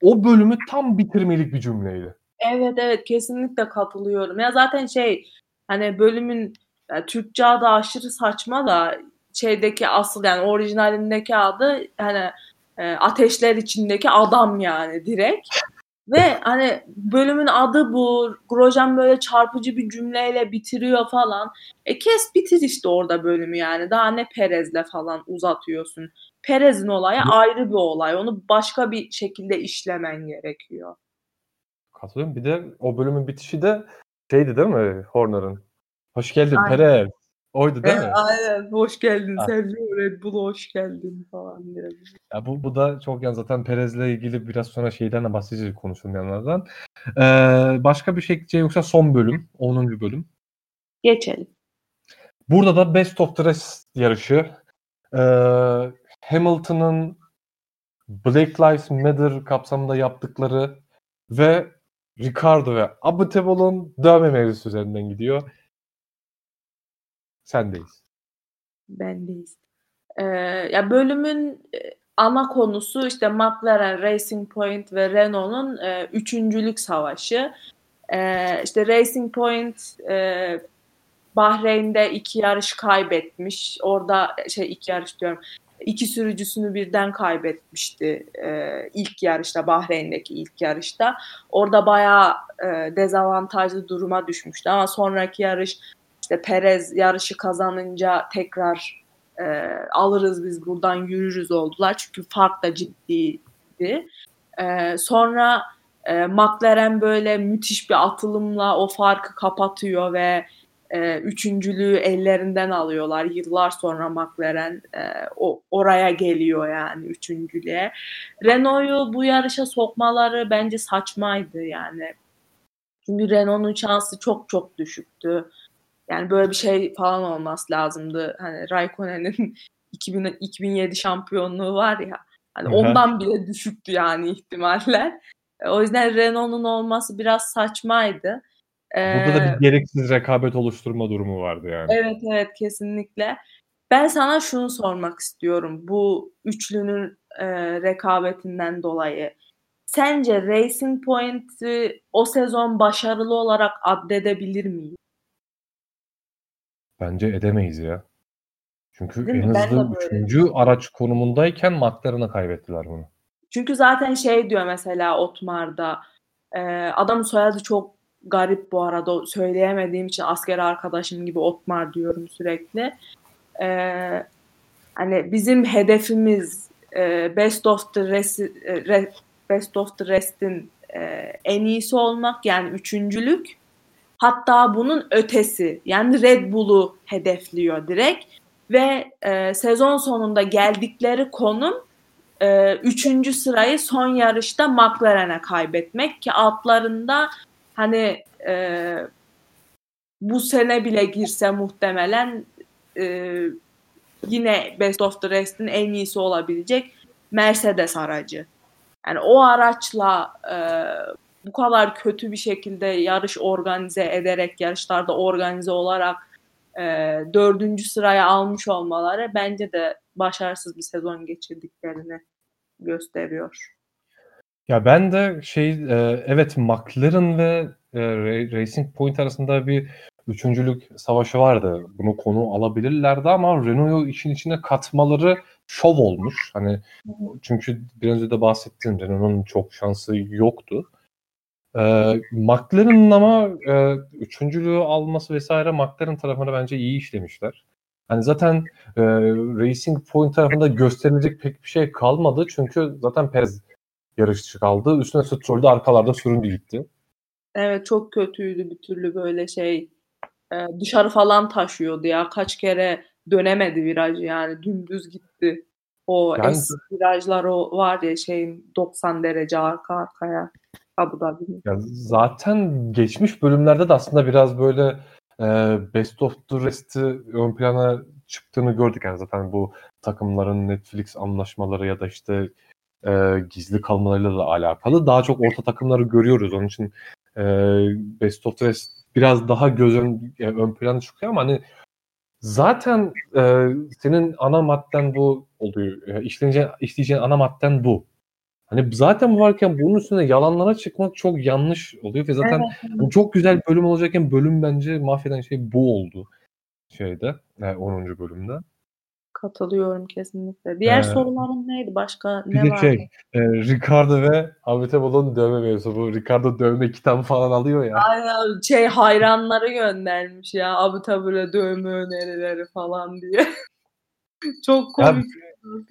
o bölümü tam bitirmelik bir cümleydi. Evet evet kesinlikle katılıyorum. Ya zaten şey hani bölümün yani Türkçe adı aşırı saçma da şeydeki asıl yani orijinalindeki adı hani e, ateşler içindeki adam yani direkt. Ve hani bölümün adı bu. Grosjean böyle çarpıcı bir cümleyle bitiriyor falan. E kes bitir işte orada bölümü yani. Daha ne Perez'le falan uzatıyorsun. Perez'in olayı ayrı bir olay. Onu başka bir şekilde işlemen gerekiyor. Katılıyorum. Bir de o bölümün bitişi de şeydi değil mi Horner'ın? Hoş geldin Aynen. Perez. Oydu değil mi? Evet, aynen. Hoş geldin Ha. Sergio Red Bull'a hoş geldin falan diye. Ya bu, bu da çok yani zaten Perez'le ilgili biraz sonra şeyden de bahsedeceğiz konuşulmayanlardan. Ee, başka bir şey yoksa son bölüm, 10. bölüm. Geçelim. Burada da Best of the Rest yarışı. Ee, Hamilton'ın Black Lives Matter kapsamında yaptıkları ve Ricardo ve Abiteboul'un dövme mevzusu üzerinden gidiyor. Sendeyiz. Bendeyiz. Ee, ya bölümün e, ana konusu işte McLaren, Racing Point ve Renault'un e, üçüncülük savaşı. E, işte Racing Point e, Bahreyn'de iki yarış kaybetmiş. Orada şey iki yarış diyorum. İki sürücüsünü birden kaybetmişti e, ilk yarışta Bahreyn'deki ilk yarışta. Orada bayağı e, dezavantajlı duruma düşmüştü ama sonraki yarış işte Perez yarışı kazanınca tekrar e, alırız biz buradan yürürüz oldular. Çünkü fark da ciddiydi. E, sonra e, McLaren böyle müthiş bir atılımla o farkı kapatıyor ve e, üçüncülüğü ellerinden alıyorlar. Yıllar sonra McLaren e, o, oraya geliyor yani üçüncülüğe. Renault'u bu yarışa sokmaları bence saçmaydı yani. Çünkü Renault'un şansı çok çok düşüktü. Yani böyle bir şey falan olması lazımdı. Hani Raikkonen'in [laughs] 2000, 2007 şampiyonluğu var ya. Hani Hı hı. ondan bile düşüktü yani ihtimaller. E, O yüzden Renault'un olması biraz saçmaydı. Burada da Ee, bir gereksiz rekabet oluşturma durumu vardı yani. Evet evet kesinlikle. Ben sana şunu sormak istiyorum. Bu üçlünün e, rekabetinden dolayı. Sence Racing Point'i o sezon başarılı olarak addedebilir miyiz? Bence edemeyiz ya. Çünkü Değil mi? en de hızlı üçüncü araç konumundayken McLaren'a kaybettiler bunu. Çünkü zaten şey diyor mesela Otmar'da e, adamın soyadı çok garip bu arada söyleyemediğim için asker arkadaşım gibi Otmar diyorum sürekli. E, hani bizim hedefimiz e, Best of the Rest, e, Best of the Rest'in e, en iyisi olmak yani üçüncülük. Hatta bunun ötesi yani Red Bull'u hedefliyor direkt ve e, sezon sonunda geldikleri konum e, üçüncü sırayı son yarışta McLaren'e kaybetmek ki altlarında hani e, bu sene bile girse muhtemelen e, yine Best of the Rest'in en iyisi olabilecek Mercedes aracı. Yani o araçla e, bu kadar kötü bir şekilde yarış organize ederek, yarışlarda organize olarak e, dördüncü sıraya almış olmaları bence de başarısız bir sezon geçirdiklerini gösteriyor. Ya ben de şey e, evet McLaren ve e, Ra- Racing Point arasında bir üçüncülük savaşı vardı. Bunu konu alabilirlerdi ama Renault'u işin içine katmaları şov olmuş. Hani çünkü biraz önce de bahsettim Renault'un çok şansı yoktu. E, McLaren'ın ama e, üçüncülüğü alması vesaire McLaren tarafına bence iyi işlemişler. Hani zaten e, Racing Point tarafında gösterilecek pek bir şey kalmadı. Çünkü zaten Perez yarışçı kaldı. Üstüne Stroll de arkalarda süründü gitti. Evet çok kötüydü bir türlü böyle şey e, dışarı falan taşıyordu ya kaç kere dönemedi viraj yani dümdüz gitti. O Yani- eski virajlar o var ya şeyin 90 derece arka arkaya Abu Dhabi'nin. Ya zaten geçmiş bölümlerde de aslında biraz böyle e, Best of the Rest'i ön plana çıktığını gördük. Yani zaten bu takımların Netflix anlaşmaları ya da işte e, gizli kalmalarıyla da alakalı. Daha çok orta takımları görüyoruz. Onun için e, Best of the Rest biraz daha göz ön, e, ön plana çıkıyor ama hani zaten e, senin ana madden bu oluyor. E, işleyeceğin, işleyeceğin ana madden bu. Hani zaten varken bunun üstüne yalanlara çıkmak çok yanlış oluyor ve zaten Evet, hani çok güzel bölüm olacakken bölüm bence mahveden şey bu oldu şeyde yani 10. bölümde. Katılıyorum kesinlikle. Diğer Ee, soruların neydi? Başka Bir ne var? şey e, Ricardo ve Avitable'ın dövme mevzusu. Bu Ricardo dövme kitabı falan alıyor ya. Aynen şey hayranları göndermiş ya tabure dövme önerileri falan diye. [laughs] Çok Ya komik.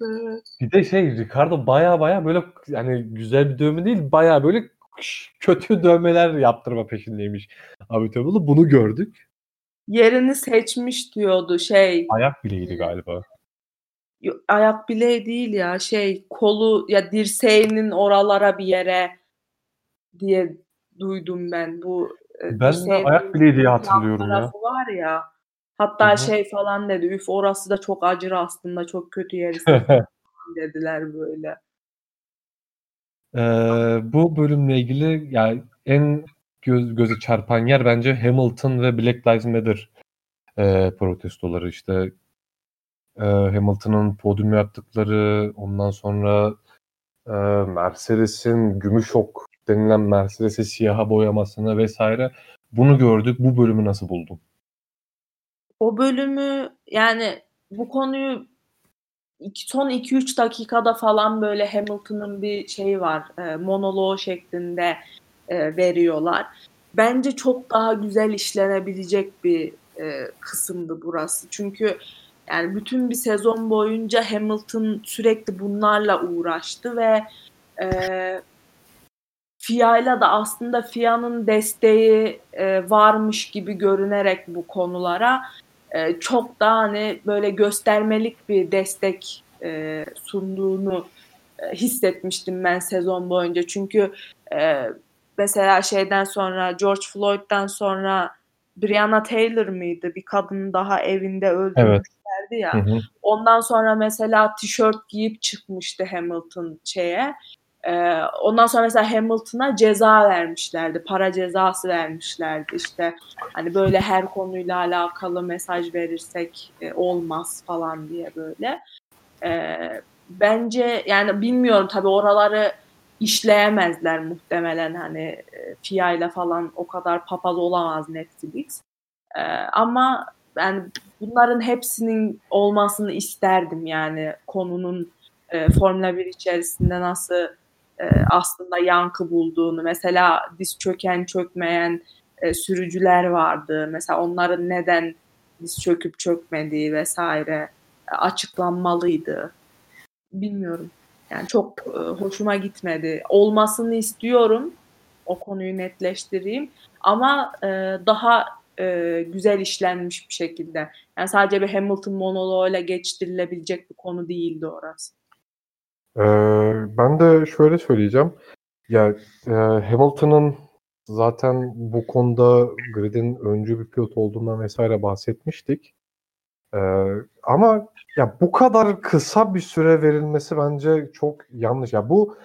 Evet. bir de şey Ricardo baya baya böyle yani güzel bir dövme değil baya böyle kötü dövmeler yaptırma peşindeymiş Avitable'ı. Bunu gördük. Yerini seçmiş diyordu şey Ayak bileğiydi galiba. Ayak bileği değil ya şey kolu ya dirseğinin oralara bir yere diye duydum ben bu e, Ben de ayak bileği diye hatırlıyorum ya. var ya hatta hı. şey falan dedi üf orası da çok acır aslında çok kötü seçmiş [laughs] dediler böyle. Ee, bu bölümle ilgili yani en göz, göze çarpan yer bence Hamilton ve Black Lives Matter e, protestoları işte e, Hamilton'ın podyum yaptıkları ondan sonra e, Mercedes'in gümüş ok denilen Mercedes'i siyaha boyamasını vesaire bunu gördük. Bu bölümü nasıl buldun? O bölümü yani bu konuyu iki, son 2-3 dakikada falan böyle Hamilton'ın bir şeyi var. E, monoloğu şeklinde e, veriyorlar. Bence çok daha güzel işlenebilecek bir e, kısımdı burası. Çünkü yani bütün bir sezon boyunca Hamilton sürekli bunlarla uğraştı ve e, FIA'yla da aslında FIA'nın desteği e, varmış gibi görünerek bu konulara e, çok daha hani böyle göstermelik bir destek e, sunduğunu e, hissetmiştim ben sezon boyunca. Çünkü e, mesela şeyden sonra George Floyd'dan sonra Breonna Taylor mıydı? Bir kadın daha evinde öldürmüşlerdi ya. Hı hı. Ondan sonra mesela tişört giyip çıkmıştı Hamilton şeye. Ee, ondan sonra mesela Hamilton'a ceza vermişlerdi. Para cezası vermişlerdi. İşte hani böyle her konuyla alakalı mesaj verirsek e, olmaz falan diye böyle. Ee, bence yani bilmiyorum tabii oraları işleyemezler muhtemelen hani e, FIA ile falan o kadar papaz olamaz Netflix. Ee, ama yani bunların hepsinin olmasını isterdim yani konunun e, Formula 1 içerisinde nasıl e, aslında yankı bulduğunu. Mesela diz çöken çökmeyen e, sürücüler vardı. Mesela onların neden diz çöküp çökmediği vesaire e, açıklanmalıydı. Bilmiyorum. Yani çok e, hoşuma gitmedi. Olmasını istiyorum. O konuyu netleştireyim. Ama e, daha e, güzel işlenmiş bir şekilde. Yani sadece bir Hamilton monoloğuyla geçtirilebilecek bir konu değildi orası. Ee, ben de şöyle söyleyeceğim. Ya e, Hamilton'ın zaten bu konuda gridin öncü bir pilot olduğundan vesaire bahsetmiştik. Ee, ama ya bu kadar kısa bir süre verilmesi bence çok yanlış. Ya bu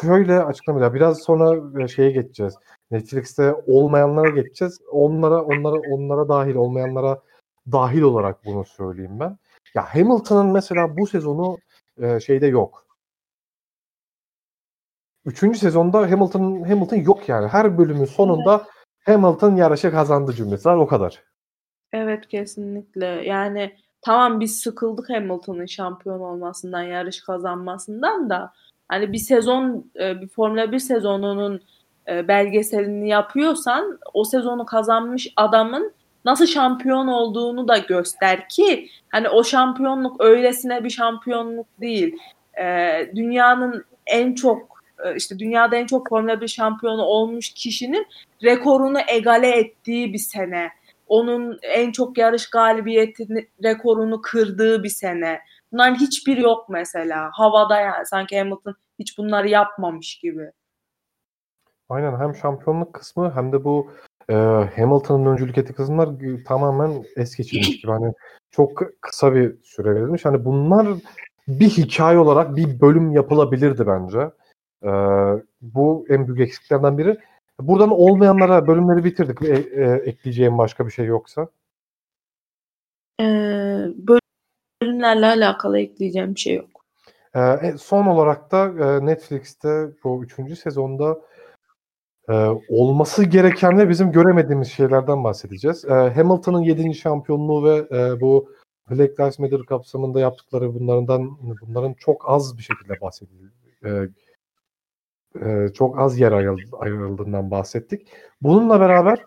şöyle açıklamayla biraz sonra e, şeye geçeceğiz. Netflix'te olmayanlara geçeceğiz. Onlara onlara onlara dahil olmayanlara dahil olarak bunu söyleyeyim ben. Ya Hamilton'ın mesela bu sezonu e, şeyde yok. Üçüncü sezonda Hamilton Hamilton yok yani. Her bölümün sonunda Hamilton yarışı kazandı cümlesi var o kadar. Evet kesinlikle. Yani tamam biz sıkıldık Hamilton'ın şampiyon olmasından, yarış kazanmasından da hani bir sezon e, bir Formula 1 sezonunun e, belgeselini yapıyorsan o sezonu kazanmış adamın nasıl şampiyon olduğunu da göster ki hani o şampiyonluk öylesine bir şampiyonluk değil. E, dünyanın en çok işte dünyada en çok Formula 1 şampiyonu olmuş kişinin rekorunu egale ettiği bir sene onun en çok yarış galibiyeti rekorunu kırdığı bir sene. Bunların hiçbiri yok mesela. Havada yani. Sanki Hamilton hiç bunları yapmamış gibi. Aynen hem şampiyonluk kısmı hem de bu e, Hamilton'ın öncülük ettiği kısımlar tamamen es geçilmiş gibi. Hani çok kısa bir süre verilmiş. Hani bunlar bir hikaye olarak bir bölüm yapılabilirdi bence. E, bu en büyük eksiklerden biri. Buradan olmayanlara bölümleri bitirdik. E, e, ekleyeceğim başka bir şey yoksa. Ee, bölümlerle alakalı ekleyeceğim bir şey yok. E, son olarak da e, Netflix'te bu üçüncü sezonda e, olması gereken ve bizim göremediğimiz şeylerden bahsedeceğiz. E, Hamilton'ın 7. şampiyonluğu ve e, bu Black Lives Matter kapsamında yaptıkları bunlardan bunların çok az bir şekilde bahsedildi. E, e, çok az yer ayrıldı, ayrıldığından bahsettik. Bununla beraber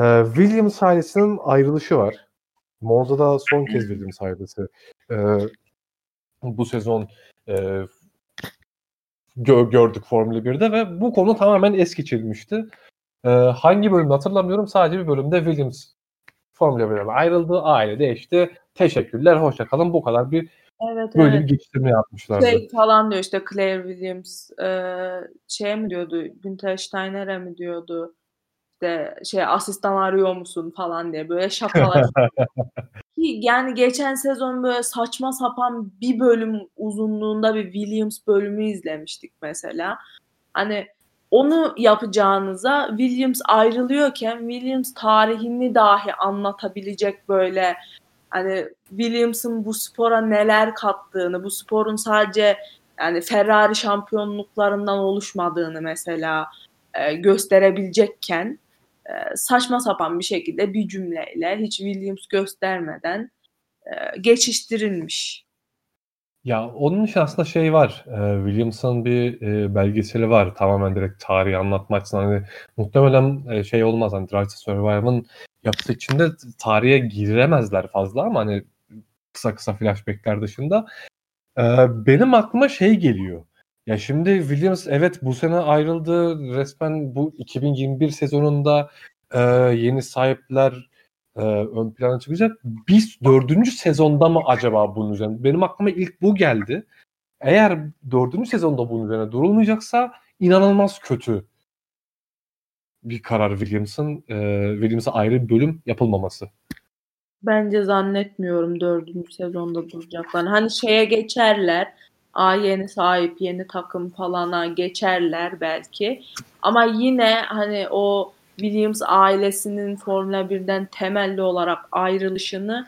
e, Williams ailesinin ayrılışı var. Monza'da son kez Williams ailesi e, bu sezon e, gö- gördük Formula 1'de ve bu konu tamamen es geçilmişti. E, hangi bölümde hatırlamıyorum. Sadece bir bölümde Williams Formula 1'e ayrıldı. Aile değişti. Teşekkürler. Hoşça kalın. Bu kadar bir Evet böyle evet. bir geçiştirme yapmışlardı. Şey falan diyor işte Claire Williams e, şey mi diyordu Günther Steiner'e mi diyordu işte şey asistan arıyor musun falan diye böyle şakalar. [laughs] Yani geçen sezon böyle saçma sapan bir bölüm uzunluğunda bir Williams bölümü izlemiştik mesela. Hani onu yapacağınıza Williams ayrılıyorken Williams tarihini dahi anlatabilecek böyle hani Williams'ın bu spora neler kattığını, bu sporun sadece yani Ferrari şampiyonluklarından oluşmadığını mesela e, gösterebilecekken saçma sapan bir şekilde bir cümleyle hiç Williams göstermeden e, geçiştirilmiş. Ya onun için aslında şey var. E, Williams'ın bir e, belgeseli var. Tamamen direkt tarihi anlatma açısından. Hani, muhtemelen e, şey olmaz. Hani Drive to Survive'ın yapısı içinde tarihe giremezler fazla ama hani kısa kısa flashbackler dışında. E, benim aklıma şey geliyor. Ya şimdi Williams evet bu sene ayrıldı. Resmen bu 2021 sezonunda e, yeni sahipler e, ön plana çıkacak. Biz dördüncü sezonda mı acaba bunun üzerine? Benim aklıma ilk bu geldi. Eğer dördüncü sezonda bunun üzerine durulmayacaksa inanılmaz kötü bir karar Williams'ın e, Williams'a ayrı bir bölüm yapılmaması. Bence zannetmiyorum dördüncü sezonda duracaklar. Hani şeye geçerler. A yeni sahip, yeni takım falana geçerler belki. Ama yine hani o Williams ailesinin Formula 1'den temelli olarak ayrılışını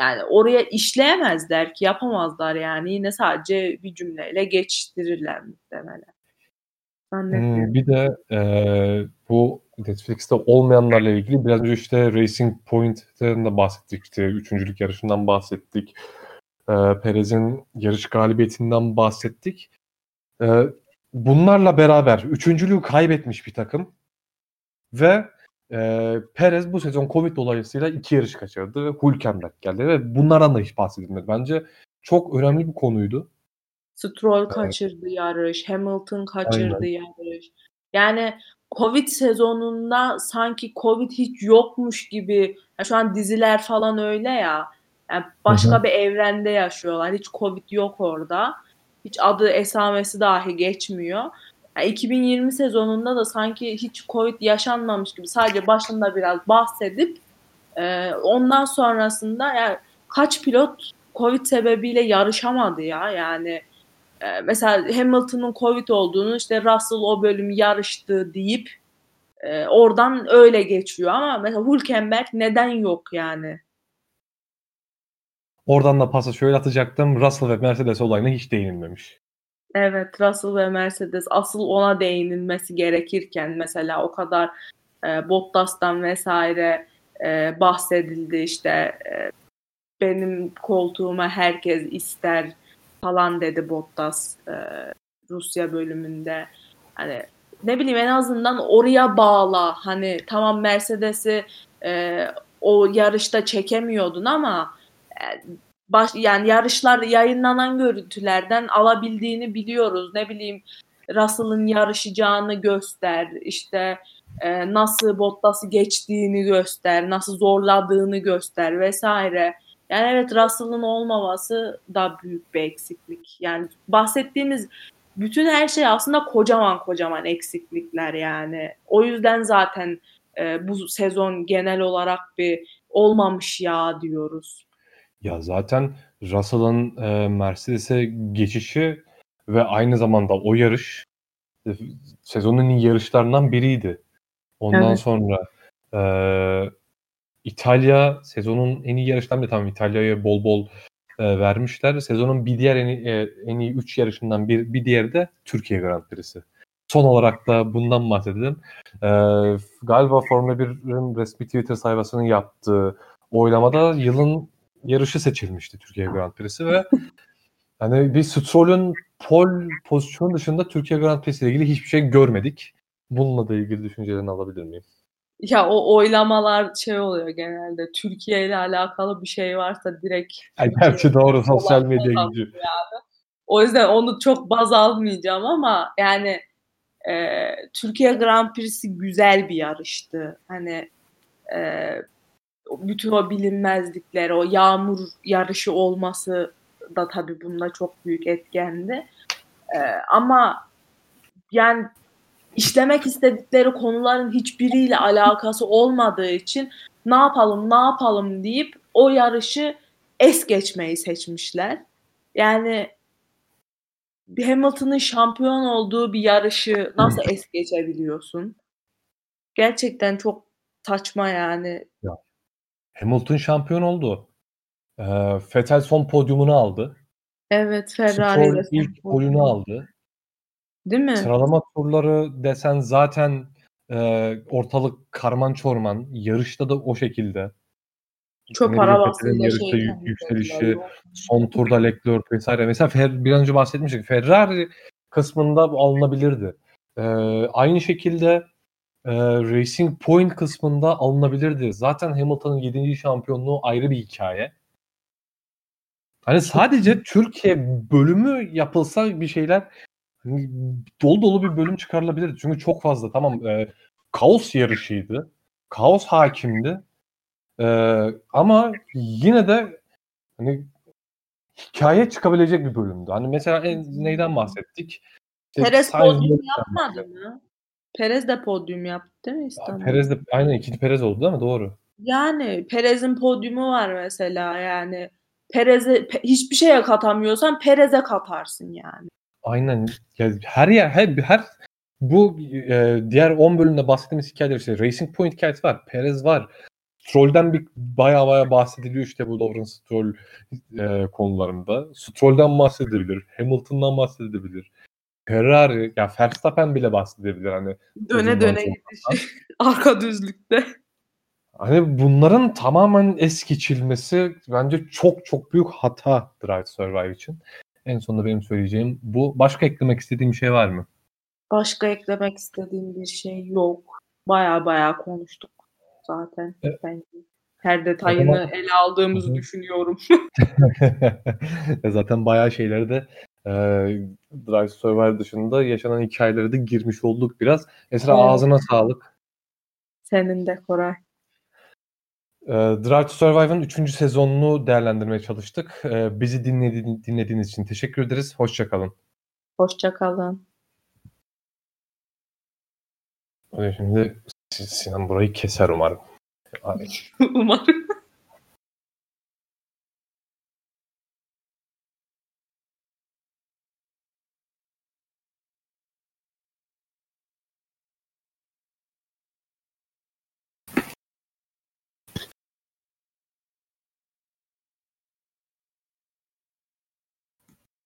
yani oraya işleyemezler ki yapamazlar yani yine sadece bir cümleyle geçiştirirler muhtemelen. Hmm, bir de e, bu Netflix'te olmayanlarla ilgili biraz önce işte Racing Point'ten de bahsettik. İşte üçüncülük yarışından bahsettik. E, Perez'in yarış galibiyetinden bahsettik. E, bunlarla beraber üçüncülüğü kaybetmiş bir takım ve e, Perez bu sezon Covid dolayısıyla iki yarış kaçırdı ve Hülkenberg geldi ve bunlardan da hiç bahsedilmedi. Bence çok önemli bir konuydu. Stroll kaçırdı yarış, Hamilton kaçırdı yarış. Yani Covid sezonunda sanki Covid hiç yokmuş gibi. Ya şu an diziler falan öyle ya. Yani başka Hı hı. bir evrende yaşıyorlar. Hiç Covid yok orada. Hiç adı esamesi dahi geçmiyor. Yani 2020 sezonunda da sanki hiç Covid yaşanmamış gibi sadece başında biraz bahsedip e, ondan sonrasında yani kaç pilot Covid sebebiyle yarışamadı ya yani e, mesela Hamilton'ın Covid olduğunu işte Russell o bölüm yarıştı deyip e, oradan öyle geçiyor ama mesela Hülkenberg neden yok yani? Oradan da pası şöyle atacaktım. Russell ve Mercedes olayına hiç değinilmemiş. Evet Russell ve Mercedes asıl ona değinilmesi gerekirken mesela o kadar e, Bottas'tan vesaire e, bahsedildi işte e, benim koltuğuma herkes ister falan dedi Bottas e, Rusya bölümünde. Hani ne bileyim en azından oraya bağla. Hani tamam Mercedes'i e, o yarışta çekemiyordun ama baş, yani yarışlar yayınlanan görüntülerden alabildiğini biliyoruz. Ne bileyim Russell'ın yarışacağını göster. işte e, nasıl Bottas'ı geçtiğini göster. Nasıl zorladığını göster vesaire. Yani evet Russell'ın olmaması da büyük bir eksiklik. Yani bahsettiğimiz bütün her şey aslında kocaman kocaman eksiklikler yani. O yüzden zaten e, bu sezon genel olarak bir olmamış ya diyoruz. Ya zaten Russell'ın e, Mercedes'e geçişi ve aynı zamanda o yarış e, sezonun en iyi yarışlarından biriydi. Ondan Evet. sonra e, İtalya sezonun en iyi yarışlarından biri. Tamam İtalya'ya bol bol e, vermişler. Sezonun bir diğer en, iyi- e, en iyi 3 yarışından bir, bir diğeri de Türkiye Grand Prix'si. Son olarak da bundan bahsedelim. E, galiba Formula 1'in resmi Twitter sayfasının yaptığı oylamada yılın yarışı seçilmişti Türkiye Grand Prix'si ve [laughs] hani bir Stroll'ün pol pozisyonu dışında Türkiye Grand Prix'si ile ilgili hiçbir şey görmedik. Bununla da ilgili düşüncelerini alabilir miyim? Ya o oylamalar şey oluyor genelde. Türkiye ile alakalı bir şey varsa direkt Yani gerçi doğru sosyal Olan medya gücü. O yüzden onu çok baz almayacağım ama yani e, Türkiye Grand Prix'si güzel bir yarıştı. Hani e, bütün o bilinmezlikler, o yağmur yarışı olması da tabii bunda çok büyük etkendi. E, ama yani işlemek istedikleri konuların hiçbiriyle alakası olmadığı için ne yapalım ne yapalım deyip o yarışı es geçmeyi seçmişler. Yani Hamilton'ın şampiyon olduğu bir yarışı nasıl es geçebiliyorsun? Gerçekten çok saçma yani. Hamilton şampiyon oldu. E, Vettel son podyumunu aldı. Evet Ferrari Stroll ile ilk golünü aldı. Değil mi? Sıralama turları desen zaten e, ortalık karman çorman. Yarışta da o şekilde. Çok para Vettel'in yarışta şey yük- yükselişi, son turda Leclerc vesaire. Mesela Fer, bir önce bahsetmiştik. Ferrari kısmında alınabilirdi. E, aynı şekilde e, Racing Point kısmında alınabilirdi. Zaten Hamilton'ın 7. şampiyonluğu ayrı bir hikaye. Hani sadece Türkiye bölümü yapılsa bir şeyler hani dolu dolu bir bölüm çıkarılabilirdi. Çünkü çok fazla tamam e, kaos yarışıydı. Kaos hakimdi. E, ama yine de hani hikaye çıkabilecek bir bölümdü. Hani mesela en, neyden bahsettik? İşte Perez podyum yapmadı mı? Perez de podyum yaptı değil mi İstanbul'da? Perez de aynen ikinci Perez oldu değil mi? Doğru. Yani Perez'in podyumu var mesela yani. Perez'e pe- hiçbir şeye katamıyorsan Perez'e katarsın yani. Aynen. Ya her yer her, her bu e, diğer 10 bölümde bahsettiğimiz hikayeler işte Racing Point hikayesi var. Perez var. Stroll'den bir baya baya bahsediliyor işte bu Lawrence Stroll e, konularında. Stroll'den bahsedebilir. Hamilton'dan bahsedebilir. Ferrari, ya Verstappen bile bahsedebilir hani. Döne döne gidişi. [laughs] Arka düzlükte. Hani bunların tamamen es geçilmesi bence çok çok büyük hata Drive Survive için. En sonunda benim söyleyeceğim bu. Başka eklemek istediğim bir şey var mı? Başka eklemek istediğim bir şey yok. Baya baya konuştuk zaten. Evet. Bence. Her detayını zaman- ele aldığımızı düşünüyorum. Ya [laughs] Zaten bayağı şeyleri de e, Drive to Survive dışında yaşanan hikayeleri de girmiş olduk biraz. Esra Evet. ağzına sağlık. Senin de Koray. E, Drive to Survive'ın 3. sezonunu değerlendirmeye çalıştık. E, bizi dinledi- dinlediğiniz için teşekkür ederiz. Hoşçakalın. Hoşça kalın. Şimdi Sinan burayı keser umarım. [laughs] Umarım.